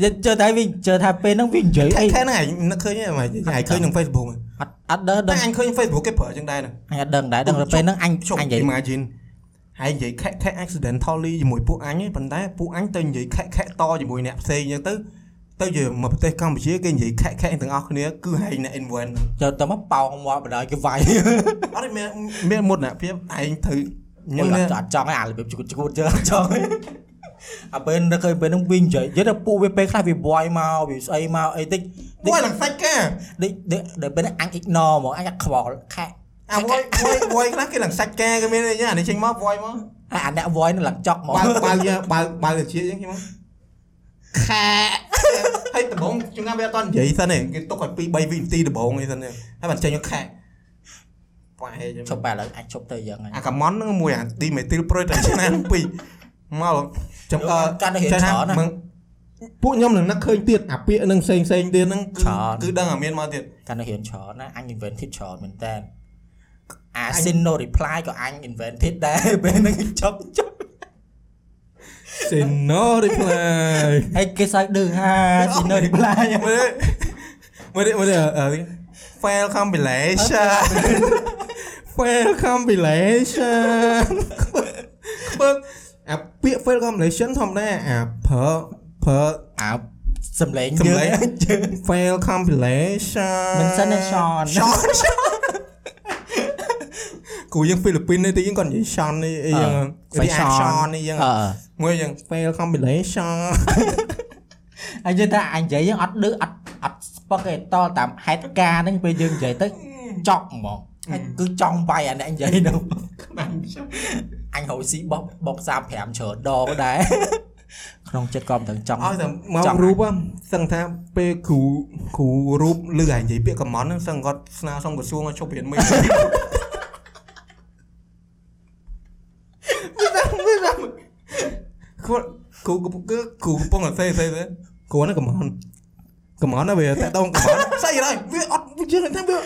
យើងជឿថាវាជឿថាពេលហ្នឹងវានិយាយអីខែហ្នឹងឯងនឹកឃើញទេម៉េចឯងឃើញក្នុង Facebook ហ្នឹងអត់អត់ដឹងតែដឹងអញឃើញ Facebook គេប្រើអញ្ចឹងដែរហ្នឹងអញអត់ដឹងដែរដឹងតែពេលហ្នឹងអញជប់អញនិយាយ imagine ហើយនិយាយខែខែ accidentally ជាមួយពួកអញឯងប៉ុន្តែពួកអញទៅនិយាយខែខែតជាមួយអ្នកផ្សេងអញ្ចឹងទៅទៅជាមកប្រទេសកម្ពុជាគេនិយាយខែខែទាំងអស់គ្នាគឺហែងអ្នក invent ចុះទៅមកប៉ោងមកបណ្ដោយគេវាយអត់មានមានមុតណាភាពឯងត្រូវញ៉ឹយើងងណាអត់ចង់ឲ្យអារបៀបឈួតឈួតជើអត់ចង់ អាពេលនឹកឃើញពេលហ្នឹងវិញនិយាយនិយាយទៅពួកវាពេលខ្លះវាវាយមកវាស្អីមកអីតិចវ៉ៃឡើងសាច់កាដូចដូចដល់ពេលហ្នឹងអញ ignore ហ្មងអញអត់ខ្វល់ខែអាវ៉ៃវ៉ៃវ៉ៃខ្លះគេឡើងសាច់កាគេមានអីអានេះចេញមកវ៉ៃមកអាអាអ្នកវាយនឹងឡើងចប់ហ្មងបើបើយើងបើបើជាអញ្ចឹងគេមកខែហើយដំបងជួនកាលវាអត់តនិយាយសិនទេគេទុកឲ្យ2 3វិនាទីដំបងអីសិនទេហើយបានចេញមកខែប៉ែអញ្ចឹងជប់បែរឥឡូវអាចជប់ទៅយ៉ាងហ្នឹងអាកាម៉ុនហ្នឹងមួយអាឌីមេទីលប្រូតេឆ្នាំពីរមក ចាំអឺកាន់តែរៀនច្រើនណាមើលពួកខ្ញុំនឹងនឹកឃើញទៀតអាពាក្យហ្នឹងផ្សេងផ្សេងទៀតហ្នឹងគឺច្រើនគឺដឹងអាមានមកទៀតកាន់តែរៀនច្រើនណាអញ invented ច្រើនមែនតើអា sin no reply ក៏អញ invented ដែរពេលហ្នឹងចប់ចប់ Say no reply ហើយគេសើចឌឺហា sin no reply មើលមើលមើលអឺ fail compilation fail compilation បើ អាពាក្យ fail compilation ធម្មតាអាប្រើប្រើអាសំឡេងសំយើឡេងងជើង fail compilation មិនសិនទេ Sean Sean គូយើងហ្វីលីពីននេះទីយើងគាត់និយាយ Sean នេះអីយ៉ាង reaction នេះយ៉ាងអឺមួយយ៉ាង fail compilation ហើយយើងថាអញនិយាយយើងអត់ឌឺអត់អត់ស្ពឹកទេតតាមហេតុការណ៍ហ្នឹងពេលយើងនិយាយទៅចប់ហ្មងហើយ គឺចង់វាយអាអ្នកនិយាយហ្នឹងអញរកស៊ីបោកបោក35ច្រើនដងដែរក្នុងចិត្តក៏មិនដឹងចង់ឲ្យតែមកចង់រូបហ្នឹងសឹងថាពេលគ្រូគ្រូរូបលឺឲ្យនិយាយពាក្យកំមន់ហ្នឹងសឹងគាត់ស្នើសុំក្រសួងឲ្យជប់រៀនមួយគាត់គ្រូគឺគ្រូកំពុងតែសេសេសេគ្រូហ្នឹងកំមន់កំមន់ណាវាតែតងកំមន់ស្អីហើយវាអត់វាយើងថាវា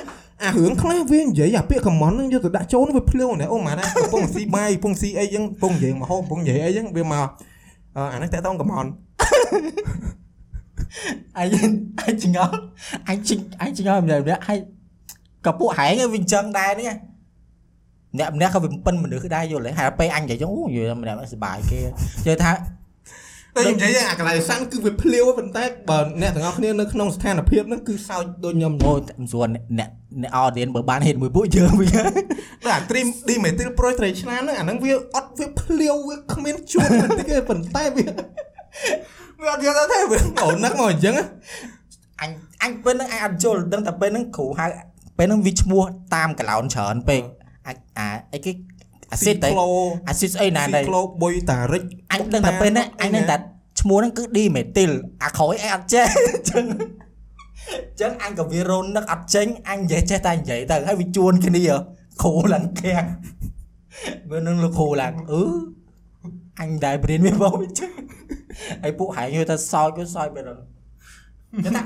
អារឿងខ្លះវានិយាយអាពាក្យកំមន់ហ្នឹងយកទៅដាក់ចូលវាភ្លាវណែអូម៉ាណាកំពុងស៊ីបាយកំពុងស៊ីអីចឹងកំពុងនិយាយមកហូបកំពុងនិយាយអីចឹងវាមកអឺអាហ្នឹងតែតងកំមន់អញអញចងល់អញជីអញចងល់ម្នាក់ម្នាក់ហើយក៏ពួកហែងវាអញ្ចឹងដែរនេះអ្នកម្នាក់ក៏វាប៉ិនមនុស្សដែរយល់ហើយហើយពេលអញនិយាយចឹងអូយម្នាក់សុបាយគេនិយាយថា តែខ្ញុំនិយាយអាកន្លែងសាន់គឺវាភ្លាវប៉ុន្តែបើអ្នកទាំងអស់គ្នានៅក្នុងស្ថានភាពហ្នឹងគឺសើចដូចខ្ញុំអូមិនស្រួលអ្នកអ្នក audience បើបានហេតុមួយពួកយើងវិញតែអា Dream Dimetil Pro ត្រីឆ្នាំហ្នឹងអាហ្នឹងវាអត់វាភ្លាវវាគ្មានជួនបន្តិចទេប៉ុន្តែវាវាអត់យល់ទេវាអូនឹកមកអញ្ចឹងអញអញពេលហ្នឹងអញអត់យល់ដឹងតែពេលហ្នឹងគ្រូហៅពេលហ្នឹងវាឈ្មោះតាមកឡោនច្រើនពេកអាចអាអីគេ អាស៊ីតទៅក្លូអាស៊ីតស្អីណាស៊ីដែរក្លូបុយតារិចអញដឹងតែពេលហ្នឹងអញដឹងតែឈ្មោះហ្នឹងគឺឌីមេទីលអាក្រោយអញអត់ចេះអញ្ចឹងអញ្ចឹងអញក៏វារននឹកអត់ចេញអញនិយាយចេះតែនិយាយទៅហើយវាជួនគ្នាគ្រូឡើងខាំងវានឹងលោកគ្រូឡើងអឺអញដែរព្រៀនវាបងអញ្ចឹងហើយពួកហែងយល់តែសោចវាសោចបែបហ្នឹងតែ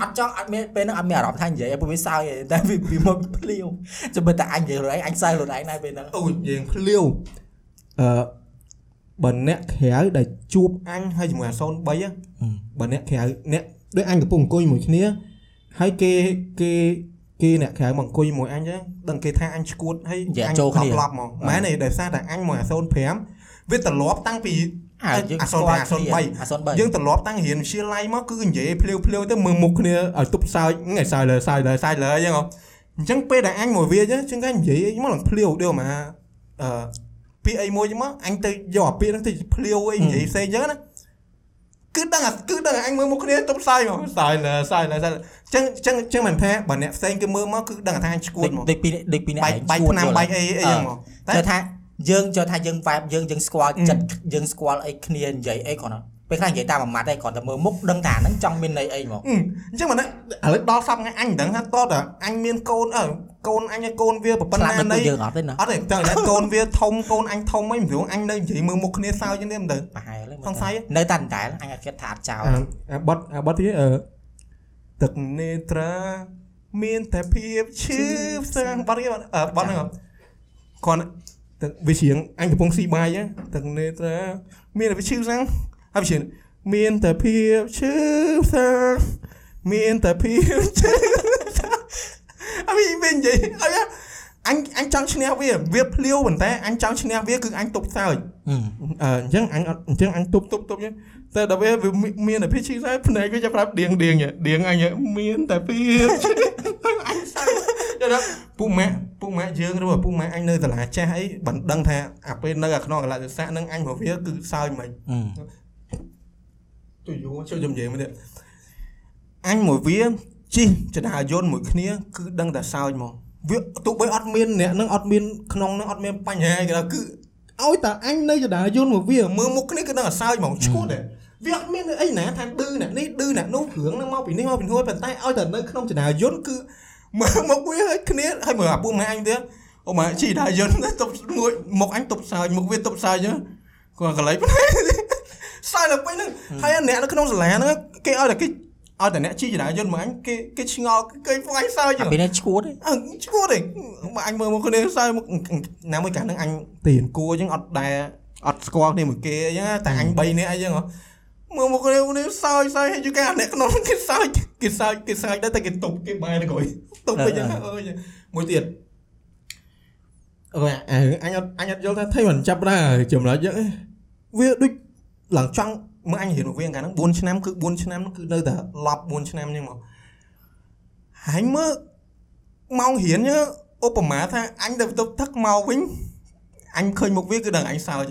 អត់ចង់អត់មានពេលហ្នឹងអត់មានអារម្មណ៍ថានិយាយឲ្យពួកវាសើចទេតែវាវាមកភ្លាវចាំបើតែអញនិយាយខ្លួនឯងអញសើចខ្លួនឯងដែរពេលហ្នឹងអូយើងភ្លាវអឺបើអ្នកក្រៅដែលជួបអញហើយជាមួយអា03ហ៎បើអ្នកក្រៅអ្នកដូចអញកំពុងអង្គុយមួយគ្នាហើយគេគេគេអ្នកក្រៅមកអង្គុយមួយអញចឹងដឹងគេថាអញឈួតហើយនិយាយអញចូលគ្នាក្លប់មកមែនទេដោយសារតែអញមួយអា05វាត្រឡប់តាំងពី អាយើងអាស្គាល់អា03អា03យើងត្រឡប់តាំងរៀនវិទ្យាល័យមកគឺនិយាយភ្លាវភ្លាវទៅមើលមុខគ្នាឲ្យទប់សើចថ្ងៃសើចលើសើចលើសើចលើអញ្ចឹងហ៎អញ្ចឹងពេលដែលអញមកវាចឹងចឹងគេនិយាយអីមកឡើងភ្លាវដូចមកអឺពាក្យអីមួយចឹងមកអញទៅយកអាពាក្យហ្នឹងទៅភ្លាវអីនិយាយផ្សេងចឹងណាគឺដឹងអាគឺដឹងអាអញមើលមុខគ្នាទប់សើចមកសើចលើសើចលើសើចចឹងចឹងចឹងមិនថាបើអ្នកផ្សេងគេមើលមកគឺដឹងថាអញឈួតមកដូចពីដូចពីអ្នកបែកបែកឆ្នាំបែកអីអីចឹងមកតែតែថា យើងចូលថាយើង vibe យើងយើងស្គាល់អឺចិត្តយើងស្គាល់អីគ្នានិយាយអីគ្រាន់តែពេលខ្លះនិយាយតាមមួយម៉ាត់ឯងគ្រាន់តែមើលមុខដឹងថាហ្នឹងចង់មានន័យអីហ្មងអឺអញ្ចឹងមិនឥឡូវដល់សប្តាហ៍ថ្ងៃអញមិនដឹងថាតតើអញមានកូនអើកូនអញឲ្យកូនវាប្រប៉ុណ្ខ្លះណាដូចនៃពួកយើងអត់ទេណាអត់ទេតែតែកូនវាធំកូនអញធំអីមិនព្រោះអញនៅនិយាយមើលមុខគ្នាសើចចឹងទេមិនទៅប្រហែលហ្នឹងសង្ស័យនៅតែដដែលអញអត់គិតថាអត់ចោលអាអាបត់អាបត់ទៀតអឺទឹកនេត្រាមានតែភាពឈឺផ្សាំងបត់ទៀតអឺបត់ហ្នឹងគាត់ ទឹកវាច្រៀងអញកំពុងស៊ីបាយហ្នឹងទឹកនេត្រាមានតែភាពឈឺផ្សាំងហើយវាច្រៀងមានតែភាពឈឺផ្សាំងមានតែភាពឈឺផ្សាំងអីវិញនិយាយអីអញអញចង់ឈ្នះវាវាភ្លាវប៉ុន្តែអញចង់ឈ្នះវាគឺអញទប់សើចអឺអឺអញ្ចឹងអញអត់អញ្ចឹងអញទប់ទប់ទប់ចឹងតែដល់ពេលវាមានតែភីឈីសែភ្នែកវាចាប់ប្រាប់ដៀងដៀងដៀងអញមានតែពីអញសើចដល់ពុកម៉ាក់ ពុកម៉ាក់យើងឬពុកម៉ាក់អញនៅសាលាចាស់អីមិនដឹងថាអាពេលនៅអាក្នុងកលៈទេសៈនឹងអញមកវាគឺសើចមិនអឺទៅយូរចូលជំនិយាយមកទៀតអញមួយវាជីចដាយន្តមួយគ្នាគឺដឹងតែសើចមកវាទោះបីអត់មានអ្នកនឹងអត់មានក្នុងនឹងអត់មានបញ្ហាគេគឺឲ្យតែអញនៅចដាយន្តមកវាមើលមុខគ្នាគឺដឹងតែសើចហ្មងឈួតទេវាអត់មានអីណាថាឌឺអ្នកនេះឌឺអ្នកនោះរឿងហ្នឹងមកពីនេះមកពីនោះប៉ុន្តែឲ្យតែនៅក្នុងចដាយន្តគឺ មើលមកវាឲ្យគ្នាឲ្យមើលអាពូម៉ែអញទៀតអូម៉ែជីដាយន្តទប់មួយមុខអញទប់សើចមុខវាទប់សើចចឹងគាត់កន្លែងប៉ុណ្ណេះសើចដល់ពេញហ្នឹងហើយអ្នកនៅក្នុងសាលាហ្នឹងគេឲ្យតែគេឲ្យតែអ្នកជីចរាយន្តមកអញគេគេឆ្ងល់គេពួកអញសើចអាពេលនេះឈួតទេអើឈួតទេមកអញមើលមកគ្នាសើចមកណាមួយកាលហ្នឹងអញទៀនគួរអញ្ចឹងអត់ដែរអត់ស្គាល់គ្នាមួយគេអញ្ចឹងតែអញ3នាក់អញ្ចឹងហ៎ មើលមកគ្នាគ្នាសើចសើចហើយយូរកាលអ្នកក្នុងគេសើចគេសើចគេសើចដែរតែគេតុបគេបែរទៅក្រោយតុបទៅអញ្ចឹងអើយមួយទៀតអូអញអត់អញអត់យល់ថាថៃមិនចាប់ដែរចម្លើយអញ្ចឹងវាដូចឡើងចង់មើលអញរៀនមកវាកាលហ្នឹង4ឆ្នាំគឺ4ឆ្នាំហ្នឹងគឺនៅតែឡប់4ឆ្នាំអញ្ចឹងមកហើយមើលម៉ោងរៀនហ្នឹងឧបមាថាអញទៅបន្ទប់ទឹកមកវិញអញឃើញមុខវាគឺដឹងអញសើច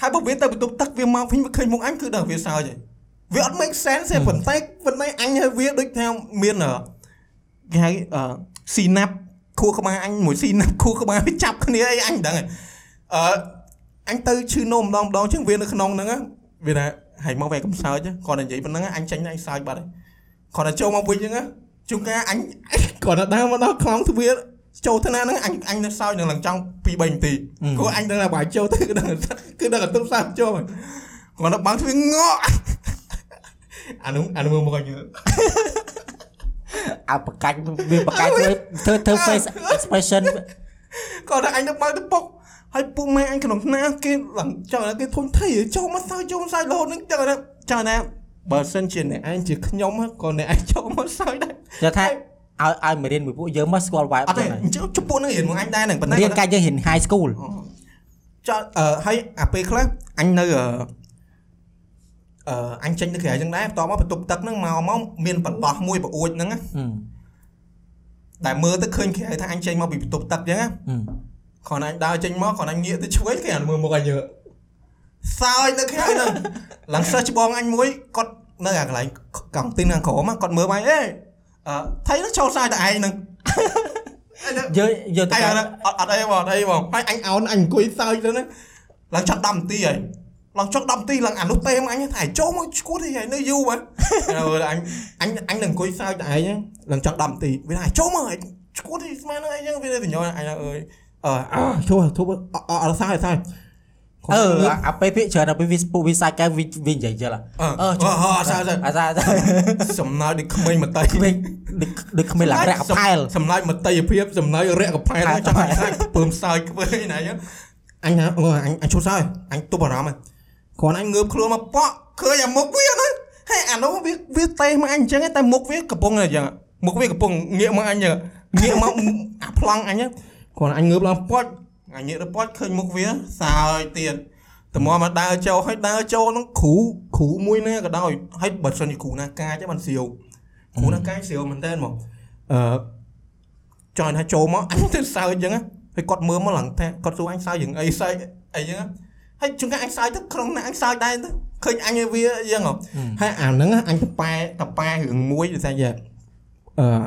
ហើយហើយបើវាទៅបន្ទប់ទឹកវាមកវិញវាឃើញមុខអញគឺដឹងវាសើចហើយវាអត់ make sense ទេប៉ុន្តែប៉ុន្តែអញហើយវាដូចថាមានអឺគេហៅអឺស៊ីណាប់ខួរក្បាលអញមួយស៊ីណាប់ខួរក្បាលវាចាប់គ្នាអីអញមិនដឹងហើយអឺអញទៅឈឺនោមម្ដងម្ដងចឹងវានៅក្នុងហ្នឹងណាវាថាហើយមកវាកំសើចគាត់តែនិយាយប៉ុណ្ណឹងអញចាញ់អញសើចបាត់ហើយគាត់តែចូលមកវិញចឹងណាជួនកាលអញគាត់តែដើរមកដល់ខ្លោងទ្វារ ចូលថ្នាក់ហ្នឹងអញអញនៅសើចនឹងឡើងចង់2 3នាទីព្រោះអញដឹងថាបើចូលទៅគឺដឹងគឺដឹងតែទុំសើចចូលហើយគាត់ទៅបើកទ្វាรงក់អានោះអានោះមើលមកអញអើបកាច់វាបកាច់ធ្វើធ្វើធ្វើ face expression គាត់ថាអញទៅបើកទៅពុកហើយពុកម៉ែអញក្នុងថ្នាក់គេឡើងចង់ឲ្យគេធុញថៃចូលមកសើចចូលមកសើចរហូតហ្នឹងចង់ថាចង់ថាបើសិនជាអ្នកឯងជាខ្ញុំក៏អ្នកឯងចូលមកសើចដែរចូលថា ឲ្យឲ្យមករៀនមួយពួកយើងមកស្គាល់ vibe អត់ទេហ្នឹងហើយអញ្ចឹងជពួកហ្នឹងរៀនមកអញដែរហ្នឹងប៉ុន្តែរៀនកាច់យើងរៀន high school ចោលអឺហើយអាពេលខ្លះអញនៅអឺអឺអញចេញទៅក្រៅអញ្ចឹងដែរបន្ទាប់មកបន្ទប់ទឹកហ្នឹងមកមកមានបន្លោះមួយប្អួចហ្នឹងណាអឺដែលមើលទៅឃើញក្រៅថាអញចេញមកពីបន្ទប់ទឹកអញ្ចឹងណាអឺគ្រាន់តែអញដើរចេញមកគ្រាន់តែងាកទៅឆ្វេងគេអានមើលមុខអញយើសើចនៅក្រៅហ្នឹងឡើងសិស្សច្បងអញមួយគាត់នៅអាកន្លែងកង់ទីនខាងក្រោមគាត់មើលមកអេអឺ ថៃនោះចូលសើចតែឯងហ្នឹងយើងយើងទៅអញអត់អត់អីបងអត់អីបងហើយអញអោនអញអង្គុយសើចទៅណាឡើងចង់10នាទីហើយឡើងចង់10នាទីឡើងអានោះទេមកអញថាចូលមកឈួតទេហើយនៅយូរមកអញអញអញនឹងអង្គុយសើចតែឯងឡើងចង់10នាទីវាថាចូលមកឈួតទេស្មានហ្នឹងអីចឹងវាទៅញយអញអើយអឺចូលធូបអត់សើចសើច អឺអាពេលភាកច្រើនដល់ពេលវាពុះវាសាច់កែវវាវានិយាយចឹងអឺអឺសើចសើចអាសាសំណើដូចក្មេងមតីក្មេងដូចដូចក្មេងឡើងរះកផែលសំណើចមតីភាពសំណើចរះកផែលចង់ឲ្យខ្លាចពើមសើចធ្វើឯណាចឹងអញណាអញអញឈប់សើចអញទប់អារម្មណ៍គ្រាន់អញងើបខ្លួនមកប៉ក់ឃើញអាមុខវាហ្នឹងហើយអានោះវាវាទេមកអញអញ្ចឹងតែមុខវាកំពុងអញ្ចឹងមុខវាកំពុងងាកមកអញចឹងងាកមកអាប្លង់អញហ្នឹងគ្រាន់អញងើបឡើងប៉ក់ អញងាកទៅប៉ក់ឃើញមុខវាសើចទៀតតមកមកដើរចូលហើយដើរចូលហ្នឹងគ្រូគ្រូមួយណាក៏ដោយហើយបើសិនជាគ្រូណាកាចបានសៀវគ្រូណាកាចសៀវមែនតើមកអឺចង់ថាចូលមកអញទៅសើចអញ្ចឹងហើយគាត់មើលមកឡើងថាគាត់សួរអញសើចយ៉ាងអីសើចអីចឹងហើយជួនកាលអញសើចទៅក្នុងណាអញសើចដែរទៅឃើញអញវាអញ្ចឹងហើយអាហ្នឹងអញទៅប៉ែតប៉ែរឿងមួយដូចថាយ៉ាអឺ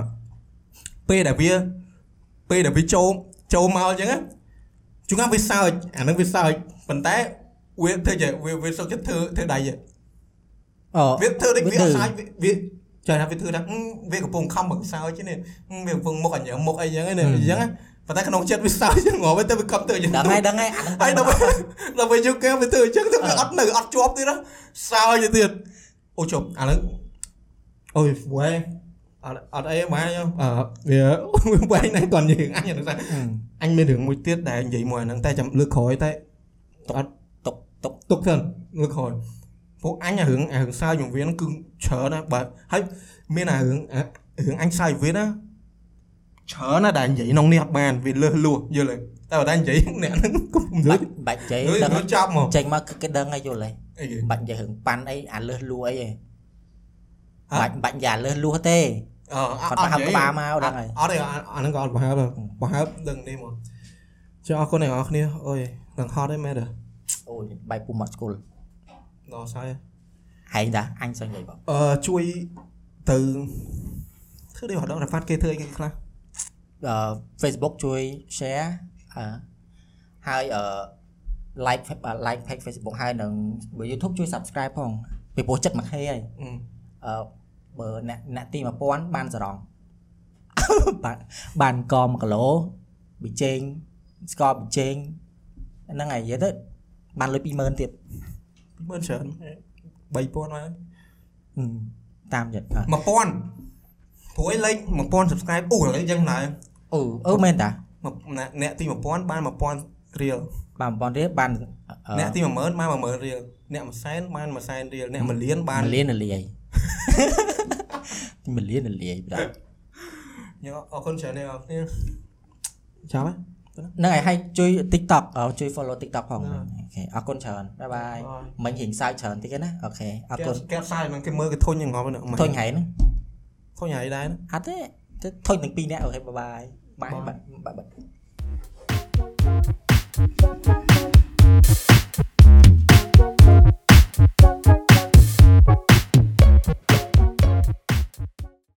ពេលដែលវាពេលដែលវាចូលចូលមកអញ្ចឹង ជួនកាលវាសើចអាហ្នឹងវាសើចប៉ុន្តែវាធ្វើជាវាវាសុខចិត្តធ្វើធ្វើដៃអូវាធ្វើដូចវាអត់សាច់វាចាថាវាធ្វើថាវាកំពុងខំបង្សើចនេះវាកំពុងមុខអញ្ចឹងមុខអីចឹងនេះអញ្ចឹងប៉ុន្តែក្នុងចិត្តវាសើចចឹងងទៅវាកប់ទៅអញ្ចឹងដឹងហើយដឹងហើយអាហ្នឹងហើយដល់ដល់ពេលយកកែវាធ្វើអញ្ចឹងទៅវាអត់នៅអត់ជាប់ទៀតណាសើចទៀតអូជប់អាហ្នឹងអូយវ៉ែអត់អត់អីបានអឺវាវ៉ែហ្នឹងគាត់និយាយអញហ្នឹងថាអញមានរឿងមួយទៀ តដែលនិយាយមួយអាហ្នឹងតែចាំលើកក្រោយតែអត់ទុកទុកទុកទៅលើកក្រោយពួកអញអារឿងអារឿងសើចនឹងវាគឺច្រើនណាស់បាទហើយមានអារឿងរឿងអញសើចវាណាច្រើនណាស់ដែលនិយាយក្នុងនេះអត់បានវាលើសលួសយល់ទេតែបើតែនិយាយអ្នកហ្នឹងក៏មិនលឺបាច់និយាយលឺដឹងលឺចាប់មកចេញមកគឺគេដឹងហើយយល់ហើយអីគេបាច់និយាយរឿងប៉ាន់អីអាលើសលួអីហ៎ហ៎បាច់បាច់និយាយលើសលួទេ អឺអគាត់ត់ប្រហែលនិយាយក្បាលមកដឹងហើយអត់ទេអាហ្នឹងក៏អត់ប្រហែលដែរប្រហែលដឹងនេះមកចុះអរគុណអ្នកនរគ្នាអូយនឹងហត់ទេមែនទេអូយបាយពុំមកស្គាល់ដល់សើចហែងតាអញសឹងនិយាយបងអឺជួយទៅធ្វើនេះអត់ដឹងរ៉ាហ្វាត់គេធ្វើអីគេខ្លះអឺ Facebook ជួយ share អឺហើយអឺ like like page Facebook ហើយនឹងបើ YouTube ជួយ subscribe ផងពីព្រោះចិត្តមួយ K ហើយអឺអឺ បើអ្នកអ្នកទី1000បានសរងបានបានក1គីឡូប៊ីចេងស្ករប៊ីចេងហ្នឹងហើយនិយាយទៅបានលុយ20000ទៀតមើលច្រើន3000មកហឹមតាមចិត្តអ่ะ1000ព្រោះឯលេខ1000 subscribe អូឥឡូវយ៉ាងណាអូអឺមែនតាមកអ្នកអ្នកទី1000បាន1000រៀលបាន1000រៀលបានអឺអ្នកទី10000បាន10000រៀលអ្នក1សែនបាន1សែនរៀលអ្នក1លានបានមួយលាននលាយ មួយលាននលាយបាទញ៉ាំអរគុណច្រើនអ្នកនរគ្នាចាំហ៎ហ្នឹងហើយឲ្យជួយ TikTok អឺជួយ follow TikTok ផងអូខេអរគុណច្រើនបាយបាយមិញរៀងសើចច្រើនតិចណាអូខេអរគុណគេផ្សាយហ្នឹងគេមើលគេធុញយ៉ាងងប់ហ្នឹងធុញហែហ្នឹងធុញហើយដែរអត់ទេទៅធុញទាំងពីរនាក់អូខេបាយបាយបាយបាយបាយ